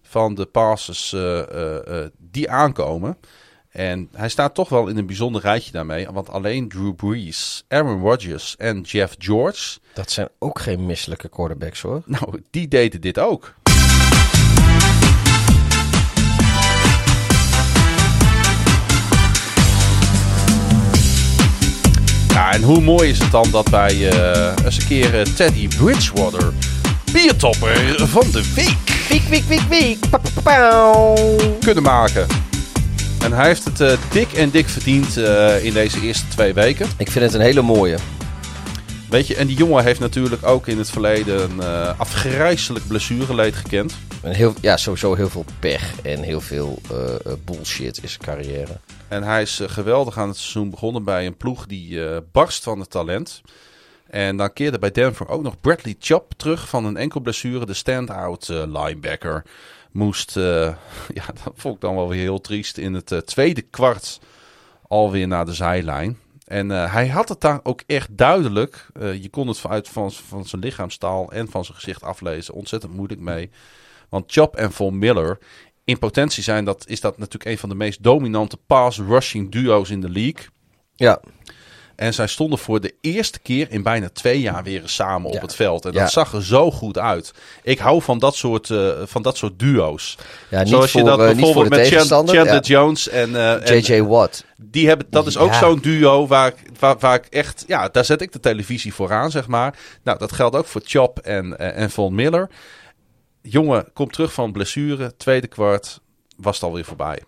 van de passes uh, uh, uh, die aankomen. En hij staat toch wel in een bijzonder rijtje daarmee. Want alleen Drew Brees, Aaron Rodgers en Jeff George... Dat zijn ook geen misselijke quarterbacks hoor. Nou, die deden dit ook. Ja, en hoe mooi is het dan dat wij uh, eens een keer uh, Teddy Bridgewater, biertopper van de week, week, week, week, week. kunnen maken. En hij heeft het uh, dik en dik verdiend in deze eerste twee weken. Ik vind het een hele mooie. Weet je, en die jongen heeft natuurlijk ook in het verleden een afgrijzelijk blessureleed gekend. En heel, ja, sowieso heel veel pech en heel veel eh, eh, bullshit is zijn carrière. En hij is eh, geweldig aan het seizoen begonnen bij een ploeg die eh, barst van het talent. En dan keerde bij Denver ook nog Bradley Chubb terug van een enkel blessure. De stand-out eh, linebacker moest, ja, dat vond ik dan wel weer heel triest, in het tweede kwart alweer naar de zijlijn. En hij had het daar ook echt duidelijk. je kon het vanuit van, van zijn lichaamstaal en van zijn gezicht aflezen. Ontzettend moeilijk mee. Want Chop en Von Miller, in potentie zijn dat, is dat natuurlijk een van de meest dominante pass-rushing duo's in de league. Ja, En zij stonden voor de eerste keer in bijna twee jaar weer eens samen op het veld. En dat Ja. zag er zo goed uit. Ik hou van dat soort, eh, van dat soort duo's. ja niet, Zoals voor, je dat eh, voor bijvoorbeeld met. Chandler. Jones en, eh, J.J. Watt. die hebben, dat is ook zo'n duo waar, ik- waar, waar ik echt, ja, daar zet ik de televisie voor aan, zeg maar. Nou, dat geldt ook voor Chop en, eh, en Von Miller. Jongen komt terug van blessure, tweede kwart, was het alweer voorbij.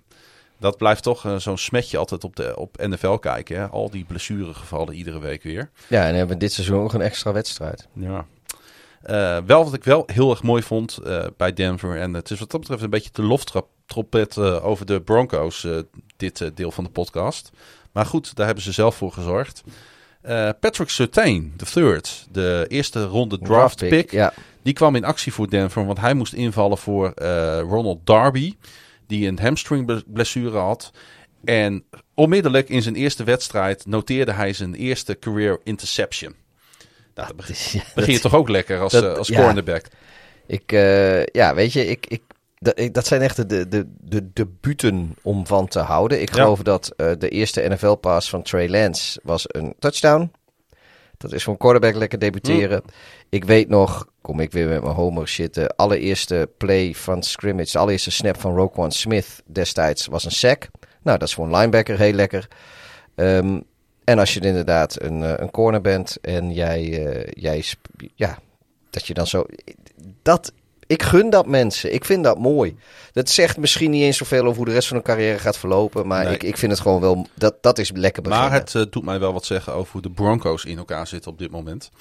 Dat blijft toch eh, zo'n smetje altijd op, de, op NFL kijken. Hè? Al die blessuregevallen iedere week weer. Ja, en hebben we dit seizoen nog een extra wedstrijd. Ja. Eh, wel wat ik wel heel erg mooi vond eh, bij Denver. En het is wat dat betreft een beetje de loftrompet over de Broncos. dit deel van de podcast. Maar goed, daar hebben ze zelf voor gezorgd. Patrick Surtain, de third, de eerste ronde draft pick. Ja, Die kwam in actie voor Denver, want hij moest invallen voor eh, Ronald Darby, die een hamstring blessure had. En onmiddellijk in zijn eerste wedstrijd noteerde hij zijn eerste career interception. Nou, dan begin, ja, begin je dat- toch ook lekker als, dat- eh, als ja. cornerback. Ik, eh, ja, weet je, ik, ik, dat, ik- dat zijn echt de, de, de, de debuten om van te houden. Ik Ja. geloof dat de eerste NFL-pass van Trey Lance was een touchdown. Dat is voor een quarterback lekker debuteren. Mm. Ik weet nog, kom ik weer met mijn homer de allereerste play van scrimmage, de allereerste snap van Roquan Smith destijds was een sack. Nou, dat is voor een linebacker heel lekker. Ehm, en als je inderdaad een, eh, een corner bent en jij, eh, jij ja, dat je dan zo. Dat, ik gun dat mensen. Ik vind dat mooi. Dat zegt misschien niet eens zoveel over hoe de rest van hun carrière gaat verlopen. Maar Nee. ik, ik vind het gewoon wel. Dat, dat is lekker beginnen. Maar het eh, doet mij wel wat zeggen over hoe de Broncos in elkaar zitten op dit moment.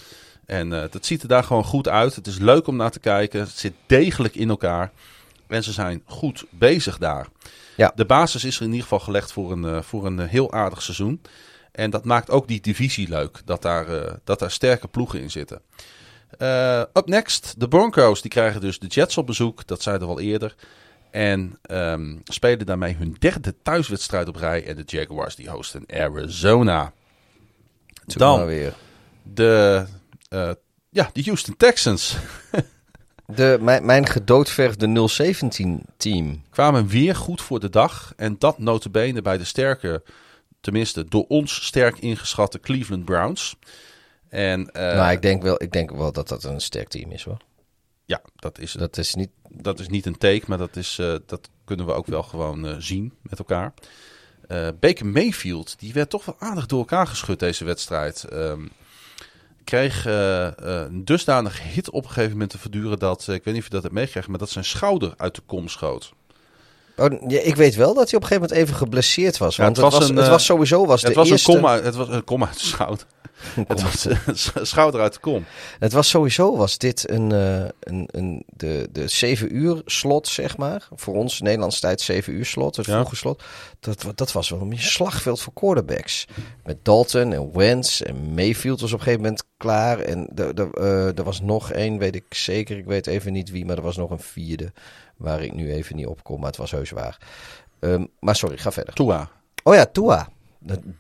En eh dat ziet er daar gewoon goed uit. Het is leuk om naar te kijken. Het zit degelijk in elkaar. En ze zijn goed bezig daar. Ja. De basis is er in ieder geval gelegd voor een, eh, voor een eh, heel aardig seizoen. En dat maakt ook die divisie leuk. Dat daar, dat daar sterke ploegen in zitten. Up next, de Broncos. Die krijgen dus de Jets op bezoek. Dat zeiden we al eerder. En ehm, spelen daarmee hun derde thuiswedstrijd op rij. En de Jaguars die hosten Arizona. Dan weer. de, eh, ja, de Houston Texans De, mijn, mijn gedoodverfde 017 team. kwamen weer goed voor de dag. En dat notabene bij de sterke, tenminste door ons sterk ingeschatte Cleveland Browns. En eh, nou, ik denk, wel, ik denk wel dat dat een sterk team is hoor. ja, dat is, Dat is niet. dat is niet een take, maar dat, is, eh, dat kunnen we ook wel gewoon zien met elkaar. Baker Mayfield, die werd toch wel aardig door elkaar geschud deze wedstrijd. Ehm, kreeg eh, eh, een dusdanige hit op een gegeven moment te verduren dat, eh, ik weet niet of je dat hebt meegekregen, maar dat zijn schouder uit de kom schoot. Oh, ja, ik weet wel dat hij op een gegeven moment even geblesseerd was. Want het het, was was, een, het eh, was sowieso was het, de was eerste, een kom uit, het was een kom uit de schouder. Het was sch- schouder uit de kom. Het was sowieso was dit een, eh, een, een, de, de 7 uur slot, zeg maar. Voor ons Nederlandse tijd 7 uur slot, het Ja. vroege slot. Dat, dat was wel een slagveld voor quarterbacks. Met Dalton en Wentz en Mayfield was op een gegeven moment klaar. En er, eh, er was nog één, weet ik zeker. Ik weet even niet wie, maar er was nog een vierde. Waar ik nu even niet op kom, maar het was heus waar. Ehm, maar sorry, ga verder. Tua. Oh ja, Tua.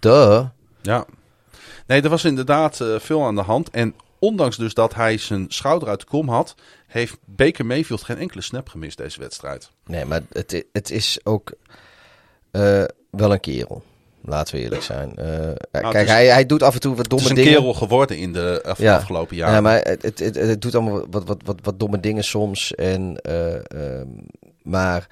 Duh. Ja. Nee, er was inderdaad eh, veel aan de hand. En ondanks dus dat hij zijn schouder uit de kom had, heeft Baker Mayfield geen enkele snap gemist deze wedstrijd. Nee, maar het, het is ook eh, wel een kerel. Laten we eerlijk zijn. Eh, het kijk, is- hij, hij doet af en toe wat Het domme is een dingen. kerel geworden in de af- Ja. afgelopen jaren. Ja, maar het, het, het, het doet allemaal wat, wat, wat, wat domme dingen soms. En, eh, ehm, maar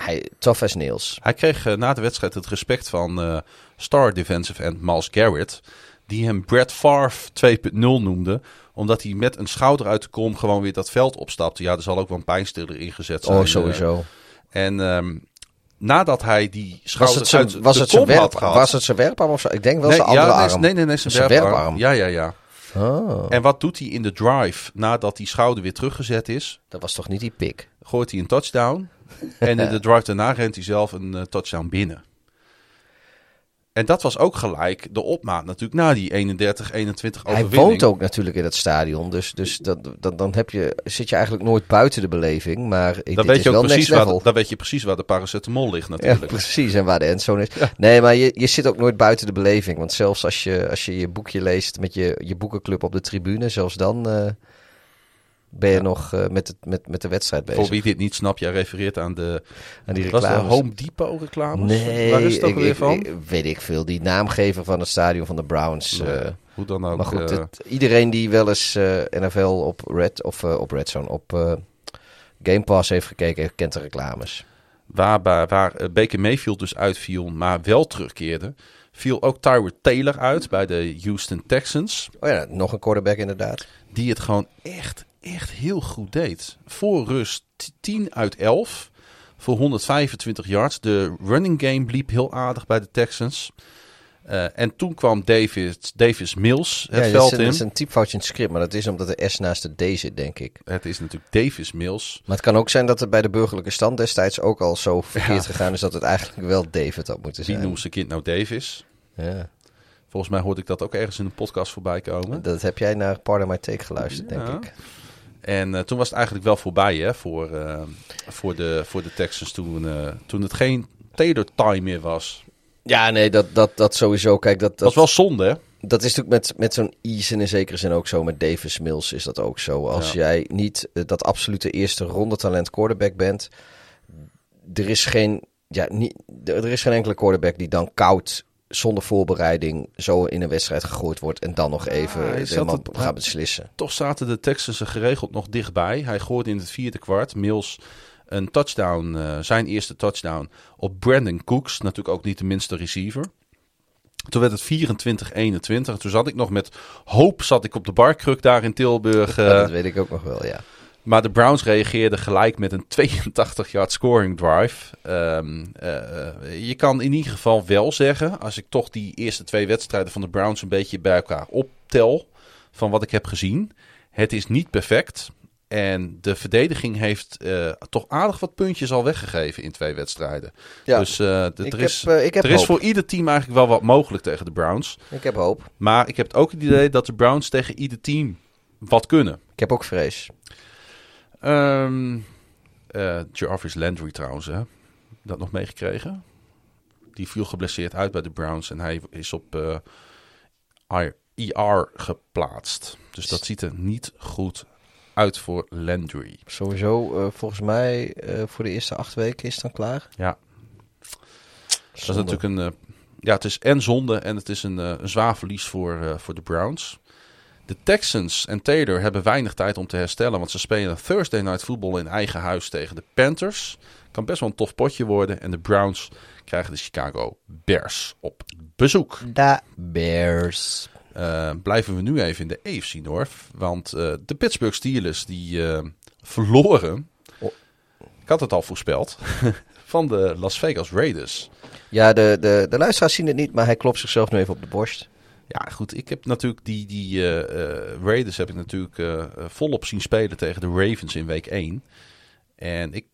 hij, tough as nails. Hij kreeg eh, na de wedstrijd het respect van eh, star defensive end Miles Garrett. Die hem Brad Favre 2.0 noemde. Omdat hij met een schouder uit de kom gewoon weer dat veld opstapte. Ja, er zal ook wel een pijnstiller ingezet zijn. Oh, sowieso. en ehm, nadat hij die Was schouder het zijn, uit was de het zijn, kom had werp, gehad... was het zijn werparm of zo? Ik denk wel nee, zijn andere ja, nee, arm. Nee, nee, nee, zijn, Zijn werparm. werparm. Ja, ja, ja. Oh, En wat doet hij in de drive nadat die schouder weer teruggezet is? dat was toch niet die pik? Gooit hij een touchdown. en in de drive daarna rent hij zelf een eh, touchdown binnen. En dat was ook gelijk de opmaat natuurlijk na die 31-21 overwinning. Hij woont ook natuurlijk in het stadion, dus, dus dat, dat, dan heb je, zit je eigenlijk nooit buiten de beleving. Maar Dan dit weet, is je wel precies waar, dan weet je precies waar de paracetamol ligt Ja, natuurlijk. precies. En waar de endzone is. Nee, maar je, je zit ook nooit buiten de beleving. Want zelfs als je als je, je boekje leest met je, je boekenclub op de tribune, zelfs dan eh, ben je nog eh, met, het, met, met de wedstrijd bezig. Voor wie dit niet snapt, jij refereert aan de, En die was de reclames. Home Depot reclames? Nee, Waar is het ook ik- alweer ik- van? ik- weet ik veel. Die naamgever van het stadion van de Browns. Nee, eh, Hoe dan ook. maar goed, eh, het- iedereen die wel eens NFL op Red of op Red Zone op Game Pass heeft gekeken, kent de reclames. waar, waar, waar Baker Mayfield dus uitviel, maar wel terugkeerde, viel ook Tyrod Taylor uit bij de Houston Texans. Oh ja, nog een quarterback inderdaad. Die het gewoon echt, echt heel goed deed. Voor rust t- 10 uit 11 voor 125 yards. De running game bliep heel aardig bij de Texans. Eh, en toen kwam David, Davis Mills het ja, veld in. dat is een typfoutje in het script, maar dat is omdat de S naast de D zit, denk ik. Het is natuurlijk Davis Mills. Maar het kan ook zijn dat het bij de burgerlijke stand destijds ook al zo verkeerd gegaan is dat het eigenlijk wel David had moeten Wie zijn. noemt zijn kind nou Davis? Ja. Volgens mij hoorde ik dat ook ergens in een podcast voorbij komen. Dat heb jij naar Pardon My Take geluisterd, denk ik. En eh, toen was het eigenlijk wel voorbij hè, voor, eh, voor, de, voor de Texans toen, eh, toen het geen Taylor time meer was. Ja, nee, dat, dat, dat sowieso. Kijk, dat, Dat dat, was wel zonde hè? dat is natuurlijk met, met zo'n Eason in zekere zin ook zo. Met Davis Mills is dat ook zo. Als Ja. jij niet dat absolute eerste ronde talent quarterback bent, er is geen, ja, niet, er er is geen enkele quarterback die dan koud zonder voorbereiding zo in een wedstrijd gegooid wordt en dan nog even helemaal het- gaat beslissen. Toch zaten de Texans er geregeld nog dichtbij. Hij gooide in het vierde kwart. Mills een touchdown, eh, zijn eerste touchdown op Brandon Cooks. Natuurlijk ook niet de minste receiver. Toen werd het 24-21. En toen zat ik nog met hoop zat ik op de barkruk daar in Tilburg. Ja, eh, dat weet ik ook nog wel, ja. Maar de Browns reageerden gelijk met een 82-yard scoring drive. Ehm, eh, eh, je kan in ieder geval wel zeggen, als ik toch die eerste twee wedstrijden van de Browns een beetje bij elkaar optel, van wat ik heb gezien. Het is niet perfect. En de verdediging heeft eh, toch aardig wat puntjes al weggegeven in twee wedstrijden. Ja, dus eh, d- ik er, is, er is voor ieder team eigenlijk wel wat mogelijk tegen de Browns. Ik heb hoop. Maar ik heb ook het idee dat de Browns tegen ieder team wat kunnen. Ik heb ook vrees. Ehm eh, Jarvis Landry trouwens, hè? Dat nog meegekregen. Die viel geblesseerd uit bij de Browns en hij is op eh, IR IR geplaatst. Dus dat ziet er niet goed uit voor Landry. Sowieso, eh, volgens mij, eh, voor de eerste acht weken is het dan klaar. Ja, dat is natuurlijk een. ja, het is en zonde en het is een, eh, een zwaar verlies voor, eh, voor de Browns. De Texans en Taylor hebben weinig tijd om te herstellen, want ze spelen Thursday Night Football in eigen huis tegen de Panthers. Kan best wel een tof potje worden. En de Browns krijgen de Chicago Bears op bezoek. Da Bears. Eh, blijven we nu even in de AFC North, want eh, de Pittsburgh Steelers die eh, verloren. Oh. Ik had het al voorspeld. van de Las Vegas Raiders. Ja, de, de, de luisteraars zien het niet, maar hij klopt zichzelf nu even op de borst. Ja, goed. Ik heb natuurlijk die, die eh, eh, Raiders heb ik natuurlijk eh, volop zien spelen tegen de Ravens in week 1. En ik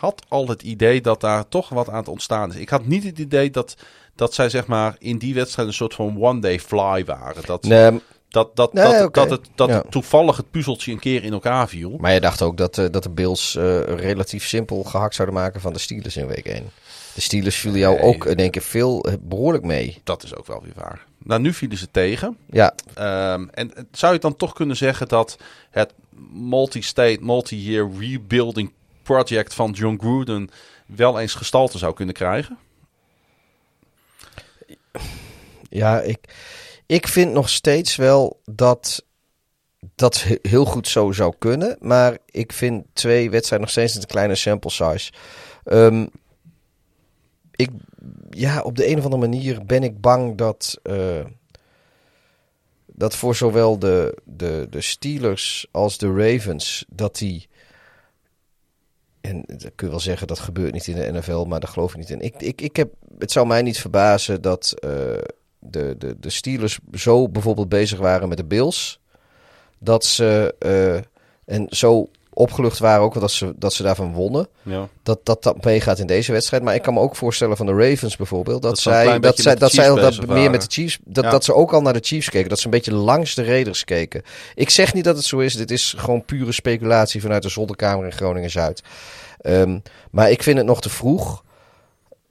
had al het idee dat daar toch wat aan het ontstaan is. Ik had niet het idee dat, dat zij zeg maar in die wedstrijd een soort van one-day fly waren. Dat, Nee, dat, dat, Nee, dat, dat, het, dat Ja. het toevallig het puzzeltje een keer in elkaar viel. maar je dacht ook dat, eh, dat de Bills eh, relatief simpel gehakt zouden maken van de Steelers in week 1. De Steelers vielen jou Nee. ook in één keer veel, eh, behoorlijk mee. Dat is ook wel weer waar. Nou, nu vielen ze tegen. Ja, Ehm, en zou je dan toch kunnen zeggen dat het multi-state, multi-year rebuilding project van John Gruden wel eens gestalte zou kunnen krijgen? ja ik, ik vind nog steeds wel dat dat he- heel goed zo zou kunnen. Maar ik vind twee wedstrijden nog steeds een kleine sample size. Ehm, ik, ja, op de een of andere manier ben ik bang dat, eh, dat voor zowel de, de, de Steelers als de Ravens, dat die. En dat kun je wel zeggen, dat gebeurt niet in de NFL, maar daar geloof ik niet in. Ik, ik, ik heb, het zou mij niet verbazen dat eh, de, de, de Steelers zo bijvoorbeeld bezig waren met de Bills. dat ze eh, en zo opgelucht waren ook dat ze, dat ze daarvan wonnen. Ja. Dat, dat dat meegaat in deze wedstrijd. Maar ik kan me ook voorstellen van de Ravens bijvoorbeeld. Dat, zij, dat zij, dat zij dat meer met de Chiefs. Dat, Ja. dat ze ook al naar de Chiefs keken. Dat ze een beetje langs de Raiders keken. Ik zeg niet dat het zo is. Dit is gewoon pure speculatie vanuit de zolderkamer in Groningen Zuid. Ehm, maar ik vind het nog te vroeg.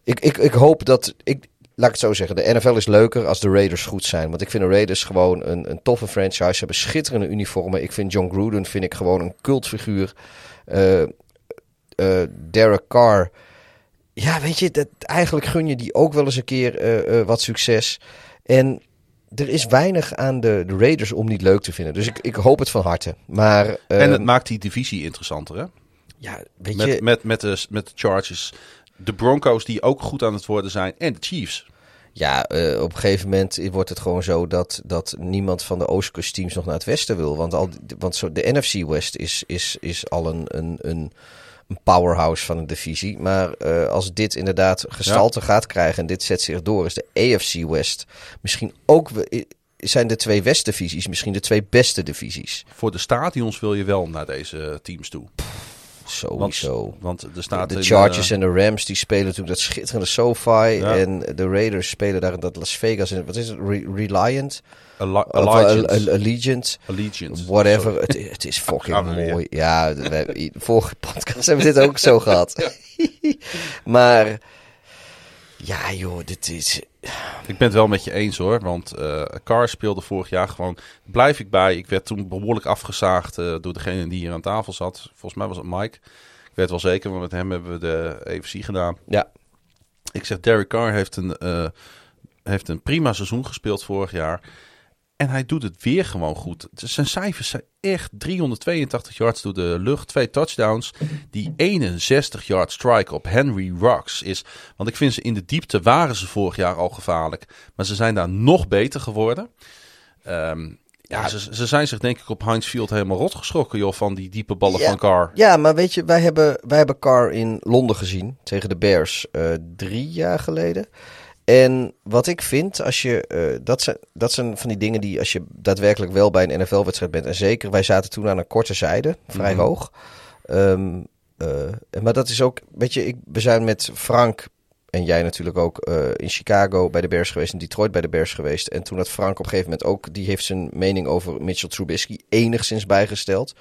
Ik, ik, ik hoop dat. Ik, laat ik het zo zeggen. De NFL is leuker als de Raiders goed zijn. Want ik vind de Raiders gewoon een, een toffe franchise. Ze hebben schitterende uniformen. Ik vind John Gruden vind ik gewoon een cultfiguur. Eh, Derek Carr. Ja, weet je, dat, eigenlijk gun je die ook wel eens een keer eh, wat succes. En er is weinig aan de, de Raiders om niet leuk te vinden. Dus ik, ik hoop het van harte. Maar, En ehm, het maakt die divisie interessanter, hè? ja, weet Met, je, met, met, de, met de Chargers, de Broncos die ook goed aan het worden zijn en de Chiefs. Ja, eh, op een gegeven moment wordt het gewoon zo dat, dat niemand van de Oostkust-teams nog naar het westen wil. Want, al, want zo, de NFC West is, is, is al een, een, een, powerhouse van een divisie. Maar eh, als dit inderdaad gestalte gaat krijgen en dit zet zich door, is de AFC West misschien ook... Zijn de twee Westdivisies misschien de twee beste divisies? Voor de stadions wil je wel naar deze teams toe. Sowieso. want er staat de in, Chargers eh, en de Rams die spelen natuurlijk dat schitterende SoFi. Ja. En de Raiders spelen daar in dat Las Vegas. In, wat is het? Re- Reliant? Alli- Of, uh, Al- Allegiant. Allegiance. Whatever. Het, het is fucking weer. mooi. Ja, we, de vorige podcast hebben we dit ook zo gehad. maar ja, joh, dit is. Ik ben het wel met je eens hoor. Want eh Carr speelde vorig jaar gewoon. Blijf ik bij. Ik werd toen behoorlijk afgezaagd eh, door degene die hier aan tafel zat. Volgens mij was het Mike. Ik weet wel zeker, want met hem hebben we de EFC gedaan. Ja, Ik zeg, Derek Carr heeft een, eh, heeft een prima seizoen gespeeld vorig jaar. En hij doet het weer gewoon goed. Zijn cijfers zijn echt 382 yards door de lucht. Twee touchdowns. Die 61 yard strike op Henry Rocks is... Want ik vind ze in de diepte waren ze vorig jaar al gevaarlijk. Maar ze zijn daar nog beter geworden. Ehm, ja, ze, ze zijn zich denk ik op Heinz Field helemaal rot geschrokken... Joh, van die diepe ballen Ja. van Carr. ja maar weet je, wij hebben, wij hebben Carr in Londen gezien tegen de Bears eh, drie jaar geleden. En wat ik vind, als je, eh, dat, zijn, dat zijn van die dingen die als je daadwerkelijk wel bij een NFL-wedstrijd bent. En zeker, wij zaten toen aan een korte zijde, vrij Mhm. hoog. Ehm, eh, maar dat is ook, weet je, ik, we zijn met Frank en jij natuurlijk ook eh, in Chicago bij de Bears geweest, in Detroit bij de Bears geweest. En toen had Frank op een gegeven moment ook, die heeft zijn mening over Mitchell Trubisky enigszins bijgesteld.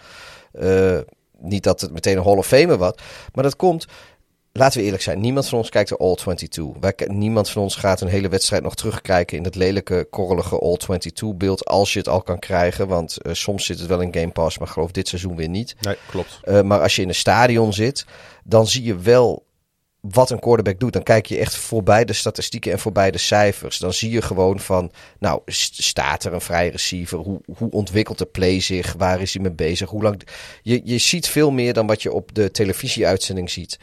Niet dat het meteen een Hall of Famer was, maar dat komt laten we eerlijk zijn, niemand van ons kijkt de All-22. Wij, ki- niemand van ons gaat een hele wedstrijd nog terugkijken in het lelijke, korrelige All-22-beeld. Als je het al kan krijgen, want eh, soms zit het wel in Game Pass, maar geloof dit seizoen weer niet. Nee, klopt. Eh, maar als je in een stadion zit, dan zie je wel wat een quarterback doet. Dan kijk je echt voorbij de statistieken en voorbij de cijfers. Dan zie je gewoon van, nou, st- staat er een vrije receiver? Hoe, hoe ontwikkelt de play zich? Waar is hij mee bezig? Hoe lang... je, je ziet veel meer dan wat je op de televisieuitzending ziet.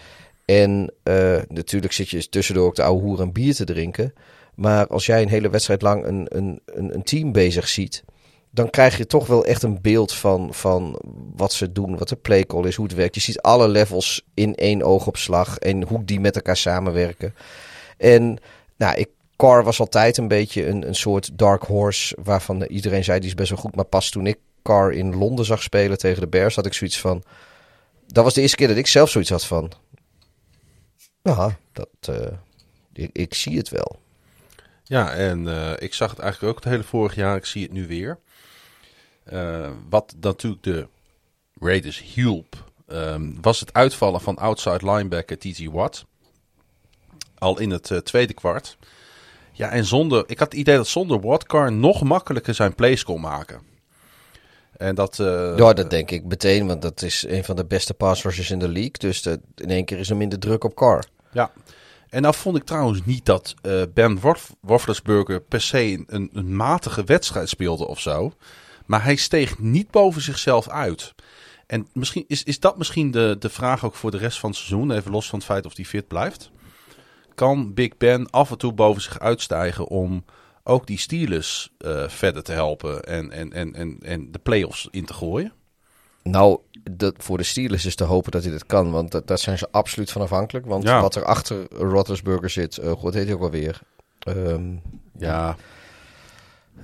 En eh, natuurlijk zit je tussendoor ook de oude hoer een bier te drinken. Maar als jij een hele wedstrijd lang een, een, een, een team bezig ziet, dan krijg je toch wel echt een beeld van, van wat ze doen, wat de playcall is, hoe het werkt. Je ziet alle levels in één oogopslag en hoe die met elkaar samenwerken. En nou, ik, Carr was altijd een beetje een, een soort dark horse waarvan iedereen zei die is best wel goed. Maar pas toen ik Carr in Londen zag spelen tegen de Bears, had ik zoiets van. Dat was de eerste keer dat ik zelf zoiets had van. Ja, dat, eh, ik, ik zie het wel. Ja, en eh, ik zag het eigenlijk ook het hele vorig jaar. Ik zie het nu weer. Eh, wat natuurlijk de Raiders hielp, ehm, was het uitvallen van outside linebacker TJ Watt. Al in het tweede kwart. Ja, en zonder, ik had het idee dat zonder Watt Carr nog makkelijker zijn plays kon maken. En dat, Ja, dat denk ik meteen, want dat is een van de beste pass rushers in de league. Dus in één keer is er minder druk op Carr. Ja. En nou vond ik trouwens niet dat eh, Ben Roethlisberger per se een, een matige wedstrijd speelde of zo. Maar hij steeg niet boven zichzelf uit. En misschien is, is dat misschien de, de vraag ook voor de rest van het seizoen. Even los van het feit of hij fit blijft. Kan Big Ben af en toe boven zich uitstijgen om ook die Steelers eh, verder te helpen en, en, en, en, en de playoffs in te gooien? Nou, dat, voor de Steelers is te hopen dat hij dat kan, want dat, daar zijn ze absoluut van afhankelijk. Want Ja. wat er achter Roethlisberger zit, eh goed heet hij ook alweer. Ehm Ja, de,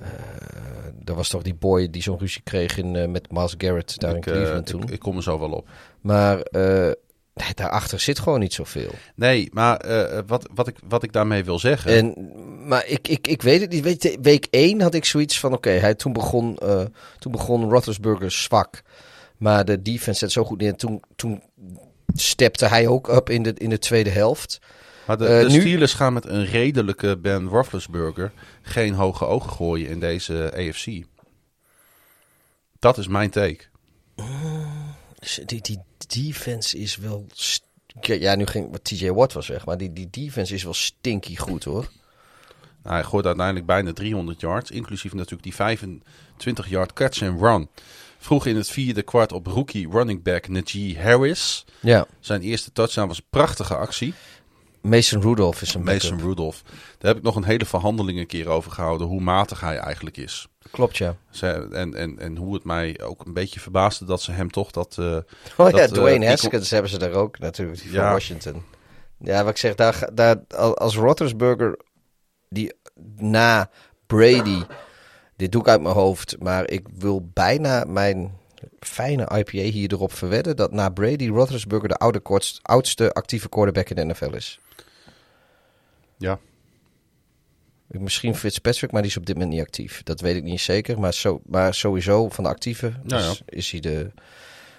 dat was toch die boy die zo'n ruzie kreeg in, eh, met Miles Garrett daar in Ik, Cleveland toen. ik, ik kom er zo wel op. Maar nee, daarachter zit gewoon niet zoveel. Nee, maar wat, wat, ik, wat ik daarmee wil zeggen. En, maar ik, ik, ik weet het niet. Weet week 1 had ik zoiets van: oké, hij toen begon, toen begon Roethlisberger zwak. Maar de defense zet zo goed neer. Toen, toen stepte hij ook op in de, in de tweede helft. Maar de, Eh, de nu- Steelers gaan met een redelijke Ben Roethlisberger geen hoge ogen gooien in deze AFC. Dat is mijn take. Dus Die, die defense is wel. Ja, nu ging wat TJ Watt was weg. Maar die, die defense is wel stinky goed hoor. Nou, hij gooit uiteindelijk bijna 300 yards, inclusief natuurlijk die 25 yard catch and run. Vroeg in het vierde kwart op rookie running back Najee Harris. Ja. Zijn eerste touchdown was een prachtige actie. Mason Rudolph is een Mason backup. Rudolph. Daar heb ik nog een hele verhandeling een keer over gehouden. Hoe matig hij eigenlijk is. Klopt, ja. Ze- En, en, en hoe het mij ook een beetje verbaasde dat ze hem toch dat... eh, Oh dat, ja, eh, Dwayne Haskins hebben ze daar ook natuurlijk, van Ja. Washington. Ja, wat ik zeg, daar, daar, al- als Roethlisberger die na Brady, dit doe ik uit mijn hoofd, maar ik wil bijna mijn fijne IPA hier erop verwedden dat na Brady Roethlisberger de oude, kortst- oudste actieve quarterback in de NFL is. Ja, Misschien Fitzpatrick, maar die is op dit moment niet actief. Dat weet ik niet zeker. Maar, zo, maar sowieso van de actieve Nou is, is hij de...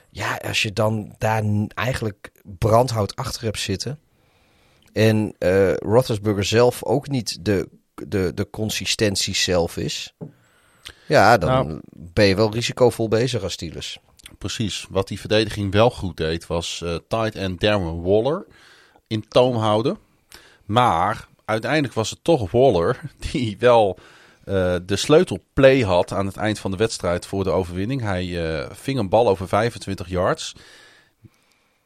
Ja, als je dan daar eigenlijk brandhout achter hebt zitten... en Roethlisberger zelf ook niet de, de, de consistentie zelf is... Ja, dan Nou. ben je wel risicovol bezig als Steelers. precies. Wat die verdediging wel goed deed was eh tight end Darren Waller in toom houden. Maar uiteindelijk was het toch Waller die wel eh, de sleutelplay had aan het eind van de wedstrijd voor de overwinning. Hij eh, ving een bal over 25 yards.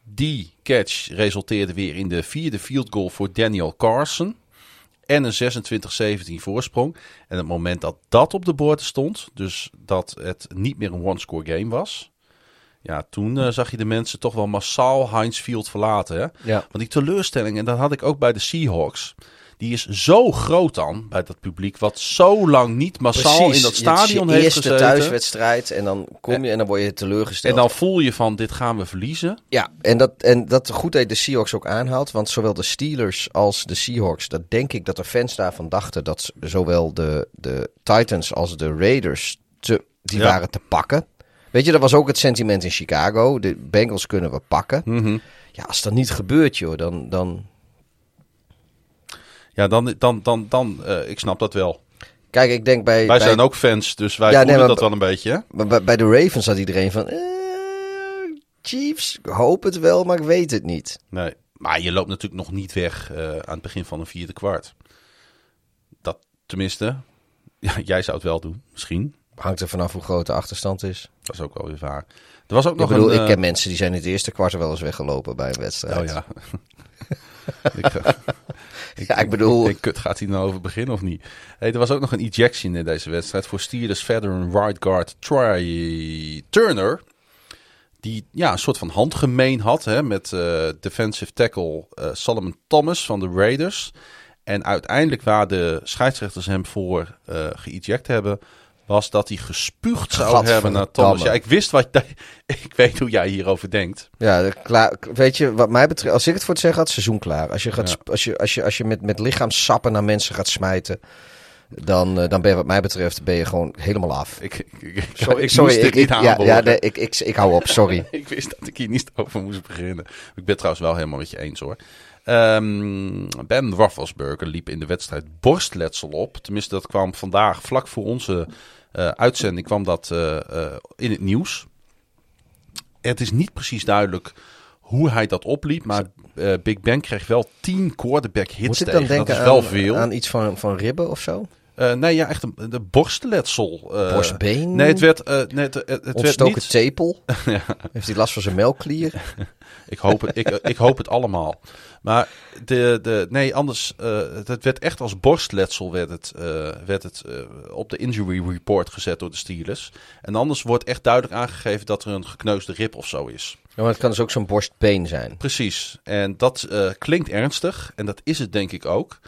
Die catch resulteerde weer in de vierde field goal voor Daniel Carson. En een 26-17 voorsprong. En het moment dat dat op de borden stond, dus dat het niet meer een one-score game was. Ja, toen eh, zag je de mensen toch wel massaal Heinz Field verlaten. Hè? Ja. Want die teleurstelling, en dat had ik ook bij de Seahawks. Die is zo groot dan bij dat publiek, wat zo lang niet massaal in dat stadion je heeft eerste gezeten. thuiswedstrijd en dan kom je en dan word je teleurgesteld. En dan voel je van, dit gaan we verliezen. Ja, en dat, en dat goed je de Seahawks ook aanhaalt. Want zowel de Steelers als de Seahawks, dat denk ik dat de fans daarvan dachten dat zowel de, de Titans als de Raiders, te, die Ja. waren te pakken. Weet je, dat was ook het sentiment in Chicago. De Bengals kunnen we pakken. Mhm. Ja, als dat niet gebeurt, joh, dan... dan... Ja, dan, dan, dan, dan eh, ik snap dat wel. Kijk, ik denk bij... Wij bij, zijn ook fans, dus wij Ja, nee, voelen maar- dat wel een beetje. Hè? maar bij, bij de Ravens had iedereen van... eh, Chiefs, ik hoop het wel, maar ik weet het niet. Nee, maar je loopt natuurlijk nog niet weg eh, aan het begin van een vierde kwart. Dat tenminste, ja, jij zou het wel doen, misschien. Hangt er vanaf hoe groot de achterstand is. Dat is ook wel weer waar. Er was ook Ik nog bedoel, een... ik ken mensen die zijn in het eerste kwart wel eens weggelopen bij een wedstrijd. Oh ja. ik, eh, Ja, ik bedoel- Ik denk, kut, gaat hij nou over beginnen of niet? Hey, er was ook nog een ejection in deze wedstrijd voor Steelers veteran right guard Troy Turner. Die ja, een soort van handgemeen had hè, met eh, defensive tackle eh, Solomon Thomas van de Raiders. En uiteindelijk waar de scheidsrechters hem voor eh geëject hebben, was dat hij gespuugd zou hebben naar Thomas. Ja, ik wist wat ik weet hoe jij hierover denkt. Ja, de- klaar, weet je, wat mij betreft, als ik het voor het zeggen had, seizoen klaar. Als je, gaat, Ja. als je, als je, als je met, met lichaamsappen naar mensen gaat smijten, dan, eh, dan ben je wat mij betreft ben je gewoon helemaal af. Ik, ik, ik, Sorry, ik sorry, ik, niet ja, ja, nee, ik, ik, ik hou op, sorry. ik wist dat ik hier niet over moest beginnen. Ik ben trouwens wel helemaal met je eens hoor. Ehm, ben Roethlisberger liep in de wedstrijd borstletsel op. Tenminste, dat kwam vandaag vlak voor onze eh, uitzending kwam dat eh, eh, in het nieuws. Het is niet precies duidelijk hoe hij dat opliep, maar Big Ben kreeg wel 10 quarterback hits Moet ik tegen. dan denken dat is wel aan, veel. aan iets van, van ribben of zo? Eh, nee, ja, echt een, de borstletsel. eh. Borstbeen? Nee, het werd, eh, nee, het, het, het werd niet... tepel? Heeft hij last van zijn melkklier? Ik hoop het, ik, ik hoop het allemaal. Maar de, de, nee, anders, het, werd echt als borstletsel werd het, werd het op de injury report gezet door de Steelers. En anders wordt echt duidelijk aangegeven dat er een gekneusde rib of zo is. Ja, maar het kan dus ook zo'n borstbeen zijn. Precies. En dat klinkt ernstig. En dat is het denk ik ook.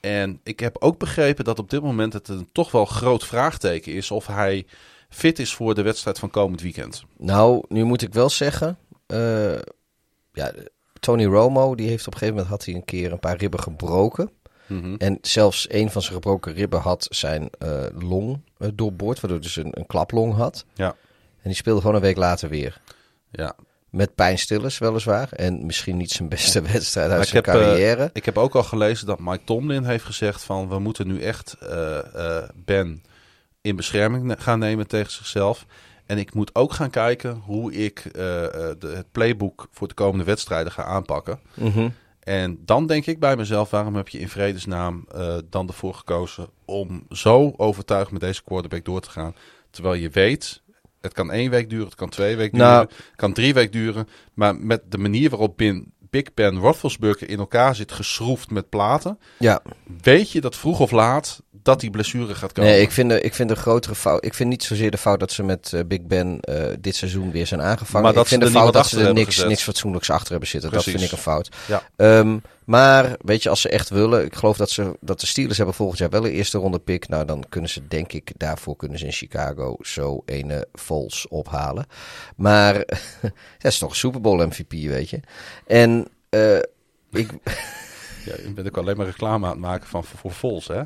En ik heb ook begrepen dat op dit moment het een toch wel groot vraagteken is of hij fit is voor de wedstrijd van komend weekend. Nou, nu moet ik wel zeggen. eh, ja, Tony Romo, die heeft op een gegeven moment had hij een keer een paar ribben gebroken. Mhm. En zelfs een van zijn gebroken ribben had zijn eh, long eh, doorboord, waardoor hij dus een, een klaplong had. Ja, En die speelde gewoon een week later weer. ja. Met pijnstillers weliswaar. En misschien niet zijn beste wedstrijd uit zijn heb, eh, carrière. ik heb ook al gelezen dat Mike Tomlin heeft gezegd van we moeten nu echt eh, Ben in bescherming gaan nemen tegen zichzelf. En ik moet ook gaan kijken hoe ik de, het playbook voor de komende wedstrijden ga aanpakken. Mhm. En dan denk ik bij mezelf, waarom heb je in vredesnaam dan ervoor gekozen om zo overtuigd met deze quarterback door te gaan? Terwijl je weet, het kan één week duren, het kan twee weken Nou. duren, het kan drie weken duren. Maar met de manier waarop bin, Big Ben Roethlisberger in elkaar zit geschroefd met platen, Ja, weet je dat vroeg of laat dat die blessure gaat komen. nee, ik vind, de, ik vind de grotere fout. Ik vind niet zozeer de fout dat ze met eh, Big Ben eh, dit seizoen weer zijn aangevangen. Maar dat ik vind de fout dat ze er niks, niks fatsoenlijks achter hebben zitten. Dat vind ik een fout. Ja. Ehm, maar weet je, als ze echt willen, ik geloof dat, ze, dat de Steelers hebben volgend jaar wel een eerste ronde pick. Nou, dan kunnen ze denk ik, daarvoor kunnen ze in Chicago zo ene Vols ophalen. Maar dat is toch een Super Bowl MVP, weet je. En eh, ik, Ja, je bent ook alleen maar reclame aan het maken van voor, voor Vols, hè?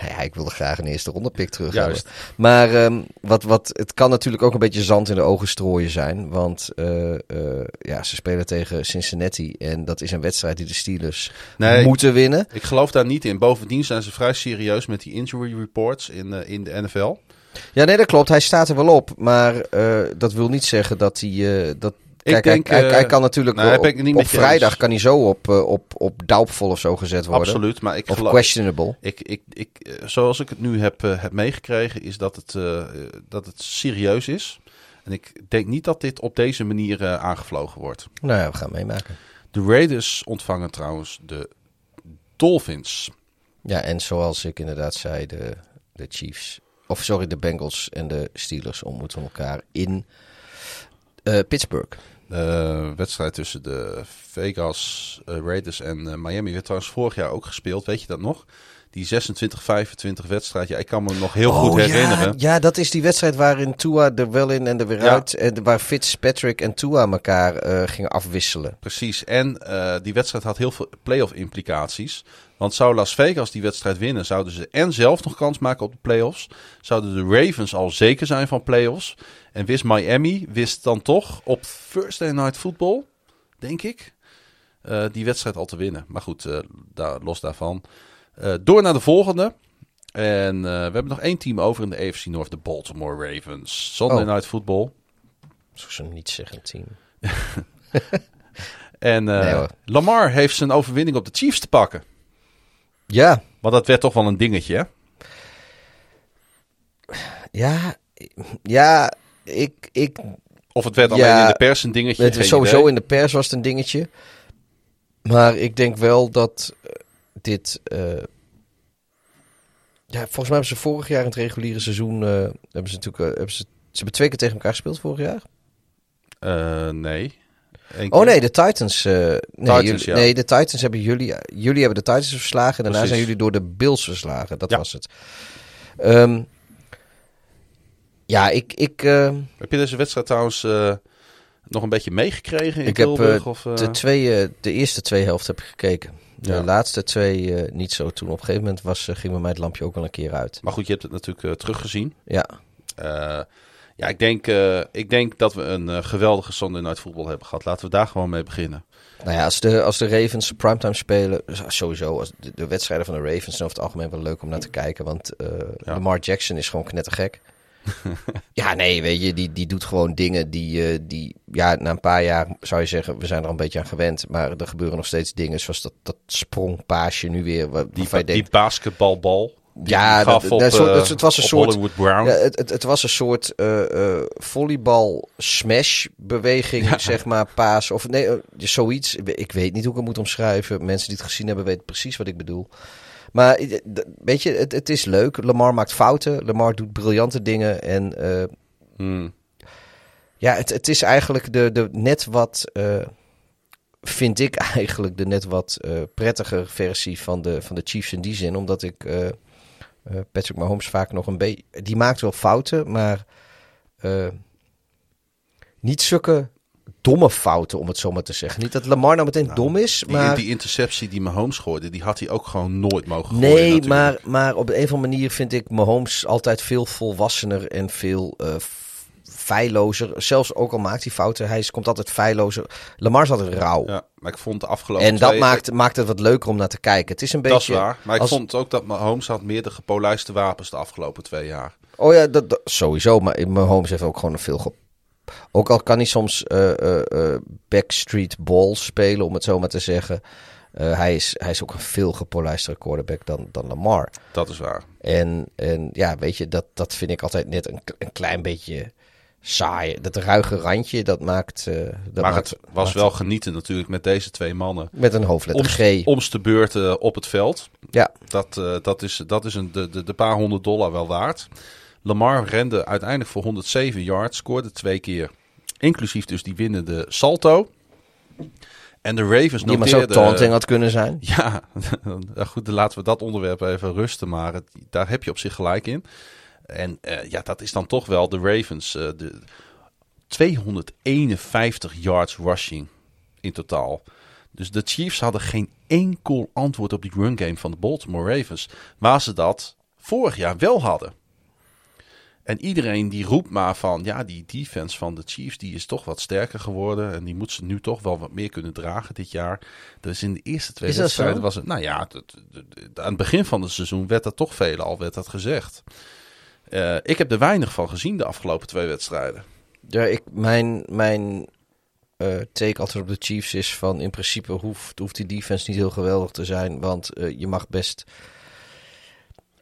Nou ja, ik wilde graag een eerste ronde pick terug Juist. hebben. Maar ehm, wat, wat, het kan natuurlijk ook een beetje zand in de ogen strooien zijn. Want eh, eh, ja, ze spelen tegen Cincinnati. En dat is een wedstrijd die de Steelers Nee. moeten winnen. Ik geloof daar niet in. Bovendien zijn ze vrij serieus met die injury reports in, eh, in de NFL. Ja, nee, dat klopt. Hij staat er wel op. Maar dat wil niet zeggen dat hij... dat, Ik Kijk, denk, hij, hij, eh, hij kan natuurlijk nou, op, ik niet vrijdag eens. kan hij zo op, eh, op, op doubtful of zo gezet worden. Absoluut. Maar ik Of geloof, questionable. Ik, ik, ik, eh, zoals ik het nu heb, eh, heb meegekregen, is dat het, dat het serieus is. En ik denk niet dat dit op deze manier eh, aangevlogen wordt. Nou ja, we gaan meemaken. De Raiders ontvangen trouwens de Dolphins. Ja, en zoals ik inderdaad zei, de, de Chiefs, of sorry, de Bengals en de Steelers ontmoeten elkaar in eh, Pittsburgh. De wedstrijd tussen de Vegas eh, Raiders en eh, Miami werd trouwens vorig jaar ook gespeeld. Weet je dat nog? Die 26-25 wedstrijd. Ja, ik kan me nog heel goed Oh, herinneren. Ja, ja, dat is die wedstrijd waarin Tua er wel in en er weer Ja. uit. En waar Fitzpatrick en Tua elkaar eh, gingen afwisselen. Precies. En eh, die wedstrijd had heel veel playoff implicaties. Want zou Las Vegas die wedstrijd winnen, zouden ze en zelf nog kans maken op de playoffs. Zouden de Ravens al zeker zijn van playoffs. En wist Miami, wist dan toch op Thursday Night Football, denk ik, eh, die wedstrijd al te winnen. Maar goed, eh, daar, los daarvan. Eh, door naar de volgende. En eh, we hebben nog één team over in de AFC North, de Baltimore Ravens. Sunday Oh. Night Football. Zo'n niet zeggend team. En eh, Nee. Lamar heeft zijn overwinning op de Chiefs te pakken. Ja, Want dat werd toch wel een dingetje, hè? ja, ja, ik, ik, Of het werd Ja, alleen in de pers een dingetje. het, sowieso idee. in de pers was het een dingetje. Maar ik denk wel dat dit... eh, ja, volgens mij hebben ze vorig jaar in het reguliere seizoen... eh, hebben ze natuurlijk... eh, hebben ze, ze hebben twee keer tegen elkaar gespeeld vorig jaar. Nee. Eén Oh keer. nee, de Titans. nee, Titans, jullie- ja. nee, de Titans hebben jullie. Jullie hebben de Titans verslagen. En daarna Precies. zijn jullie door de Bills verslagen. Dat Ja. was het. Ehm, ja, ik. ik eh, Heb je deze wedstrijd trouwens nog een beetje meegekregen in Ik heb, Tilburg? eh, of, de, twee, de eerste twee helften heb ik gekeken. De Ja. laatste twee eh, niet zo. Toen op een gegeven moment was, eh, ging bij mij het lampje ook wel een keer uit. Maar goed, je hebt het natuurlijk eh, teruggezien. Ja, ja, ik denk, ik denk dat we een geweldige Sunday Night Football hebben gehad. Laten we daar gewoon mee beginnen. nou ja, als de, als de Ravens primetime spelen, sowieso, als de, de wedstrijden van de Ravens zijn over het algemeen wel leuk om naar te kijken. Want Ja. Lamar Jackson is gewoon knettergek. ja, nee, weet je, die, die doet gewoon dingen die, eh, die, ja, na een paar jaar zou je zeggen, we zijn er een beetje aan gewend. Maar er gebeuren nog steeds dingen, zoals dat, dat sprongpaasje nu weer. Die, die denkt, basketbalbal. Ja, hij gaf dat- op, dat soort- eh, dat- het was een soort- Hollywood Brown. ja, het, het, het was een soort eh, eh, volleybal smash beweging, zeg maar, paas. Of nee, zoiets. Ik weet niet hoe ik het moet omschrijven. Mensen die het gezien hebben weten precies wat ik bedoel. Maar weet je, het, het is leuk. Lamar maakt fouten. Lamar doet briljante dingen. En Hmm. ja, het, het is eigenlijk de, de, net wat vind ik eigenlijk de net wat prettiger versie van de, van de Chiefs in die zin. Omdat ik Patrick Mahomes vaak nog een beetje... Die maakt wel fouten, maar niet zulke domme fouten, om het zo maar te zeggen. Niet dat Lamar nou meteen nou, dom is, die, maar... Die interceptie die Mahomes gooide, die had hij ook gewoon nooit mogen nee, gooien Nee, maar, maar op een of andere manier vind ik Mahomes altijd veel volwassener en veel uh, feillozer. Zelfs ook al maakt hij fouten, hij komt altijd feillozer. Lamar is altijd rauw. Ja, maar ik vond de afgelopen En dat twee... maakt, maakt het wat leuker om naar te kijken. Het is een beetje... Dat is waar, maar ik vond ook dat Mahomes had meer de gepolijste wapens de afgelopen twee jaar. Oh ja, dat, dat sowieso. Maar Mahomes heeft ook gewoon een veel ook al kan hij soms uh, uh, backstreet ball spelen, om het zo maar te zeggen. hij, is, hij is ook een veel gepolijster quarterback dan, dan Lamar. Dat is waar. En, en ja, weet je, dat, dat vind ik altijd net een, een klein beetje saai. Dat ruige randje, dat maakt... dat maar maakt, het was maakt, wel genieten natuurlijk met deze twee mannen. Met een hoofdletter Omst, G. Omste beurt op het veld. Ja. Dat, dat is, dat is een, de, de, de paar honderd dollar wel waard. Lamar rende uiteindelijk voor 107 yards, scoorde twee keer. Inclusief dus die winnende salto. En de Ravens Die maar zo taunting had kunnen zijn. Ja, goed, laten we dat onderwerp even rusten. Maar het, daar heb je op zich gelijk in. En uh, ja, dat is dan toch wel de Ravens. Uh, de 251 yards rushing in totaal. Dus de Chiefs hadden geen enkel antwoord op die run game van de Baltimore Ravens. Waar ze dat vorig jaar wel hadden. En iedereen die roept maar van, ja, die defense van de Chiefs, die is toch wat sterker geworden. En die moet ze nu toch wel wat meer kunnen dragen dit jaar. Dus in de eerste twee wedstrijden was het, nou ja, aan het begin van het seizoen werd dat toch veelal werd dat gezegd. Uh, ik heb er weinig van gezien de afgelopen twee wedstrijden. Ja, ik, mijn, mijn uh, take altijd op de Chiefs is van, in principe hoeft, hoeft die defense niet heel geweldig te zijn. Want uh, je mag best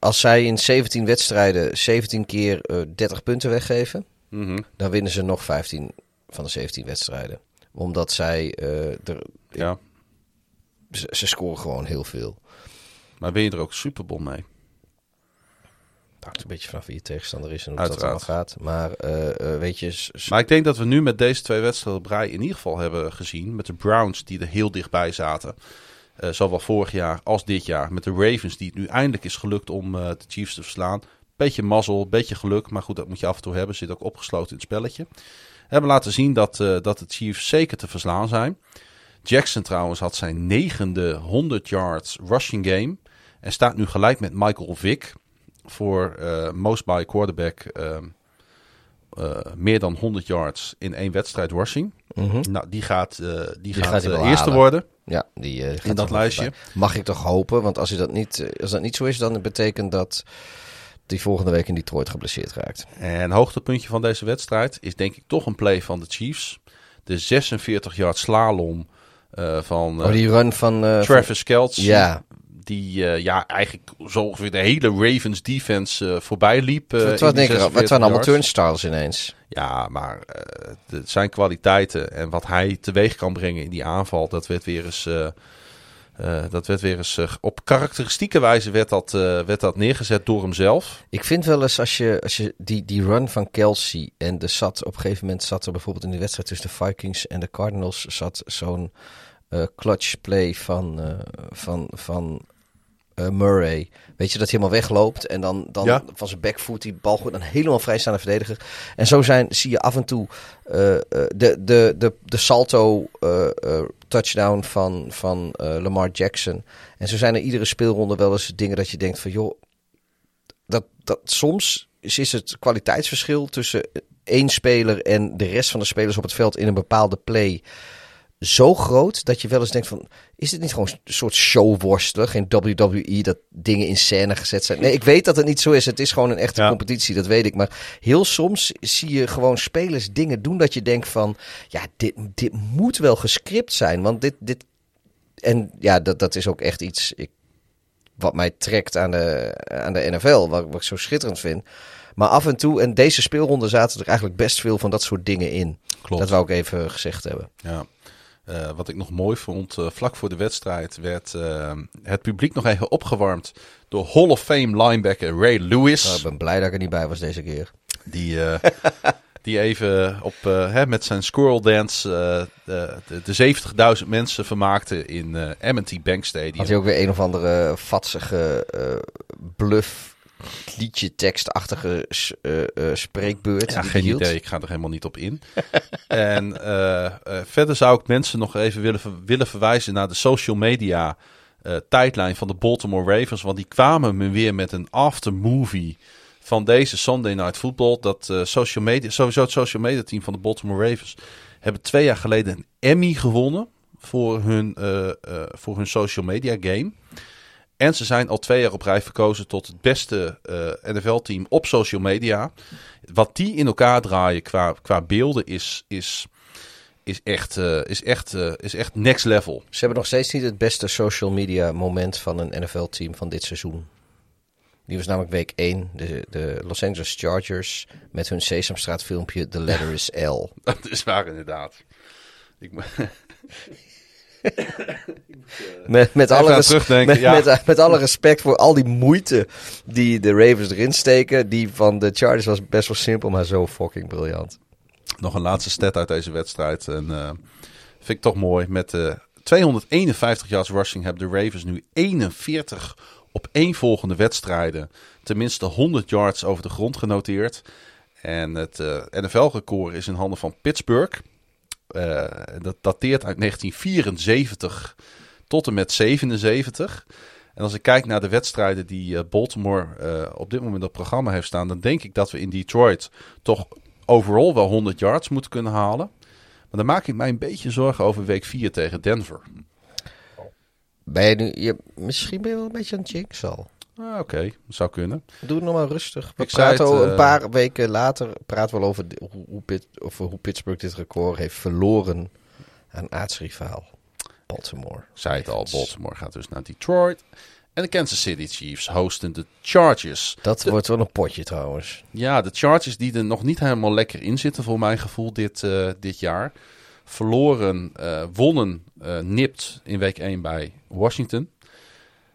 als zij in 17 wedstrijden 17 keer uh, 30 punten weggeven, mm -hmm. dan winnen ze nog 15 van de 17 wedstrijden. Omdat zij er, ja. ze, ze, scoren gewoon heel veel. Maar ben je er ook Super Bowl mee? Het hangt een beetje vanaf wie je tegenstander is en hoe Uiteraard. dat allemaal gaat. Maar uh, weet je... Maar ik denk dat we nu met deze twee wedstrijden rij in ieder geval hebben gezien. Met de Browns die er heel dichtbij zaten. Uh, zowel vorig jaar als dit jaar. Met de Ravens, die het nu eindelijk is gelukt om uh, de Chiefs te verslaan. Beetje mazzel, beetje geluk. Maar goed, dat moet je af en toe hebben. Zit ook opgesloten in het spelletje. Hebben laten zien dat, dat de Chiefs zeker te verslaan zijn. Jackson trouwens had zijn negende 100 yards rushing game. En staat nu gelijk met Michael Vick. Voor most by quarterback meer dan 100 yards in één wedstrijd rushing. Mm -hmm. Nou, die gaat, die, die gaat, gaat de eerste worden. Ja, die uh, in dat lijstje. Mag ik toch hopen? Want als, dat niet, als dat niet zo is, dan betekent dat die volgende week in Detroit geblesseerd raakt. En hoogtepuntje van deze wedstrijd is denk ik toch een play van de Chiefs. De 46 yard slalom uh, van uh, oh, die run van Travis van... Kelce. Ja. Die ja, eigenlijk zo ongeveer de hele Ravens defense voorbij liep. het waren allemaal turnstiles ineens. Ja, maar uh, zijn kwaliteiten en wat hij teweeg kan brengen in die aanval, dat werd weer eens, uh, uh, dat werd weer eens op karakteristieke wijze werd dat, werd dat neergezet door hemzelf. Ik vind wel eens als je, als je die, die run van Kelsey en de zat, op een gegeven moment zat er bijvoorbeeld in de wedstrijd tussen de Vikings en de Cardinals zat zo'n clutch play van, van, van uh, Murray. Weet je, dat hij helemaal wegloopt en dan, dan ja. van zijn backfoot die bal goed dan helemaal vrijstaande verdediger. En zo zijn, zie je af en toe uh, uh, de, de, de, de salto touchdown van, van Lamar Jackson. En zo zijn er iedere speelronde wel eens dingen dat je denkt van joh, dat, dat soms is het kwaliteitsverschil tussen één speler en de rest van de spelers op het veld in een bepaalde play zo groot dat je wel eens denkt van... is dit niet gewoon een soort showworstelen? Geen WWE dat dingen in scène gezet zijn? Nee, ik weet dat het niet zo is. Het is gewoon een echte Ja. competitie, dat weet ik. Maar heel soms zie je gewoon spelers dingen doen dat je denkt van... ja, dit, dit moet wel gescript zijn, want dit... dit en ja, dat, dat is ook echt iets ik, wat mij trekt aan de, aan de NFL, wat, wat ik zo schitterend vind. Maar af en toe, en deze speelronde zaten er eigenlijk best veel van dat soort dingen in. Klopt. Dat wou ik even gezegd hebben. Ja. Uh, wat ik nog mooi vond, uh, vlak voor de wedstrijd werd uh, het publiek nog even opgewarmd door Hall of Fame linebacker Ray Lewis. Nou, ik ben blij dat ik er niet bij was deze keer. Die, Die even op, eh, hè, met zijn squirrel dance eh, de, de, de 70.000 mensen vermaakte in eh M&T Bank Stadium. Had hij ook weer een of andere vatsige eh, bluff liedje tekstachtige eh, eh, spreekbeurt. Ja, geen hield. idee. Ik ga er helemaal niet op in. en eh, verder zou ik mensen nog even willen, willen verwijzen naar de social media tijdlijn van de Baltimore Ravens. Want die kwamen me weer met een aftermovie van deze Sunday Night Football. Dat social media, sowieso het social media team van de Baltimore Ravens hebben twee jaar geleden een Emmy gewonnen voor hun, voor hun social media game. En ze zijn al twee jaar op rij verkozen tot het beste eh, NFL-team op social media. Wat die in elkaar draaien qua, qua beelden is, is, is, echt, eh, is, echt, eh, is echt next level. Ze hebben nog steeds niet het beste social media moment van een NFL-team van dit seizoen. Die was namelijk week 1. De, de Los Angeles Chargers met hun Sesamstraat filmpje The Letter is L. Dat is waar inderdaad. Ik, Met, met, alle met, ja. met, met alle respect voor al die moeite die de Ravens erin steken. Die van de Chargers was best wel simpel, maar zo fucking briljant. nog een laatste stat uit deze wedstrijd. En eh, vind ik toch mooi. Met eh 251 yards rushing hebben de Ravens nu 41 op één volgende wedstrijden. Tenminste 100 yards over de grond genoteerd. En het eh, NFL-record is in handen van Pittsburgh. Eh, dat dateert uit 1974 tot en met 77. En als ik kijk naar de wedstrijden die eh, Baltimore eh, op dit moment op programma heeft staan, dan denk ik dat we in Detroit toch overal wel 100 yards moeten kunnen halen. Maar dan maak ik mij een beetje zorgen over week 4 tegen Denver. Ben je misschien ben je wel een beetje het jinx. Ah, Oké, dat zou kunnen. Doe het nog maar rustig. We Ik praten het, al eh, een paar weken later praten we al over, hoe, hoe, Pit- over hoe Pittsburgh dit record heeft verloren aan aartsrivaal Baltimore. Ik zei het al. Baltimore gaat dus naar Detroit. En de Kansas City Chiefs hosten de Chargers. Dat wordt wel een potje trouwens. Ja, de Chargers die er nog niet helemaal lekker in zitten voor mijn gevoel dit, eh, dit jaar. Verloren, eh, wonnen nipt in week 1 bij Washington.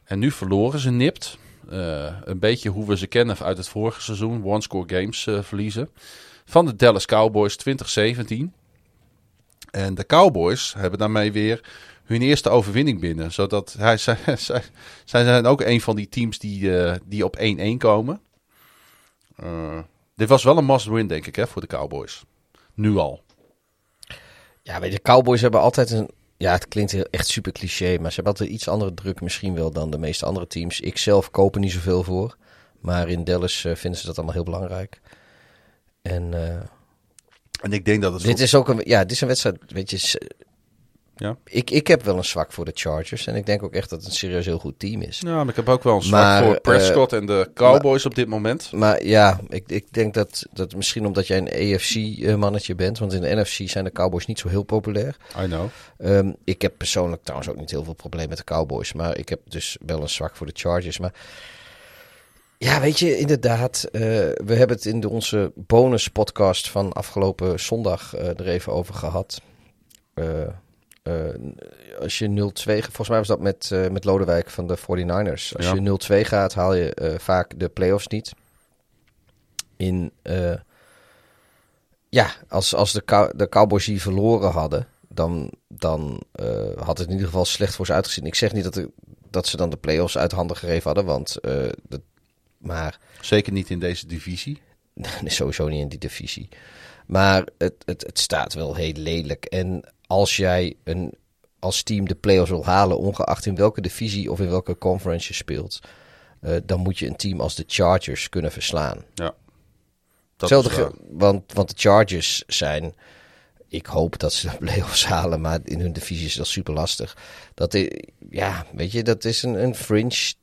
En nu verloren ze nipt. Eh, een beetje hoe we ze kennen uit het vorige seizoen. One-score games eh, verliezen. Van de Dallas Cowboys 2017. En de Cowboys hebben daarmee weer hun eerste overwinning binnen. Zodat hij, zij, zij, zij zijn ook een van die teams die, eh, die op 1-1 komen. Dit was wel een must-win, denk ik, hè, voor de Cowboys. Nu al. Ja, weet je, Cowboys hebben altijd een... Ja, het klinkt heel, echt super cliché, maar ze hebben altijd iets andere druk misschien wel dan de meeste andere teams. Ik zelf koop er niet zoveel voor, maar in Dallas eh, vinden ze dat allemaal heel belangrijk. En eh, En ik denk dat het... dit is ook een, ja, dit is een wedstrijd, weet je, Ja. ik, ik heb wel een zwak voor de Chargers en ik denk ook echt dat het een serieus heel goed team is. Ja, maar ik heb ook wel een zwak Maar, voor Prescott en de Cowboys op dit moment. Maar ja, ik, ik denk dat, dat misschien omdat jij een AFC-mannetje bent, want in de NFC zijn de Cowboys niet zo heel populair. I know. Ehm, ik heb persoonlijk trouwens ook niet heel veel probleem met de Cowboys. Maar ik heb dus wel een zwak voor de Chargers. Maar ja, weet je, inderdaad. eh, we hebben het in de, onze bonus podcast van afgelopen zondag eh, er even over gehad. Eh, eh, als je 0-2, volgens mij was dat met, eh, met Lodewijk van de 49ers. Als Ja. je 0-2 gaat, haal je eh, vaak de playoffs niet. In, eh, ja, als, als de, Cow- de Cowboys die verloren hadden, dan, dan eh, had het in ieder geval slecht voor ze uitgezien. Ik zeg niet dat, de- dat ze dan de playoffs uit handen gegeven hadden, want eh, dat, maar Zeker niet in deze divisie. Nee, sowieso niet in die divisie. Maar het, het, het staat wel heel lelijk. En als jij een, als team de playoffs wil halen, ongeacht in welke divisie of in welke conference je speelt, eh, dan moet je een team als de Chargers kunnen verslaan. Ja. Dat Hetzelfde want, want de Chargers zijn. Ik hoop dat ze de playoffs halen, maar in hun divisie is dat super lastig. Dat is, ja, weet je, dat is een, een fringe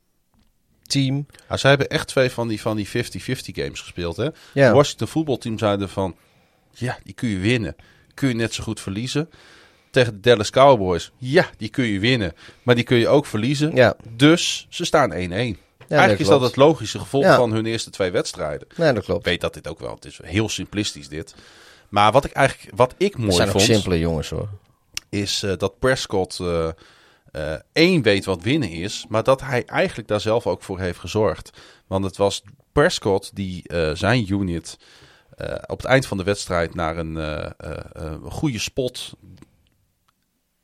team. Ja, zij hebben echt twee van die, van die 50-50 games gespeeld. Hè? Ja. Washington voetbalteam zeiden van... Ja, die kun je winnen. Kun je net zo goed verliezen. Tegen de Dallas Cowboys. Ja, die kun je winnen. Maar die kun je ook verliezen. Ja. Dus ze staan 1-1. Eigenlijk is dat het logische gevolg Ja. van hun eerste twee wedstrijden. Nee, dat Ik klopt. weet dat dit ook wel... Het is heel simplistisch dit. Maar wat ik eigenlijk... Wat ik mooi zijn vond... simpele jongens hoor. is eh, dat Prescott eh, één weet wat winnen is, maar dat hij eigenlijk daar zelf ook voor heeft gezorgd. Want het was Prescott die zijn unit op het eind van de wedstrijd naar een goede spot.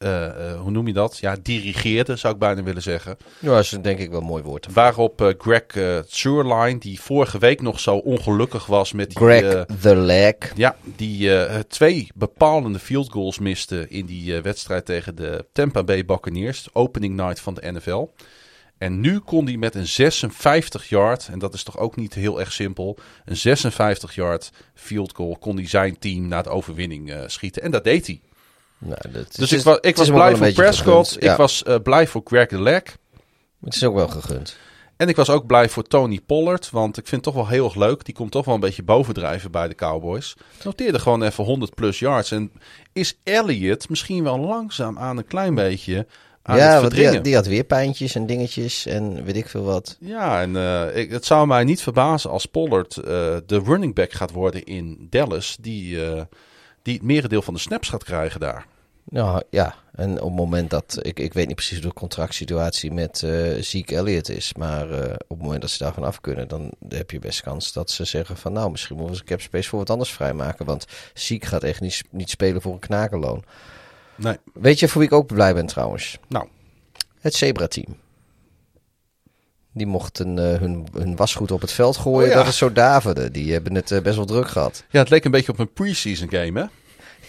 Eh, eh, hoe noem je dat? Ja, dirigeerde zou ik bijna willen zeggen. Ja, dat is denk ik wel een mooi woord. Waarop eh, Greg Zurline, die vorige week nog zo ongelukkig was met die, Greg the Leg. ja, die twee bepalende field goals miste in die wedstrijd tegen de Tampa Bay Buccaneers, opening night van de NFL. En nu kon hij met een 56 yard, en dat is toch ook niet heel erg simpel, een 56 yard field goal kon hij zijn team naar de overwinning schieten. En dat deed hij. Nou, dat Dus is- ik, wa ik was blij voor Prescott. Ja, ik was blij voor Greg the Leg. Het is ook wel gegund. En ik was ook blij voor Tony Pollard, want ik vind het toch wel heel erg leuk. Die komt toch wel een beetje bovendrijven bij de Cowboys. Noteerde gewoon even 100 plus yards. En is Elliott misschien wel langzaam aan een klein beetje aan ja, het want die, verdringen. die had weer pijntjes en dingetjes en weet ik veel wat. Ja, en eh, ik, het zou mij niet verbazen als Pollard eh, de running back gaat worden in Dallas. Die, eh, die het merendeel van de snaps gaat krijgen daar. Nou ja, en op het moment dat, ik, ik weet niet precies hoe de contractsituatie met eh Zeke Elliott is, maar eh, op het moment dat ze daarvan af kunnen, dan heb je best kans dat ze zeggen van nou, misschien moeten we eens cap space voor wat anders vrijmaken, want Zeke gaat echt niet, niet spelen voor een knakenloon. Nee, Weet je voor wie ik ook blij ben trouwens? nou, Het Zebra-team. Die mochten eh, hun, hun wasgoed op het veld gooien. Oh ja. Dat is zo Davide. Die hebben het best wel druk gehad. ja, het leek een beetje op een preseason game, hè?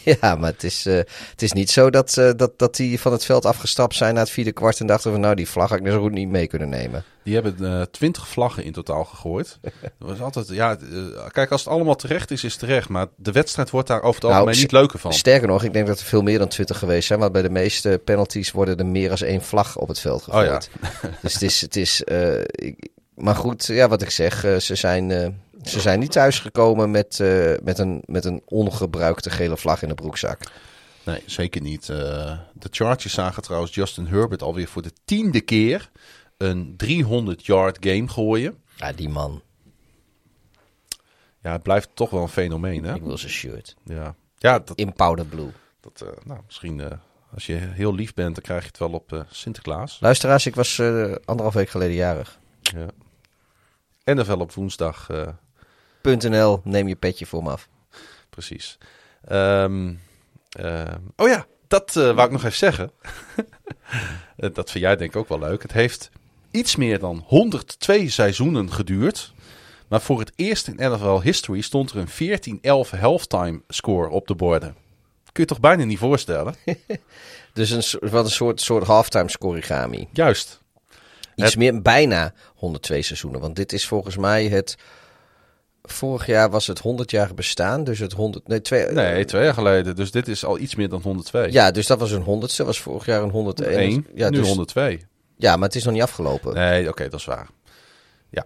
Ja, maar het is, eh, het is niet zo dat, eh, dat, dat die van het veld afgestapt zijn na het vierde kwart en dachten van nou die vlag had ik net zo goed niet mee kunnen nemen. Die hebben eh, twintig vlaggen in totaal gegooid. Dat was altijd, ja, kijk, als het allemaal terecht is, is het terecht. Maar de wedstrijd wordt daar over het Nou, algemeen niet leuker van. Sterker nog, ik denk dat er veel meer dan twintig geweest zijn. Want bij de meeste penalties worden er meer dan één vlag op het veld gegooid. dus het is, het is ik- maar goed, ja, wat ik zeg, ze zijn, ze zijn niet thuisgekomen met, eh, met, een, met een ongebruikte gele vlag in de broekzak. Nee, zeker niet. Eh, de Chargers zagen trouwens Justin Herbert alweer voor de tiende keer een 300-yard game gooien. Ja, die man. Ja, het blijft toch wel een fenomeen, hè? Ik wil zijn shirt. Ja, ja dat, In powder blue. dat, eh, nou, misschien eh, als je heel lief bent, dan krijg je het wel op eh, Sinterklaas. Luisteraars, ik was eh, anderhalf week geleden jarig. Ja. En dan wel op woensdag, .nl, neem je petje voor me af. precies. Ehm, oh ja, dat eh wou ik nog even zeggen. Eh, dat vind jij denk ik ook wel leuk. Het heeft iets meer dan 102 seizoenen geduurd. Maar voor het eerst in NFL history stond er een 14-11 halftime score op de borden. Kun je toch bijna niet voorstellen? Dus een, wat een soort, soort halftime scorigami. Juist. Iets Het- meer, bijna 102 seizoenen. Want dit is volgens mij het... Vorig jaar was het 100 jaar bestaan. Dus het 100... Nee, twee, Nee, twee jaar geleden. Dus dit is al iets meer dan 102. Ja, dus dat was een honderdste. was vorig jaar een 101. 1, Ja, nu dus, 102. ja, maar het is nog niet afgelopen. Nee, oké, dat is waar.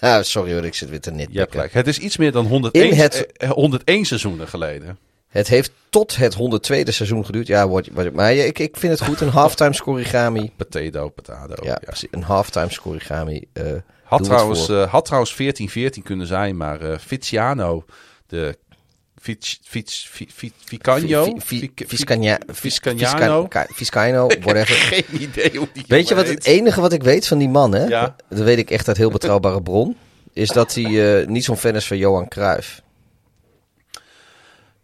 Ah, sorry hoor, ik zit weer te nitpikken. gelijk. Het is iets meer dan 101, In het- eh, 101 seizoenen geleden. Het heeft tot het 102e seizoen geduurd. Ja, wordt, wordt- maar ja, ik, ik vind het goed. Een halftime scorigami. Potato, potato. Ja, precies. Een halftime scorigami. eh Had, doe het trouwens, eh, had trouwens 14-14 kunnen zijn, maar eh Viziano, de Fic- Fic- Fi- Fi- Ficagno? Vi- vi- Fic- Viscagna- Viscagnano? Visca- Viscaino, whatever. Geen idee hoe die Weet je wat het enige wat ik weet van die man, hè? Ja. Dat weet ik echt uit heel betrouwbare bron. Is dat hij eh, niet zo'n fan is van Johan Cruijff.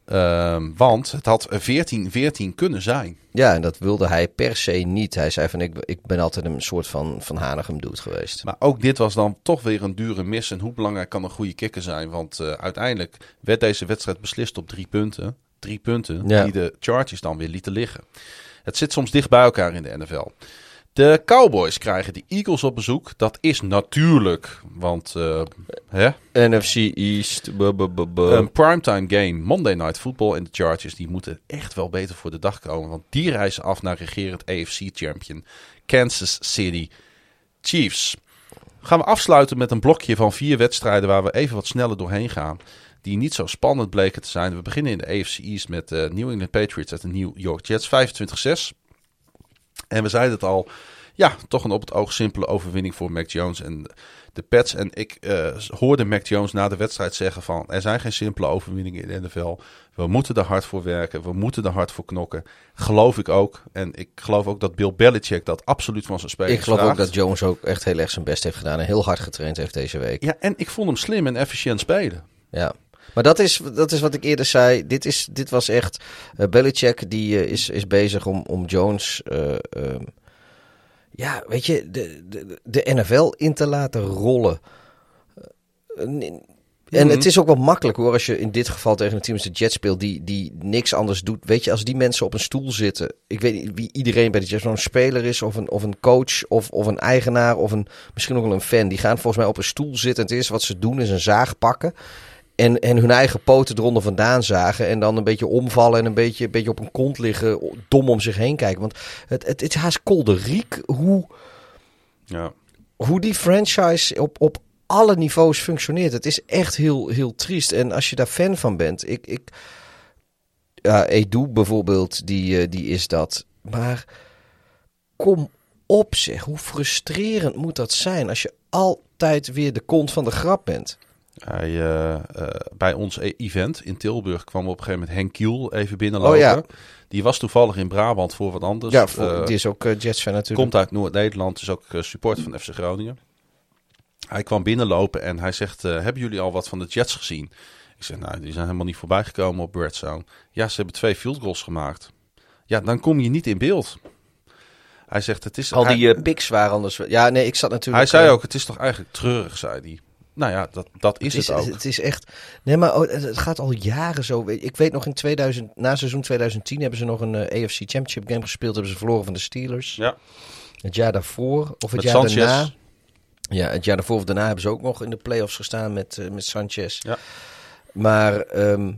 Ehm, want het had 14-14 kunnen zijn. Ja, en dat wilde hij per se niet. Hij zei van, ik, ik ben altijd een soort van Van Hanegem doet geweest. Maar ook dit was dan toch weer een dure mis. En hoe belangrijk kan een goede kikker zijn? Want eh, uiteindelijk werd deze wedstrijd beslist op drie punten. Drie punten Ja. die de Chargers dan weer lieten liggen. Het zit soms dicht bij elkaar in de NFL. De Cowboys krijgen de Eagles op bezoek. Dat is natuurlijk, want eh, hè, NFC East. een primetime game, Monday Night Football. En de Chargers die moeten echt wel beter voor de dag komen. Want die reizen af naar regerend AFC-champion Kansas City Chiefs. Gaan we afsluiten met een blokje van vier wedstrijden waar we even wat sneller doorheen gaan. Die niet zo spannend bleken te zijn. We beginnen in de AFC East met de New England Patriots uit de New York Jets 25-6. En we zeiden het al, ja, toch een op het oog simpele overwinning voor Mac Jones en de Pets. En ik eh, hoorde Mac Jones na de wedstrijd zeggen van, er zijn geen simpele overwinningen in de NFL. We moeten er hard voor werken, we moeten er hard voor knokken. Geloof ik ook. En ik geloof ook dat Bill Belichick dat absoluut van zijn spelers ik geloof ook dat Jones ook echt heel erg zijn best heeft gedaan. En heel hard getraind heeft deze week. Ja, en ik vond hem slim en efficiënt spelen. Ja. Maar dat is, dat is wat ik eerder zei. Dit, is, dit was echt. eh Belichick die eh, is, is bezig om, om Jones. eh, ehm, ja, weet je, de, de, de NFL in te laten rollen. En het is ook wel makkelijk hoor, als je in dit geval tegen een team als de Jets speelt, die, die niks anders doet. Weet je, als die mensen op een stoel zitten. Ik weet niet wie iedereen bij de Jets, een speler is, of een, of een coach, of, of een eigenaar, of een, misschien ook wel een fan. Die gaan volgens mij op een stoel zitten. En het eerste wat ze doen is een zaag pakken. En, en hun eigen poten eronder vandaan zagen. En dan een beetje omvallen en een beetje, een beetje op een kont liggen. Dom om zich heen kijken. Want het, het, het is haast kolderiek hoe, Ja. hoe die franchise op, op alle niveaus functioneert. Het is echt heel, heel triest. En als je daar fan van bent. Ik, ik, ja, Edu bijvoorbeeld, die, eh, die is dat. Maar kom op zeg. Hoe frustrerend moet dat zijn als je altijd weer de kont van de grap bent. Hij, eh, eh, bij ons e- event in Tilburg kwam op een gegeven moment Henk Kiel even binnenlopen. Oh ja. Die was toevallig in Brabant voor wat anders. ja, voor, Eh, die is ook Jets fan natuurlijk. komt uit Noord-Nederland, is ook supporter van FC Groningen. Hij kwam binnenlopen en hij zegt, hebben jullie al wat van de Jets gezien? Ik zeg, nou, die zijn helemaal niet voorbij gekomen op Red Zone. Ja, ze hebben twee field goals gemaakt. Ja, dan kom je niet in beeld. Hij zegt, het is... Al die picks waren anders. Ja, nee, ik zat natuurlijk. hij zei ook, het is toch eigenlijk treurig, zei hij. Nou ja, dat, dat is het, ook. Het is echt. Nee, maar oh, het het gaat al jaren zo. Ik weet nog in 2000, na seizoen 2010 hebben ze nog een eh, AFC Championship game gespeeld. Hebben ze verloren van de Steelers. Ja, Het jaar daarvoor of het met jaar Sanchez. daarna. Ja, het jaar daarvoor of daarna hebben ze ook nog in de playoffs gestaan met, eh, met Sanchez. Ja. Maar ehm,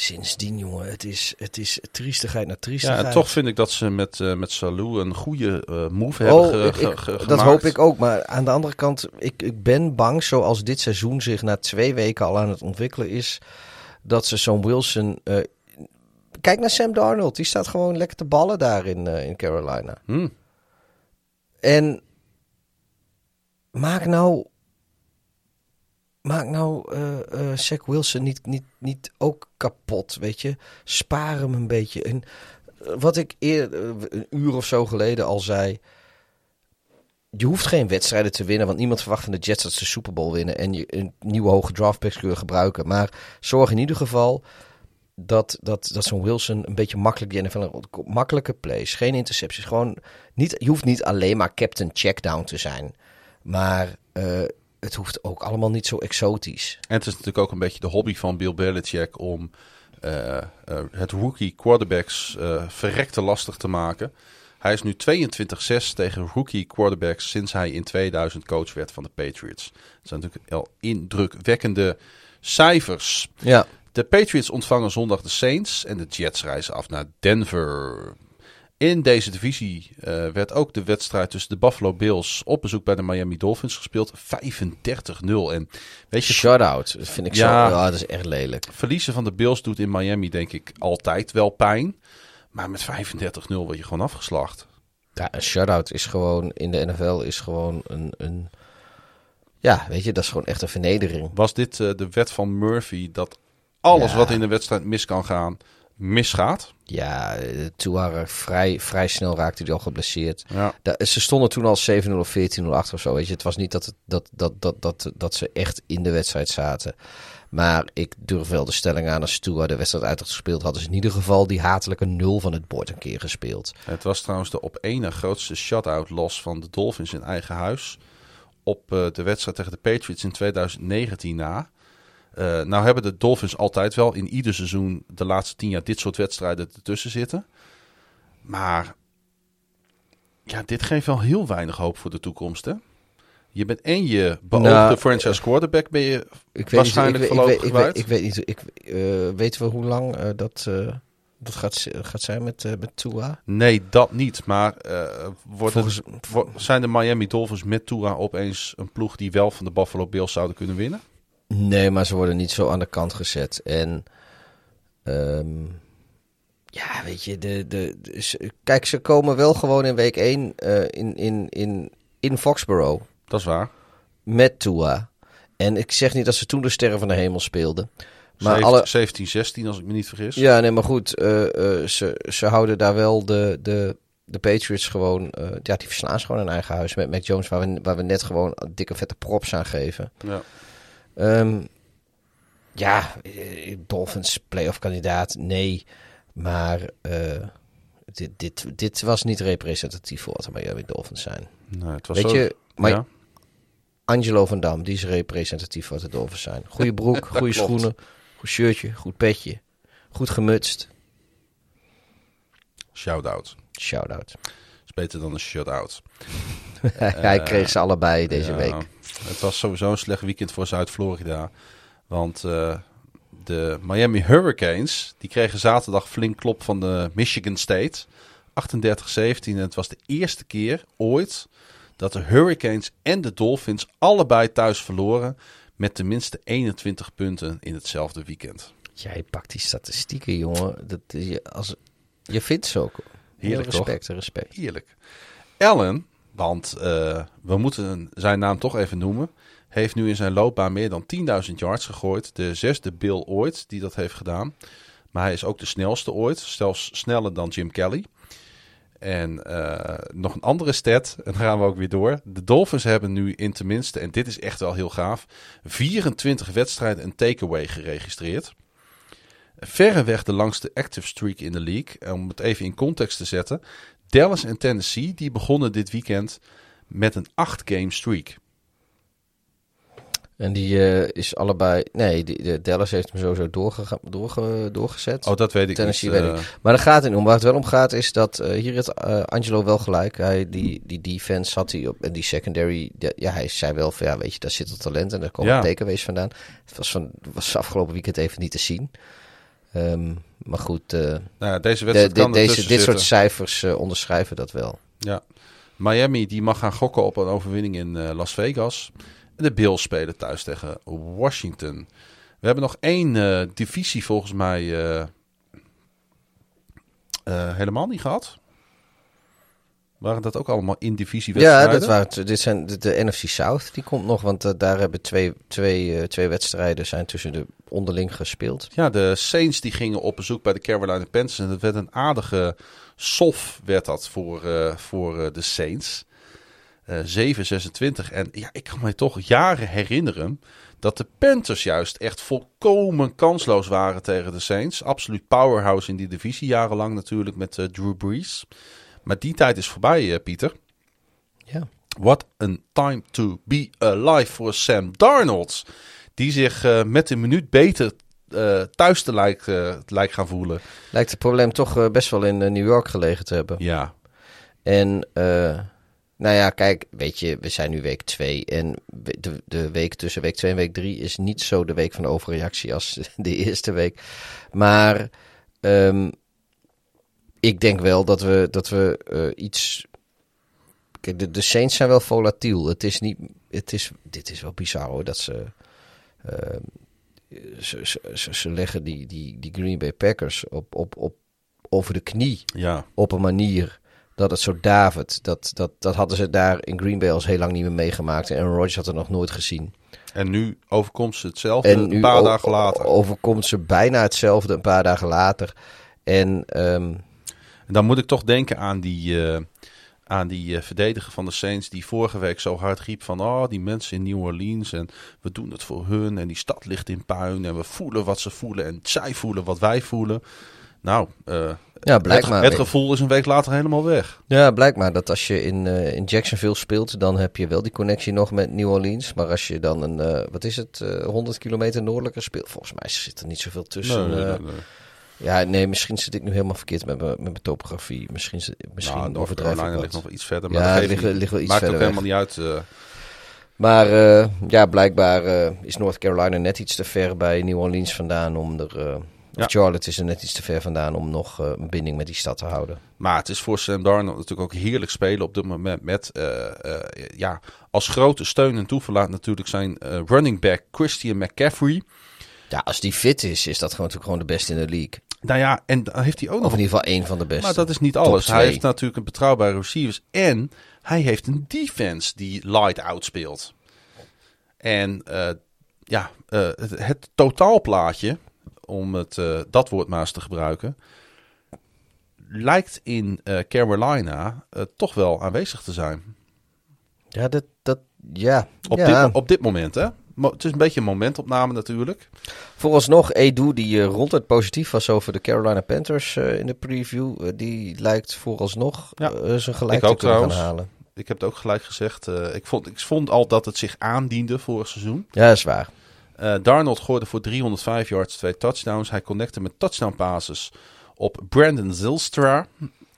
sindsdien, jongen, het is, het is triestigheid naar Ja, triestigheid. en toch vind ik dat ze met, eh met Salou een goede eh, move hebben Oh, ik- ge- ik- ge- dat gemaakt. hoop ik ook. Maar aan de andere kant, ik, ik ben bang, zoals dit seizoen zich na twee weken al aan het ontwikkelen is, dat ze zo'n Wilson. eh, kijk naar Sam Darnold, die staat gewoon lekker te ballen daar in, in Carolina. Hm. En maak nou. Maak nou eh eh Zach Wilson niet, niet, niet ook kapot, weet je. Spaar hem een beetje. En eh, wat ik eerder, een uur of zo geleden al zei. Je hoeft geen wedstrijden te winnen, want niemand verwacht van de Jets dat ze de Super Bowl winnen en je een nieuwe hoge draftpicks kunnen gebruiken. Maar zorg in ieder geval dat, dat, dat zo'n Wilson een beetje makkelijk die NFL makkelijke plays, geen intercepties, gewoon niet. Je hoeft niet alleen maar captain checkdown te zijn, maar het hoeft ook allemaal niet zo exotisch. En het is natuurlijk ook een beetje de hobby van Bill Belichick om eh, eh, het rookie quarterbacks eh verrekte lastig te maken. Hij is nu 22-6 tegen rookie quarterbacks sinds hij in 2000 coach werd van de Patriots. Dat zijn natuurlijk al indrukwekkende cijfers. Ja, De Patriots ontvangen zondag de Saints en de Jets reizen af naar Denver. In deze divisie eh, werd ook de wedstrijd tussen de Buffalo Bills op bezoek bij de Miami Dolphins gespeeld. 35-0. En weet je, shutout dat vind ik Ja. zo. Ja, dat is echt lelijk. verliezen van de Bills doet in Miami denk ik altijd wel pijn. Maar met 35-0 word je gewoon afgeslacht. Ja, een shutout is gewoon in de NFL is gewoon een, een ja, weet je, dat is gewoon echt een vernedering. Was dit eh, de wet van Murphy dat alles Ja. wat in de wedstrijd mis kan gaan, misgaat? Ja, eh, Tuar vrij, vrij snel raakte hij al geblesseerd. Ja. Da- ze stonden toen al 7-0 of 14-0 achter of zo. Weet je. Het was niet dat, het, dat, dat, dat, dat, dat ze echt in de wedstrijd zaten. Maar ik durf wel de stelling aan als Tua de wedstrijd uit had gespeeld. Hadden ze in ieder geval die hatelijke nul van het bord een keer gespeeld. Het was trouwens de op na grootste shutout loss van de Dolphins in eigen huis. Op eh, de wedstrijd tegen de Patriots in 2019 na. Eh, nou hebben de Dolphins altijd wel in ieder seizoen de laatste tien jaar dit soort wedstrijden ertussen zitten. Maar ja, dit geeft wel heel weinig hoop voor de toekomst. Hè? Je bent en je beoogde Nou, franchise quarterback ben je Ik weet niet, ik, voorlopig weet, ik, weet, ik weet niet. Ik, eh, weten we hoe lang eh, dat, eh, dat gaat, gaat zijn met, eh, met Tua? Nee, dat niet. Maar eh, wordt het- zijn de Miami Dolphins met Tua opeens een ploeg die wel van de Buffalo Bills zouden kunnen winnen? Nee, maar ze worden niet zo aan de kant gezet. En ehm, ja, weet je, de, de, de- ze- kijk, ze komen wel gewoon in week 1 in, in, in, in Foxborough Dat is waar. met Tua. En ik zeg niet dat ze toen de sterren van de hemel speelden. Maar Zeven- alle, 17, 16 als ik me niet vergis. ja, nee, maar goed, eh, eh, ze, ze houden daar wel de, de, de Patriots gewoon, eh, ja, die verslaan ze gewoon in eigen huis met Mac Jones, waar we, waar we net gewoon dikke vette props aan geven. Ja. Ehm, ja, eh, Dolphins playoff kandidaat, nee. Maar eh, dit, dit, dit was niet representatief voor wat de Miami Dolphins zijn. Nee, het was Weet je, maar ja. Angelo van Dam, die is representatief voor wat de Dolphins zijn. Goede broek, goede schoenen, goed shirtje, goed petje, goed gemutst. Shout-out. Shout-out. is beter dan een shutout. Hij kreeg ze allebei deze Ja, week. Het was sowieso een slecht weekend voor Zuid-Florida. Want eh, de Miami Hurricanes, die kregen zaterdag flink klop van de Michigan State. 38-17. En het was de eerste keer ooit dat de Hurricanes en de Dolphins allebei thuis verloren. Met tenminste 21 punten in hetzelfde weekend. Jij pakt die statistieken, jongen. Dat, is je, als, je vindt ze ook. Heerlijk, toch? respect, respect. Heerlijk. Allen, want eh, we moeten zijn naam toch even noemen, heeft nu in zijn loopbaan meer dan 10.000 yards gegooid. De zesde Bill ooit die dat heeft gedaan. Maar hij is ook de snelste ooit, zelfs sneller dan Jim Kelly. En eh, nog een andere stat, en dan gaan we ook weer door. De Dolphins hebben nu in tenminste, en dit is echt wel heel gaaf, 24 wedstrijden een takeaway geregistreerd. Verreweg de langste active streak in de league. En Om het even in context te zetten. Dallas en Tennessee die begonnen dit weekend met een 8-game streak. En die eh, is allebei... Nee, die, de Dallas heeft hem sowieso doorgega- doorge, doorgezet. Oh, dat weet ik Tennessee niet. weet eh, ik. Maar daar gaat het om. Waar het wel om gaat is dat... eh, hier heeft eh, Angelo wel gelijk. Hij, die, die defense had hij op... En die secondary... de- ja, hij zei wel van... Ja, weet je, daar zit het talent. En daar komen Ja. takeaways vandaan. Het was, van, was afgelopen weekend even niet te zien. Ehm, maar goed... eh, nou ja, deze de, wedstrijd de- kan deze, ertussen dit soort cijfers eh, onderschrijven dat wel. Ja. Miami die mag gaan gokken op een overwinning in eh, Las Vegas. En de Bills spelen thuis tegen Washington. We hebben nog één divisie volgens mij helemaal niet gehad. Waren dat ook allemaal in divisie Ja, dat waren, dit zijn de, de NFC South. Die komt nog, want eh, daar hebben twee, twee, eh, twee wedstrijden zijn tussen de onderling gespeeld. Ja, de Saints die gingen op bezoek bij de Carolina Panthers. En dat werd een aardige sof werd dat voor, eh, voor de Saints. Eh 7-26. En ja, ik kan mij toch jaren herinneren dat de Panthers juist echt volkomen kansloos waren tegen de Saints. Absoluut powerhouse in die divisie. Jarenlang natuurlijk met Drew Brees. Maar die tijd is voorbij, eh, Pieter. Ja. What a time to be alive voor Sam Darnold. Die zich eh, met een minuut beter eh, thuis te lijkt, eh, lijkt gaan voelen. Lijkt het probleem toch best wel in New York gelegen te hebben. Ja, En nou ja, kijk, weet je, we zijn nu week 2. En de, de week tussen week 2 en week 3 is niet zo de week van overreactie als de eerste week. Maar ehm, ik denk wel dat we, dat we eh, iets. Kijk, de, de Saints zijn wel volatiel. Het is niet. Het is, dit is wel bizar hoor. Dat ze. ehm, ze, ze, ze, ze leggen die, die, die Green Bay Packers op, op, op, over de knie ja. op een manier dat het zo David, dat, dat, dat hadden ze daar in Green Bay al heel lang niet meer meegemaakt. En Rodgers had het nog nooit gezien. En nu overkomt ze hetzelfde En een paar dagen later. overkomt ze bijna hetzelfde een paar dagen later. En ehm, En dan moet ik toch denken aan die, eh, aan die eh, verdediger van de Saints die vorige week zo hard riep van... Oh, die mensen in New Orleans en we doen het voor hun en die stad ligt in puin en we voelen wat ze voelen en zij voelen wat wij voelen. Nou, eh, ja, blijkbaar, het, het gevoel is een week later helemaal weg. ja, blijkbaar dat als je in, in Jacksonville speelt, dan heb je wel die connectie nog met New Orleans. Maar als je dan een, wat is het, eh 100 kilometer noordelijker speelt, volgens mij zit er niet zoveel tussen. Nee, nee, nee, nee. Ja, nee, misschien zit ik nu helemaal verkeerd met mijn, met mijn topografie. Misschien, misschien Nou, overdrijf ik ligt nog iets verder. Maar Ja, dat ligt- wel iets Maakt ook verder helemaal niet uit. eh. Maar eh, ja, blijkbaar eh, is North Carolina net iets te ver bij New Orleans vandaan om er. Ja. Of Charlotte is er net iets te ver vandaan om nog een binding met die stad te houden. Maar het is voor Sam Darnold natuurlijk ook heerlijk spelen op dit moment met ja, als grote steun en toeverlaat natuurlijk zijn running back Christian McCaffrey. Ja, als die fit is, is dat gewoon, natuurlijk gewoon de beste in de league. Nou ja, en dan heeft hij ook Of nog in ieder geval één van de beste. Maar dat is niet alles. Hij heeft natuurlijk een betrouwbare receivers. En hij heeft een defense die light-out speelt. En eh, ja, eh, het, het totaalplaatje, om het, eh, dat woord maar eens te gebruiken, lijkt in Carolina toch wel aanwezig te zijn. Ja, dat, dat, ja. Op, ja. dit, op dit moment, hè? Het is een beetje een momentopname natuurlijk. Vooralsnog, Edu, die eh, ronduit positief was over de Carolina Panthers eh, in de preview, eh, die lijkt vooralsnog Ja. zijn gelijk Ik te kunnen gaan halen. Ik heb het ook gelijk gezegd. ik, vond, ik vond al dat het zich aandiende vorig seizoen. Ja, dat is waar. Darnold gooide voor 305 yards, twee touchdowns. Hij connecte met touchdown passes op Brandon Zilstra.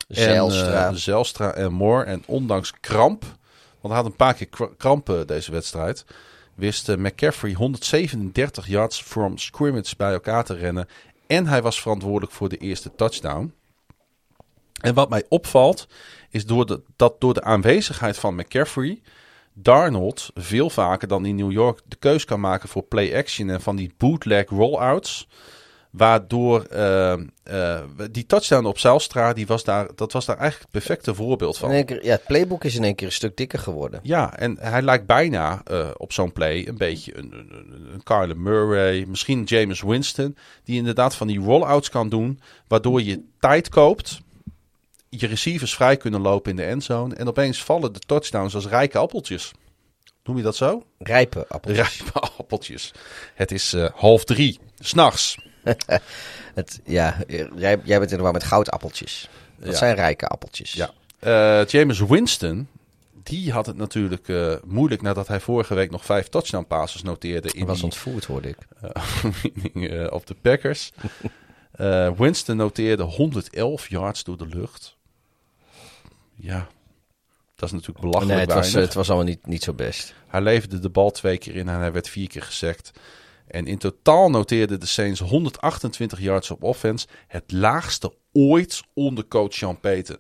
En, Zijlstra en Moore. En ondanks kramp, want hij had een paar keer kra- krampen deze wedstrijd, wist eh, McCaffrey 137 yards from scrimmage bij elkaar te rennen. En hij was verantwoordelijk voor de eerste touchdown. En wat mij opvalt, is door de, dat door de aanwezigheid van McCaffrey, Darnold veel vaker dan in New York de keus kan maken voor play action en van die bootleg rollouts. Waardoor eh, eh, die touchdown op Zijlstra, die was daar, dat was daar eigenlijk het perfecte voorbeeld In van. keer, ja, het playbook is in één keer een stuk dikker geworden. Ja, en hij lijkt bijna eh, op zo'n play een beetje een, een, een, Kyler Murray, misschien James Winston, die inderdaad van die rollouts kan doen, waardoor je tijd koopt, je receivers vrij kunnen lopen in de endzone en opeens vallen de touchdowns als rijke appeltjes. Noem je dat zo? Rijpe appeltjes. Rijpe appeltjes. Het is eh, half drie, s'nachts. Het, ja, jij, jij bent in de war met goudappeltjes. Dat Ja. zijn rijke appeltjes. Ja. Eh, James Winston, die had het natuurlijk eh, moeilijk nadat hij vorige week nog vijf touchdown passes noteerde in Dat was die ontvoerd, hoorde ik. eh, op de Packers. Winston noteerde 111 yards door de lucht. Ja, dat is natuurlijk belachelijk Nee, het was, het was allemaal niet, niet zo best. Hij leverde de bal twee keer in en hij werd vier keer gesekt. En in totaal noteerden de Saints 128 yards op offense. Het laagste ooit onder coach Sean Payton.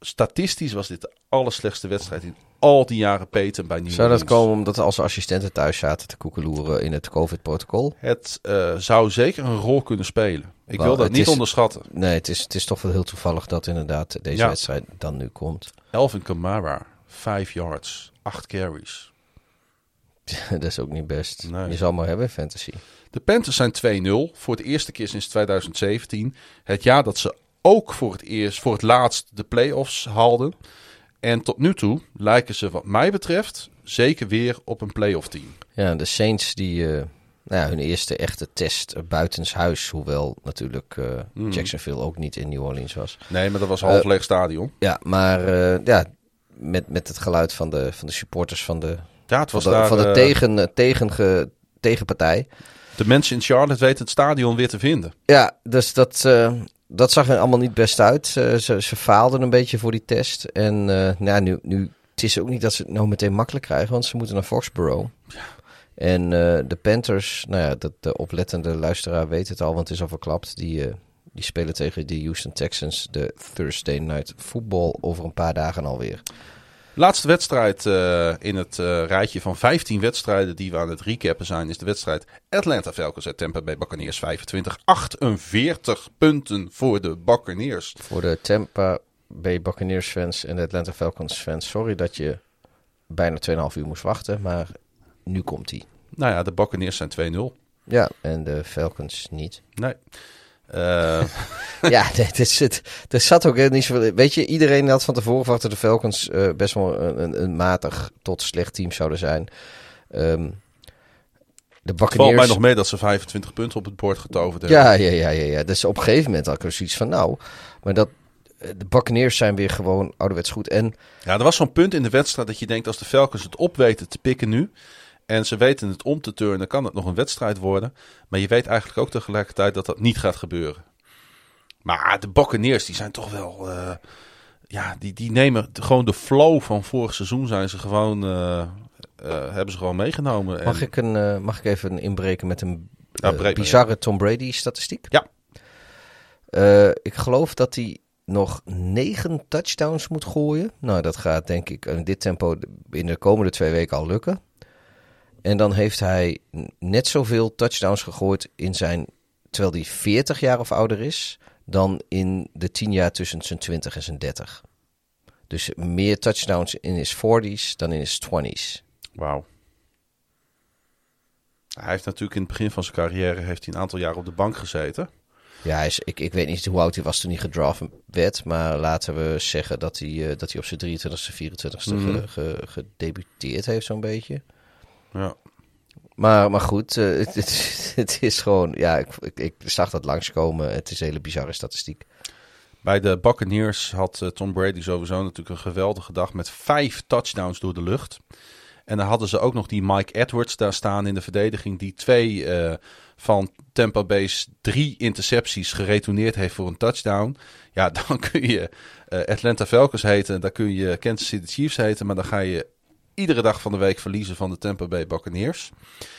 Statistisch was dit de allerslechtste wedstrijd in al die jaren Payton bij New Zou dat komen omdat als assistenten thuis zaten te koekeloeren in het COVID-protocol? Het eh, zou zeker een rol kunnen spelen. Ik wil dat niet is- onderschatten. Nee, het is, het is toch wel heel toevallig dat inderdaad deze Ja. wedstrijd dan nu komt. Elvin Kamara, 5 yards, 8 carries. dat is ook niet best. Nee. Je zal maar hebben fantasy. De Panthers zijn 2-0 voor de eerste keer sinds 2017. Het jaar dat ze ook voor het eerst, voor het laatst de playoffs haalden. En tot nu toe lijken ze wat mij betreft zeker weer op een playoff team. Ja, de Saints die eh, nou ja, hun eerste echte test buitenshuis, hoewel natuurlijk eh, Hmm. Jacksonville ook niet in New Orleans was. Nee, maar dat was half Eh, leeg stadion. Ja, maar ja, met, met het geluid van de, van de supporters van de, Ja, het van was de, daar, van de eh, tegen, eh, tegen, tegenpartij. de mensen in Charlotte weten het stadion weer te vinden. Ja, dus dat, eh, dat zag er allemaal niet best uit. Ze, ze faalden een beetje voor die test. En nou, ja, nu, nu, het is ook niet dat ze het nou meteen makkelijk krijgen, want ze moeten naar Foxborough. En eh, de Panthers, nou ja, dat, de oplettende luisteraar weet het al, want het is al verklapt. Die, die spelen tegen de Houston Texans de Thursday Night Football over een paar dagen alweer. Laatste wedstrijd eh, in het eh, rijtje van 15 wedstrijden die we aan het recappen zijn, is de wedstrijd Atlanta Falcons uit Tampa Bay Buccaneers 25. 48 punten voor de Buccaneers. Voor de Tampa Bay Buccaneers fans en de Atlanta Falcons fans, sorry dat je bijna 2,5 uur moest wachten, maar nu komt hij. Nou ja, de Buccaneers zijn 2-0. Ja, en de Falcons niet. Nee. Eh, ja, het is, het, er zat ook niet zoveel... Weet je, iedereen had van tevoren verwacht dat de Falcons eh, best wel een, een, een matig tot slecht team zouden zijn. Ehm de het valt Buccaneers... mij nog mee dat ze 25 punten op het bord getoverd hebben. Ja, ja, ja, ja, ja. Dus op een gegeven moment had ik er zoiets van, nou... Maar dat, eh, de Buccaneers zijn weer gewoon ouderwets goed. En Ja, er was zo'n punt in de wedstrijd dat je denkt als de Falcons het op weten te pikken nu. En ze weten het om te turnen, kan het nog een wedstrijd worden. Maar je weet eigenlijk ook tegelijkertijd dat dat niet gaat gebeuren. Maar de Buccaneers, die zijn toch wel... eh, ja, die, die nemen gewoon de flow van vorig seizoen zijn ze gewoon... eh, eh, hebben ze gewoon meegenomen. mag, En- ik een, mag ik even inbreken met een Ja, bizarre Tom Brady statistiek? Ja. Ik geloof dat hij nog negen touchdowns moet gooien. Nou, dat gaat denk ik in dit tempo in de komende twee weken al lukken. En dan heeft hij net zoveel touchdowns gegooid in zijn, terwijl hij 40 jaar of ouder is, dan in de 10 jaar tussen zijn 20 en zijn 30. Dus meer touchdowns in his 40s dan in his 20s. Wauw. Hij heeft natuurlijk in het begin van zijn carrière heeft hij een aantal jaar op de bank gezeten. Ja, hij is, ik, ik weet niet hoe oud hij was toen hij gedraft werd. Maar laten we zeggen dat hij, eh, dat hij op zijn 23ste, 24ste Mhm. ge- ge- gedebuteerd heeft zo'n beetje. Ja. Maar, maar goed, eh, het, het, het is gewoon... Ja, ik, ik, ik zag dat langskomen. Het is een hele bizarre statistiek. Bij de Buccaneers had eh, Tom Brady sowieso natuurlijk een geweldige dag met vijf touchdowns door de lucht. En dan hadden ze ook nog die Mike Edwards daar staan in de verdediging, die twee eh, van Tampa Bay's drie intercepties geretourneerd heeft voor een touchdown. Ja, dan kun je Atlanta Falcons heten, dan kun je Kansas City Chiefs heten, maar dan ga je iedere dag van de week verliezen van de Tampa Bay Buccaneers.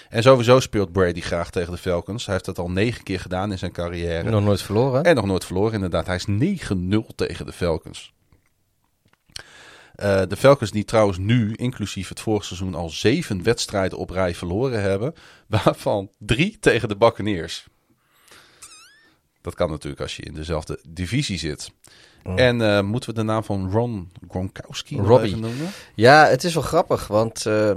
En sowieso speelt Brady graag tegen de Falcons. Hij heeft dat al negen keer gedaan in zijn carrière. Nog nooit verloren. En nog nooit verloren, inderdaad. Hij is 9-0 tegen de Falcons. Uh, de Falcons die trouwens nu, inclusief het vorige seizoen, al zeven wedstrijden op rij verloren hebben. Waarvan drie tegen de Buccaneers. Dat kan natuurlijk als je in dezelfde divisie zit. Oh. En uh, moeten we de naam van Ron Gronkowski Robbie. noemen? Ja, het is wel grappig, want... Uh,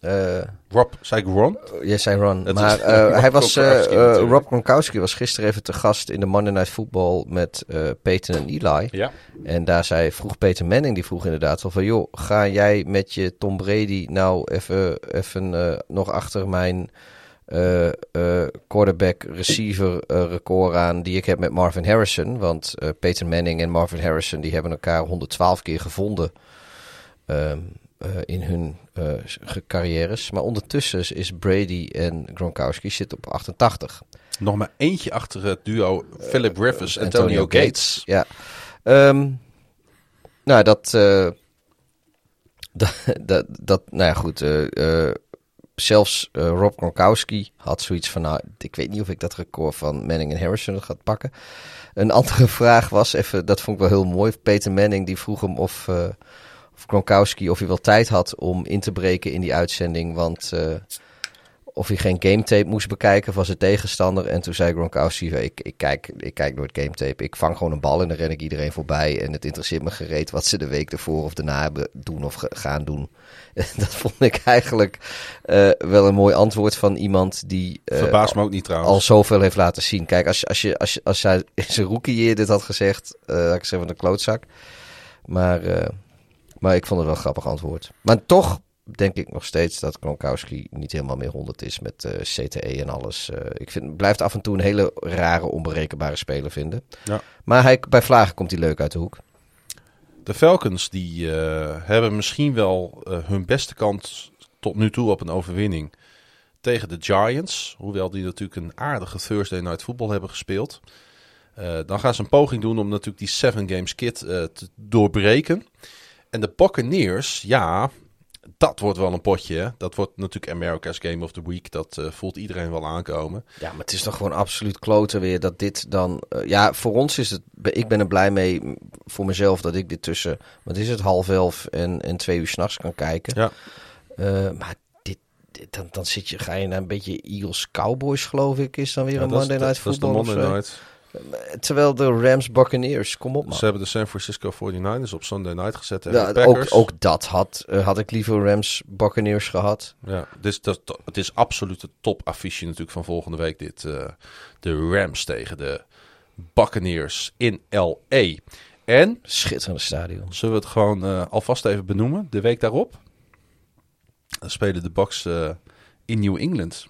uh, Rob, zei ik Ron? Je zei Ron. Het maar uh, hij was, uh, Rob Gronkowski was gisteren even te gast in de Monday Night Football met Peyton en Eli. Ja. En daar zei, vroeg Peter Manning, die vroeg inderdaad van... joh, ga jij met je Tom Brady nou even, even nog achter mijn quarterback receiver record aan... die ik heb met Marvin Harrison. Want Peter Manning en Marvin Harrison die hebben elkaar 112 keer gevonden... Uh, in hun carrières. Maar ondertussen is Brady en Gronkowski zitten op 88. Nog maar eentje achter het duo Philip Rivers en Antonio, Antonio Gates. Gates. Ja. Um, nou, dat, dat, dat, dat, nou ja, goed. Zelfs Rob Gronkowski had zoiets van, nou, ik weet niet of ik dat record van Manning en Harrison gaat pakken. Een andere vraag was, even, dat vond ik wel heel mooi. Peter Manning die vroeg hem of of Gronkowski of hij wel tijd had om in te breken in die uitzending. Want uh, of hij geen gametape moest bekijken van zijn tegenstander. En toen zei Gronkowski, ik, ik, kijk, ik kijk nooit gametape. Ik vang gewoon een bal en dan ren ik iedereen voorbij. En het interesseert me gereed wat ze de week ervoor of daarna hebben doen of gaan doen. Dat vond ik eigenlijk uh, wel een mooi antwoord van iemand die... Uh, Verbaast me ook niet trouwens. Al zoveel heeft laten zien. Kijk, als, als, je, als, je, als hij in zijn rookie dit had gezegd, uh, ik zeg van een klootzak. Maar... Maar ik vond het wel een grappig antwoord. Maar toch denk ik nog steeds dat Gronkowski niet helemaal meer 100 is met uh, CTE en alles. Uh, ik vind, blijft af en toe een hele rare, onberekenbare speler vinden. Ja. Maar hij, bij Vlagen komt hij leuk uit de hoek. De Falcons die uh, hebben misschien wel hun beste kans tot nu toe op een overwinning tegen de Giants. Hoewel die natuurlijk een aardige Thursday Night Football hebben gespeeld. dan gaan ze een poging doen om natuurlijk die seven games kit te doorbreken. En de Buccaneers, ja, dat wordt wel een potje. Dat wordt natuurlijk America's Game of the Week. Dat uh, voelt iedereen wel aankomen. Ja, maar het is toch gewoon absoluut kloten weer dat dit dan... Uh, ja, voor ons is het... Ik ben er blij mee voor mezelf dat ik dit tussen... Wat is het? Half elf en, en twee uur s'nachts kan kijken. Ja. Uh, maar dit, dit, dan, dan zit je, ga je naar een beetje Eagles Cowboys, geloof ik, is dan weer ja, een Monday Night Football. Dat is de Monday Night. Terwijl de Rams Buccaneers, kom op man. Ze hebben de San Francisco 49ers op Sunday Night gezet ja, ook, ook, dat had, uh, had ik liever Rams Buccaneers gehad. Ja, dus dat, het is absoluut het topaffiche natuurlijk van volgende week dit. Uh, de Rams tegen de Buccaneers in L.A. En... Schitterende stadion. Zullen we het gewoon uh, alvast even benoemen? De week daarop. Dan spelen de Bucks in New England.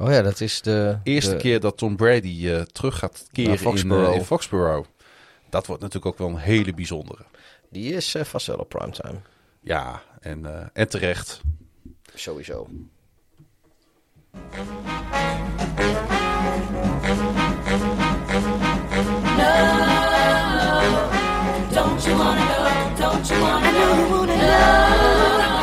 Oh ja, dat is de... Eerste keer dat Tom Brady uh, terug gaat keren Foxborough. In, uh, in, Foxborough. Dat wordt natuurlijk ook wel een hele bijzondere. Die is uh, vast wel op primetime. Ja, en, en terecht. Sowieso. No, don't you wanna know, don't you wanna know, wanna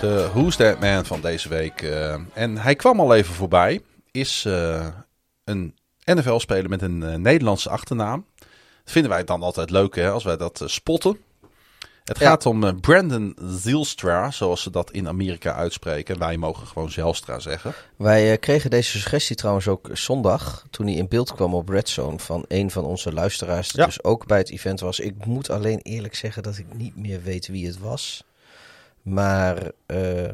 De Who's That Man van deze week. Uh, en hij kwam al even voorbij. Is uh, een NFL-speler met een uh, Nederlandse achternaam. Dat vinden wij dan altijd leuk hè, als wij dat spotten. Het ja. gaat om Brandon Zielstra, zoals ze dat in Amerika uitspreken. Wij mogen gewoon Zelstra zeggen. Wij kregen deze suggestie trouwens ook zondag, toen hij in beeld kwam op Redzone, van een van onze luisteraars, die ja. dus ook bij het event was. Ik moet alleen eerlijk zeggen dat ik niet meer weet wie het was. Maar uh,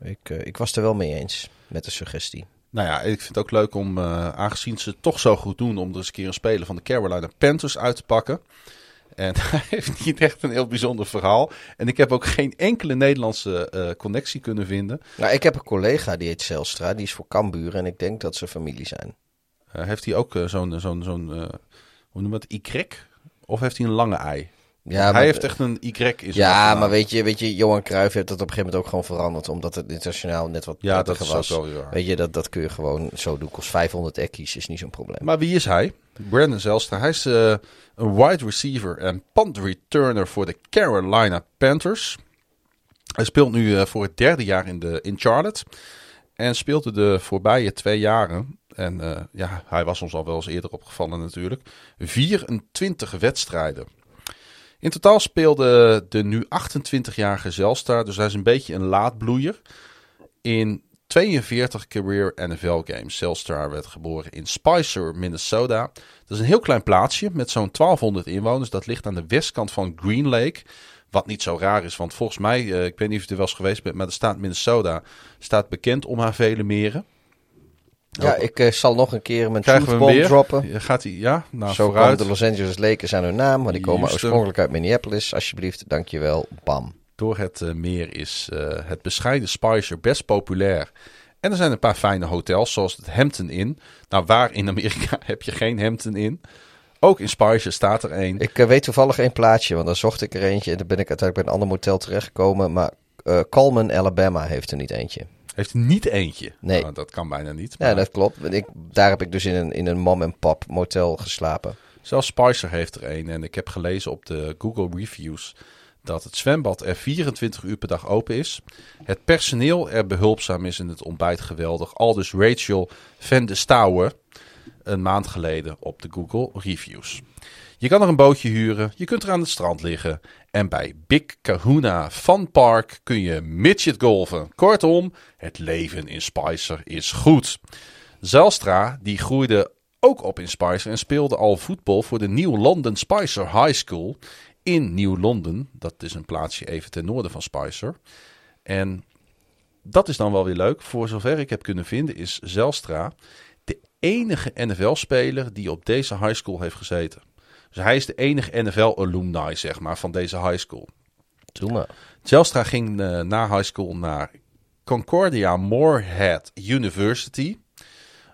ik, uh, ik was er wel mee eens met de suggestie. Nou ja, ik vind het ook leuk om, eh, aangezien ze het toch zo goed doen, om er eens een keer een speler van de Carolina Panthers uit te pakken. En hij heeft niet echt een heel bijzonder verhaal. En ik heb ook geen enkele Nederlandse eh, connectie kunnen vinden. Nou, ik heb een collega die heet Zelstra, die is voor Cambuur en ik denk dat ze familie zijn. Eh, heeft hij ook eh, zo'n, zo'n, zo'n eh, hoe noem je het, Y? Of heeft hij een lange ei? Ja, hij maar- heeft echt een Y in zijn Ja, maar weet je, weet je, Johan Cruijff heeft dat op een gegeven moment ook gewoon veranderd, omdat het internationaal net wat Ja, dat is was. wel. Weet je, dat, dat kun je gewoon zo doen. Kost 500 ekkies, is niet zo'n probleem. Maar wie is hij? Brandon Zelstra. Hij is eh, een wide receiver en punt returner voor de Carolina Panthers. Hij speelt nu eh, voor het derde jaar in, de, in Charlotte. En speelde de voorbije twee jaren. En eh, ja, hij was ons al wel eens eerder opgevallen natuurlijk. 24 wedstrijden. In totaal speelde de nu 28-jarige Zelstra, dus hij is een beetje een laadbloeier, in 42 career NFL games. Zelstra werd geboren in Spicer, Minnesota. Dat is een heel klein plaatsje met zo'n 1200 inwoners. Dat ligt aan de westkant van Green Lake. Wat niet zo raar is, want volgens mij, eh, ik weet niet of je er wel eens geweest bent, maar de staat Minnesota staat bekend om haar vele meren. Ja, ik eh, zal nog een keer mijn Krijgen droppen. Ja, Gaat hij? Ja, nou Zo vooruit. komen de Los Angeles Lakers aan hun naam, maar die komen Houston. oorspronkelijk uit Minneapolis. Alsjeblieft, dankjewel, bam. Door het eh, meer is eh, het bescheiden Spicer best populair. En er zijn een paar fijne hotels, zoals het Hampton Inn. Nou, waar in Amerika heb je geen Hampton Inn? Ook in Spicer staat er één. Ik weet toevallig één plaatsje, want daar zocht ik er eentje en dan ben ik uiteindelijk bij een ander motel terechtgekomen. Maar Coleman, Alabama heeft er niet eentje. Heeft niet eentje. Nee. Nou, dat kan bijna niet. Ja, dat klopt. Ik, daar heb ik dus in een, in een mom-en-pop motel geslapen. Zelfs Spicer heeft er één. En ik heb gelezen op de Google Reviews dat het zwembad er 24 uur per dag open is. Het personeel er behulpzaam is en het ontbijt geweldig. Al dus Rachel van de Stouwen een maand geleden op de Google Reviews. Je kan er een bootje huren, je kunt er aan het strand liggen. En bij Big Kahuna Fun Park kun je midget golven. Kortom, het leven in Spicer is goed. Zelstra die groeide ook op in Spicer en speelde al voetbal voor de New London Spicer High School in New London. Dat is een plaatsje even ten noorden van Spicer. En dat is dan wel weer leuk. Voor zover ik heb kunnen vinden is Zelstra de enige NFL-speler die op deze high school heeft gezeten. Dus hij is de enige NFL-alumni, zeg maar, van deze high school. Doe maar. Zelstra ging eh, na high school naar Concordia Moorhead University.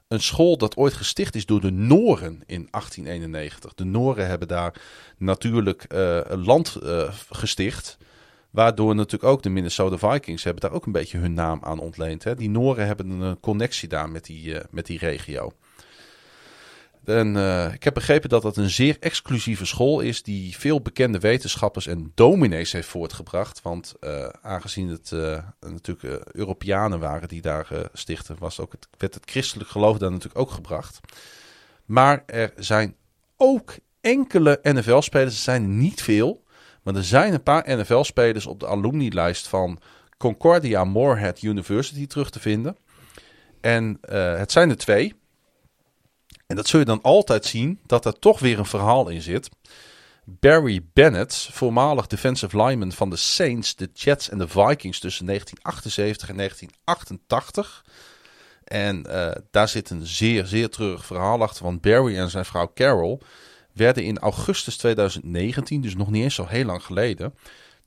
Een school dat ooit gesticht is door de Noren in 1891. De Noren hebben daar natuurlijk eh, een land eh, gesticht. Waardoor natuurlijk ook de Minnesota Vikings hebben daar ook een beetje hun naam aan ontleend. Hè. Die Noren hebben een connectie daar met die, met die regio. En, eh, ik heb begrepen dat dat een zeer exclusieve school is die veel bekende wetenschappers en dominees heeft voortgebracht. Want eh, aangezien het eh, natuurlijk Europeanen waren die daar stichten, was ook het, werd het christelijk geloof daar natuurlijk ook gebracht. Maar er zijn ook enkele NFL-spelers, er zijn niet veel, maar er zijn een paar NFL-spelers op de alumni-lijst van Concordia Moorhead University terug te vinden. En het zijn er twee. En dat zul je dan altijd zien dat er toch weer een verhaal in zit. Barry Bennett, voormalig defensive lineman van de Saints, de Jets en de Vikings tussen 1978 en 1988. En eh, daar zit een zeer, zeer treurig verhaal achter. Want Barry en zijn vrouw Carol werden in augustus 2019, dus nog niet eens zo heel lang geleden,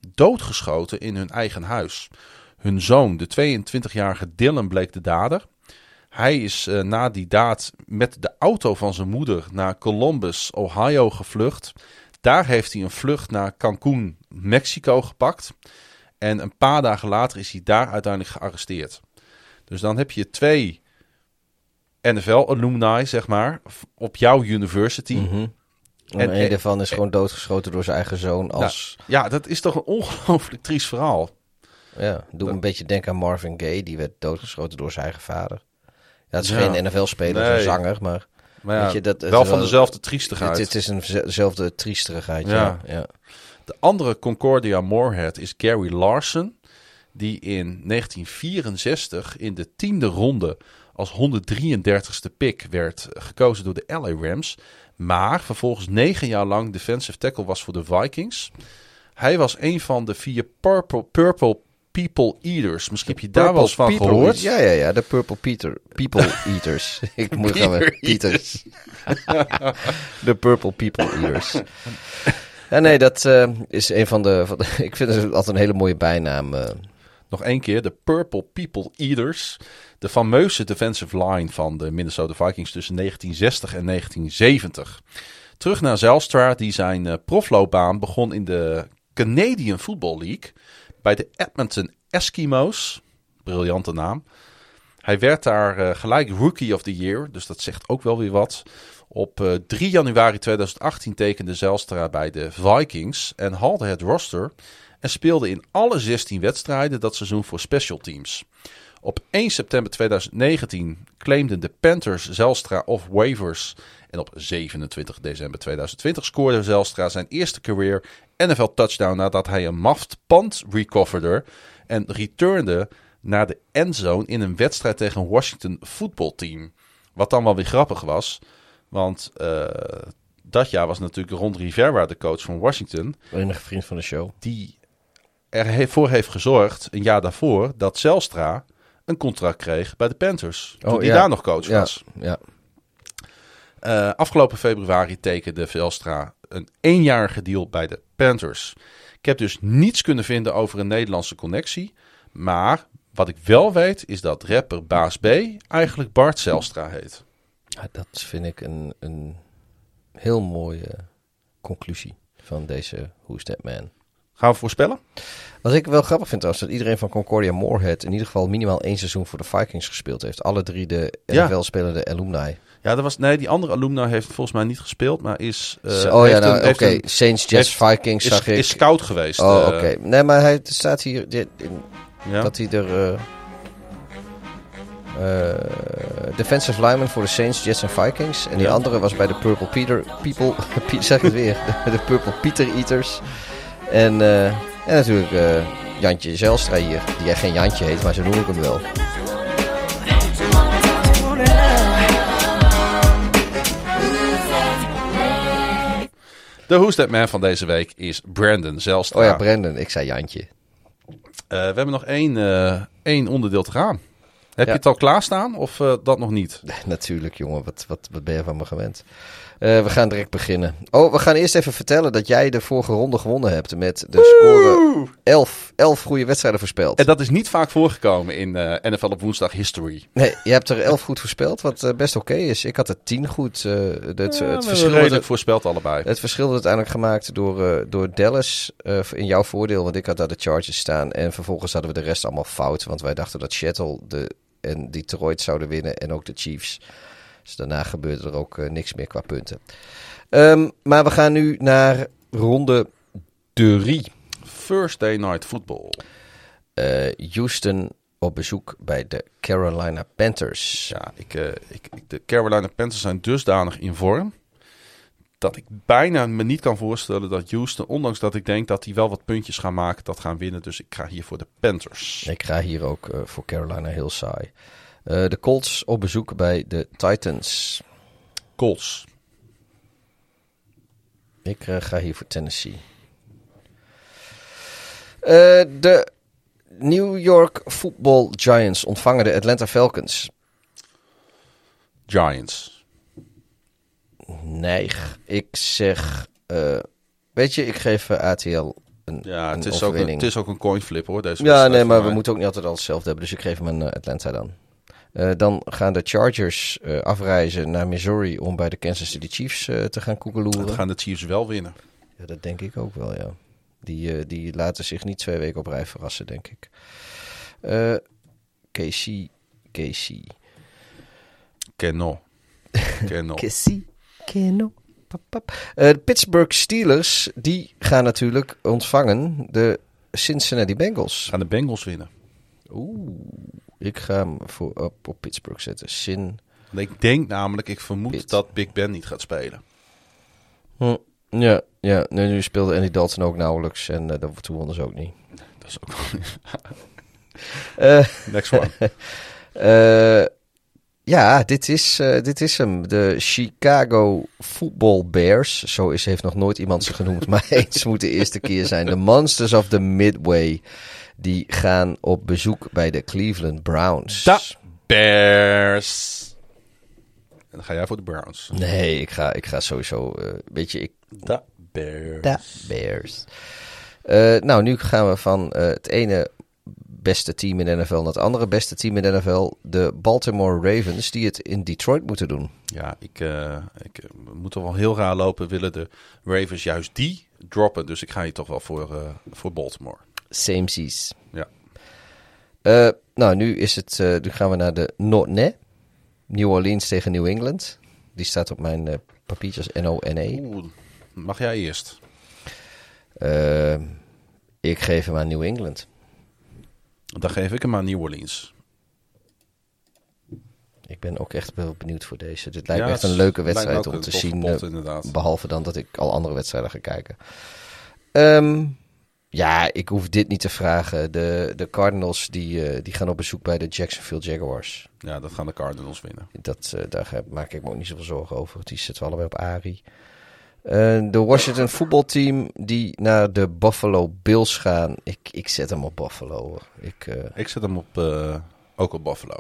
doodgeschoten in hun eigen huis. Hun zoon, de 22-jarige Dylan, bleek de dader. Hij is eh, na die daad met de auto van zijn moeder naar Columbus, Ohio gevlucht. Daar heeft hij een vlucht naar Cancún, Mexico gepakt. En een paar dagen later is hij daar uiteindelijk gearresteerd. Dus dan heb je twee NFL-alumni, zeg maar, op jouw university. Mhm. En, En- een en- daarvan is gewoon doodgeschoten door zijn eigen zoon als... Ja, dat is toch een ongelooflijk triest verhaal. Ja, doe een beetje denken aan Marvin Gaye. Die werd doodgeschoten door zijn eigen vader. Het is Ja. geen NFL-speler, Nee. een zanger, maar Maar ja, Weet je, dat- het wel van dezelfde triestigheid. het, het is een- dezelfde triesterigheid. Ja. Ja. Ja. De andere Concordia Moorhead is Gary Larson. Die in 1964 in de tiende ronde als 133ste pick werd gekozen door de LA Rams. Maar vervolgens negen jaar lang defensive tackle was voor de Vikings. Hij was een van de vier Purple, Purple People Eaters. Misschien heb je daar wel eens van People gehoord. Eaters. Ja, ja, ja. De Purple Peter, People Eaters. Ik moet gaan met Peters. De Purple People Eaters. Ja, nee, dat eh, is een van de, van de- Ik vind het altijd een hele mooie bijnaam. eh. Nog één keer, de Purple People Eaters. De fameuze defensive line van de Minnesota Vikings tussen 1960 en 1970. Terug naar Zelstra, die zijn eh, profloopbaan begon in de Canadian Football League bij de Edmonton Eskimo's. Briljante naam. Hij werd daar eh, gelijk Rookie of the Year, dus dat zegt ook wel weer wat. Op eh, 3 januari 2018 tekende Zelstra bij de Vikings en haalde het roster en speelde in alle 16 wedstrijden dat seizoen voor special teams. Op 1 september 2019 claimden de Panthers Zelstra off waivers. En op 27 december 2020 scoorde Zelstra zijn eerste career NFL touchdown nadat hij een maft punt recoverde en returnde naar de endzone in een wedstrijd tegen een Washington voetbalteam. Wat dan wel weer grappig was, want eh, dat jaar was natuurlijk Ron Rivera de coach van Washington enige vriend van de show. die ervoor heeft gezorgd, een jaar daarvoor, dat Zelstra een contract kreeg bij de Panthers. Toen Oh, hij ja. daar nog coach Ja, was. ja. Eh, afgelopen februari tekende Zelstra een eenjarige deal bij de Panthers. Ik heb dus niets kunnen vinden over een Nederlandse connectie. Maar wat ik wel weet, is dat rapper Baas B eigenlijk Bart Zelstra heet. Ja, dat vind ik een, een heel mooie conclusie van deze Who's That Man. Gaan we voorspellen? Wat ik wel grappig vind trouwens, dat iedereen van Concordia Moorhead in ieder geval minimaal één seizoen voor de Vikings gespeeld heeft. Alle drie de Ja. NFL-spelende alumni. Ja, dat was, nee, die andere alumni heeft volgens mij niet gespeeld, maar is... eh, oh ja, nou, oké. Saints, Jets, heeft- Vikings is, zag ik. is scout geweest. oh, eh, oké. Nee, maar hij staat hier dit, in, ja. dat hij er... eh, defensive lineman voor de Saints, Jets en Vikings. En die Ja. andere was bij de Purple Peter... People, zeg het weer. De Purple Peter Eaters. En, eh, en natuurlijk eh, Jantje Zelstra hier. Die jij geen Jantje heet, maar zo noem ik hem wel. De Who's That Man van deze week is Brandon Zelstra. Oh ja, Brendan. Ik zei Jantje. Eh, we hebben nog één, eh, één onderdeel te gaan. Heb Ja. je het al klaarstaan of eh, dat nog niet? Natuurlijk, jongen. Wat, wat, wat ben je van me gewend? Eh, we gaan direct beginnen. Oh, we gaan eerst even vertellen dat jij de vorige ronde gewonnen hebt. Met de score 11, 11 goede wedstrijden voorspeld. En dat is niet vaak voorgekomen in eh, NFL op woensdag history. Nee, je hebt er 11 goed voorspeld, wat eh, best oké is. Ik had er 10 goed. het, Ja, het, verschil redelijk voorspeld allebei. het verschil werd uiteindelijk gemaakt door, door Dallas in jouw voordeel. Want ik had daar de Chargers staan. En vervolgens hadden we de rest allemaal fout. Want wij dachten dat Seattle de, en Detroit zouden winnen. En ook de Chiefs. Dus daarna gebeurde er ook eh, niks meer qua punten. Ehm, maar we gaan nu naar ronde 3. Thursday Night Football. Eh, Houston op bezoek bij de Carolina Panthers. Ja, ik, eh, ik, ik- de Carolina Panthers zijn dusdanig in vorm... dat ik bijna me niet kan voorstellen dat Houston... ondanks dat ik denk dat die wel wat puntjes gaan maken... dat gaan winnen. Dus ik ga hier voor de Panthers. Ik ga hier ook voor Carolina heel saai. Eh, de Colts op bezoek bij de Titans. Colts. Ik eh, ga hier voor Tennessee. Eh, de New York Football Giants ontvangen de Atlanta Falcons. Giants. Neig. Ik zeg... weet je, ik geef ATL een, Ja, een het is, ook een, het is ook een coin flip hoor. Deze Ja, nee, maar we moeten ook niet altijd al hetzelfde hebben. Dus ik geef hem een Atlanta dan. Eh, dan gaan de Chargers eh, afreizen naar Missouri om bij de Kansas City Chiefs eh, te gaan koekeloeren. Dan gaan de Chiefs wel winnen. Ja, dat denk ik ook wel, ja. Die, eh, die laten zich niet twee weken op rij verrassen, denk ik. Eh KC, KC. Keno. Keno. KC, Keno. Pap, pap. Eh, de Pittsburgh Steelers, die gaan natuurlijk ontvangen de Cincinnati Bengals. Gaan de Bengals winnen. Oeh, ik ga hem voor, op, op Pittsburgh zetten. Sin. Ik denk namelijk, ik vermoed dat Big Ben niet gaat spelen. Hm, ja, ja. Nee, nu speelde Andy Dalton ook nauwelijks en eh dat toen wonnen ze ook niet. Dat is ook wel Eh, Next one. eh, Ja, dit is, dit is hem. De Chicago Football Bears. Zo is, heeft nog nooit iemand ze genoemd. maar eens moet de eerste keer zijn. De Monsters of the Midway. Die gaan op bezoek bij de Cleveland Browns. Da Bears. En dan ga jij voor de Browns. Nee, ik ga, ik ga sowieso. eh weet je, ik. Da Bears. Da Bears. Eh, nou, nu gaan we van eh, het ene beste team in de NFL naar het andere beste team in de NFL. De Baltimore Ravens, die het in Detroit moeten doen. Ja, ik, eh, ik moet toch wel heel raar lopen. Willen de Ravens juist die droppen. Dus ik ga hier toch wel voor, eh, voor Baltimore. Same seas. Ja. Eh, nou, nu, is het, eh, nu gaan we naar de Notne. New Orleans tegen New England. Die staat op mijn eh, papiertjes N-O-N-E. Mag jij eerst? Ik geef hem aan New England. Dan geef ik hem aan New Orleans. Ik ben ook echt wel benieuwd voor deze. Dit lijkt Ja, me echt een leuke wedstrijd om te zien. pot, eh, behalve dan dat ik al andere wedstrijden ga kijken. Ehm, ja, ik hoef dit niet te vragen. De, de Cardinals die, eh, die gaan op bezoek bij de Jacksonville Jaguars. Ja, dat gaan de Cardinals winnen. Dat, eh, daar maak ik me ook niet zoveel zorgen over. Die zitten allebei op Ari. Eh, de Washington voetbalteam die naar de Buffalo Bills gaan. Ik, ik zet hem op Buffalo. Ik Ik zet hem op, ook op Buffalo.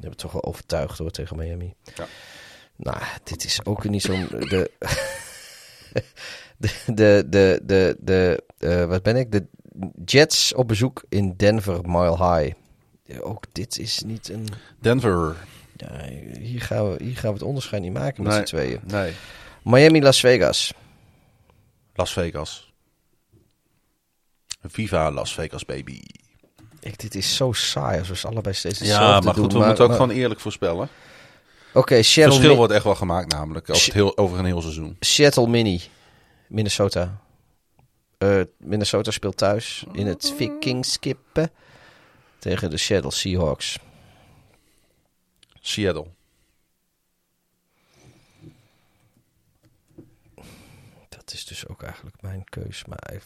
heb het toch wel overtuigd hoor tegen Miami. Ja. Nou, dit is ook niet zo'n... De, de, de, de, de, eh, wat ben ik? De Jets op bezoek in Denver Mile High. Ja, ook dit is niet een... Denver. Ja, hier, gaan we, hier gaan we het onderscheid niet maken met Nee. z'n tweeën. Nee. Miami, Las Vegas. Las Vegas. Viva Las Vegas, baby. Ik, dit is zo saai als we ze allebei steeds Ja, hetzelfde maar doen. goed, we moeten ook gewoon eerlijk voorspellen. Oké, Het Seattle, verschil wordt echt wel gemaakt namelijk. Over, het heel, over een heel seizoen. Seattle Mini. Minnesota. Eh, Minnesota speelt thuis in het Vikingskippen tegen de Seattle Seahawks. Seattle. Dat is dus ook eigenlijk mijn keus. Maar hij-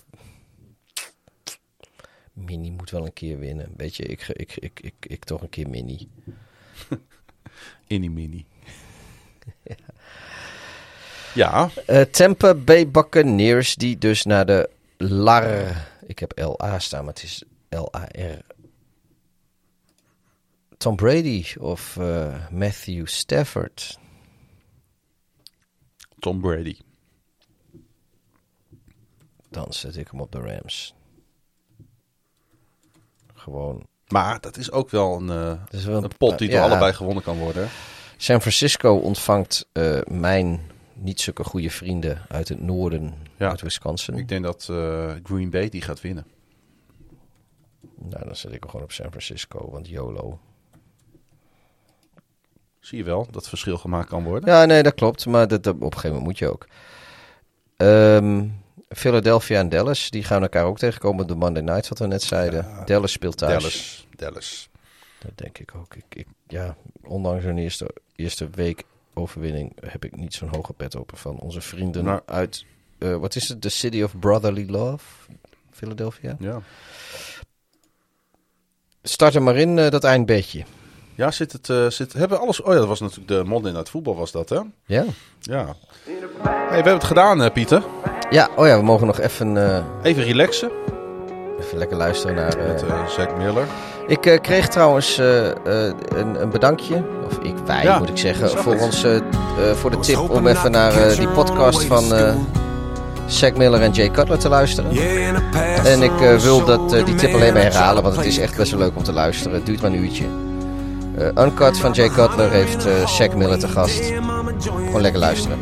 Mini moet wel een keer winnen. Weet je, ik, ik, ik, ik, ik toch een keer Mini. Inni mini. ja, Eh, Tampa Bay Buccaneers die dus naar de LAR... Ik heb LA staan, maar het is L-A-R. Tom Brady of eh, Matthew Stafford. Tom Brady. Dan zet ik hem op de Rams. Gewoon. Maar dat is ook wel een, eh, wel een pot die door ja. allebei gewonnen kan worden. San Francisco ontvangt mijn niet zulke goede vrienden uit het noorden, Ja. uit Wisconsin. Ik denk dat eh, Green Bay die gaat winnen. Nou, dan zet ik hem gewoon op San Francisco, want YOLO. Zie je wel dat verschil gemaakt kan worden. Ja, nee, dat klopt. Maar dat, dat- op een gegeven moment moet je ook. Ehm, Philadelphia en Dallas, die gaan elkaar ook tegenkomen op de Monday Night, wat we net zeiden. Dallas speelt thuis. Dallas. Dallas. Dat denk ik ook. Ik, ik, ja, ondanks een eerste, eerste week overwinning heb ik niet zo'n hoge pet open van onze vrienden Nou. uit, eh, wat is het? The City of Brotherly Love? Philadelphia? Ja. Start er maar in, eh, dat eindbedje. Ja, zit het, eh, zit, hebben we alles... Oh ja, dat was natuurlijk de Monday Night Voetbal was dat, hè? Ja? Ja. Hey, we hebben het gedaan, Pieter. Ja, oh ja, we mogen nog even, Even relaxen even lekker luisteren naar... eh, met eh Zack Miller. Ik eh, kreeg trouwens eh, eh, een, een bedankje, of ik, wij Ja, moet ik zeggen, voor, het. ons, eh, eh, voor de tip om even naar eh, die podcast van eh Zack Miller en Jay Cutler te luisteren. En ik eh, wil dat, eh, die tip alleen maar herhalen, want het is echt best wel leuk om te luisteren. Het duurt maar een uurtje. Eh, Uncut van Jay Cutler heeft eh Zack Miller te gast. Gewoon lekker luisteren.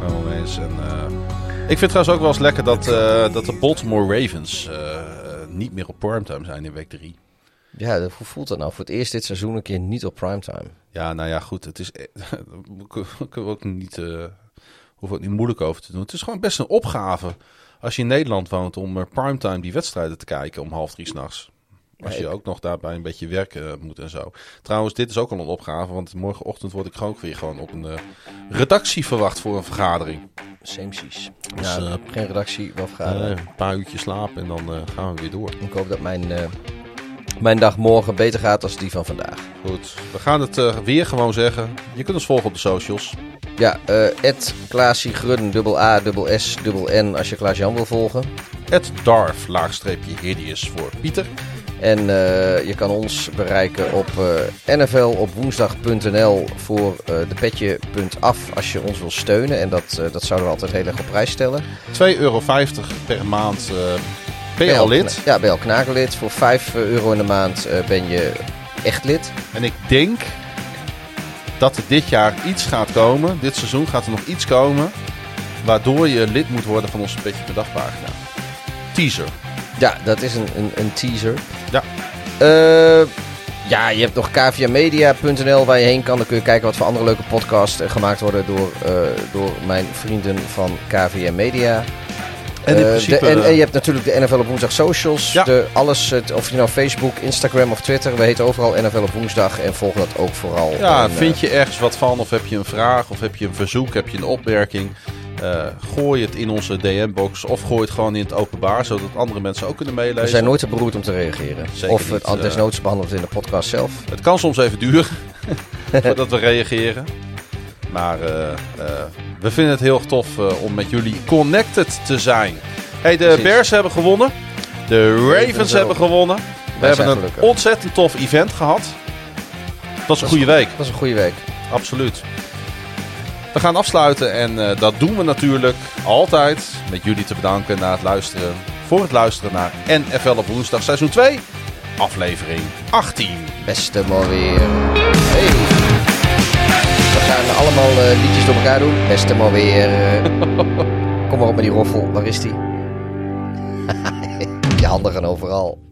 Helemaal eens. En, eh, ik vind trouwens ook wel eens lekker dat, eh, dat de Baltimore Ravens eh, eh, niet meer op primetime zijn in week 3. Ja, hoe voelt dat nou? Voor het eerst dit seizoen een keer niet op primetime. Ja, nou ja, goed. Het is. Daar kunnen we ook niet. hoeven we ook niet moeilijk over te doen. Het is gewoon best een opgave. Als je in Nederland woont om primetime die wedstrijden te kijken om half drie s'nachts. Als je ook nog daarbij een beetje werken moet en zo. Trouwens, dit is ook al een opgave. Want morgenochtend word ik gewoon ook weer gewoon op een eh, redactie verwacht voor een vergadering. Same seas. Dus, Ja, eh, geen redactie, wel Eh, vergaderen. een paar uurtjes slapen en dan eh, gaan we weer door. Ik hoop dat mijn, eh, mijn dag morgen beter gaat dan die van vandaag. Goed, we gaan het eh, weer gewoon zeggen. Je kunt ons volgen op de socials. Ja, eh Klaasie Grun, dubbel A, dubbel S, dubbel N als je Klaas Jan wil volgen. Het Darf, laagstreepje hideous voor Pieter. En eh, je kan ons bereiken op eh NFL op woensdag.nl voor eh, de petje.af als je ons wil steunen. En dat, eh, dat zouden we altijd heel erg op prijs stellen. 2,50 euro per maand eh, ben je al lid. Ja, ben je al knakenlid. Voor 5 euro in de maand eh, ben je echt lid. En ik denk dat er dit jaar iets gaat komen. Dit seizoen gaat er nog iets komen. Waardoor je lid moet worden van onze Petje per Dag pagina. Teaser. Ja, dat is een, een, een teaser. Ja. Eh, ja, je hebt nog kvmedia.nl waar je heen kan. Dan kun je kijken wat voor andere leuke podcasts gemaakt worden door, eh, door mijn vrienden van KVM Media. En in Eh, principe... de, en, en je hebt natuurlijk de NFL op woensdag socials. Ja. De, alles, het, of je nou Facebook, Instagram of Twitter. We heten overal NFL op woensdag. En volg dat ook vooral. Ja, En, vind je ergens wat van? Of heb je een vraag? Of heb je een verzoek? Heb je een opmerking? Eh, gooi het in onze DM-box. Of gooi het gewoon in het openbaar. Zodat andere mensen ook kunnen meelezen. we zijn nooit te beroerd om te reageren. Zeker of het niet, eh. desnoods behandeld in de podcast zelf. Het kan soms even duren voordat we reageren. Maar eh, we vinden het heel tof om met jullie connected te zijn. Hey, de Precies. Bears hebben gewonnen. De Ravens Ravens hebben gewonnen. We hebben een gelukkig. ontzettend tof event gehad. Dat is een goede week. Dat was een goede week. Absoluut. We gaan afsluiten en eh, dat doen we natuurlijk altijd met jullie te bedanken na het luisteren, voor het luisteren naar NFL op woensdag seizoen 2, aflevering 18. Beste maar weer. Hey. We gaan allemaal eh, liedjes door elkaar doen. Beste maar weer. Kom maar op met die roffel. Waar is die? Je handen gaan overal.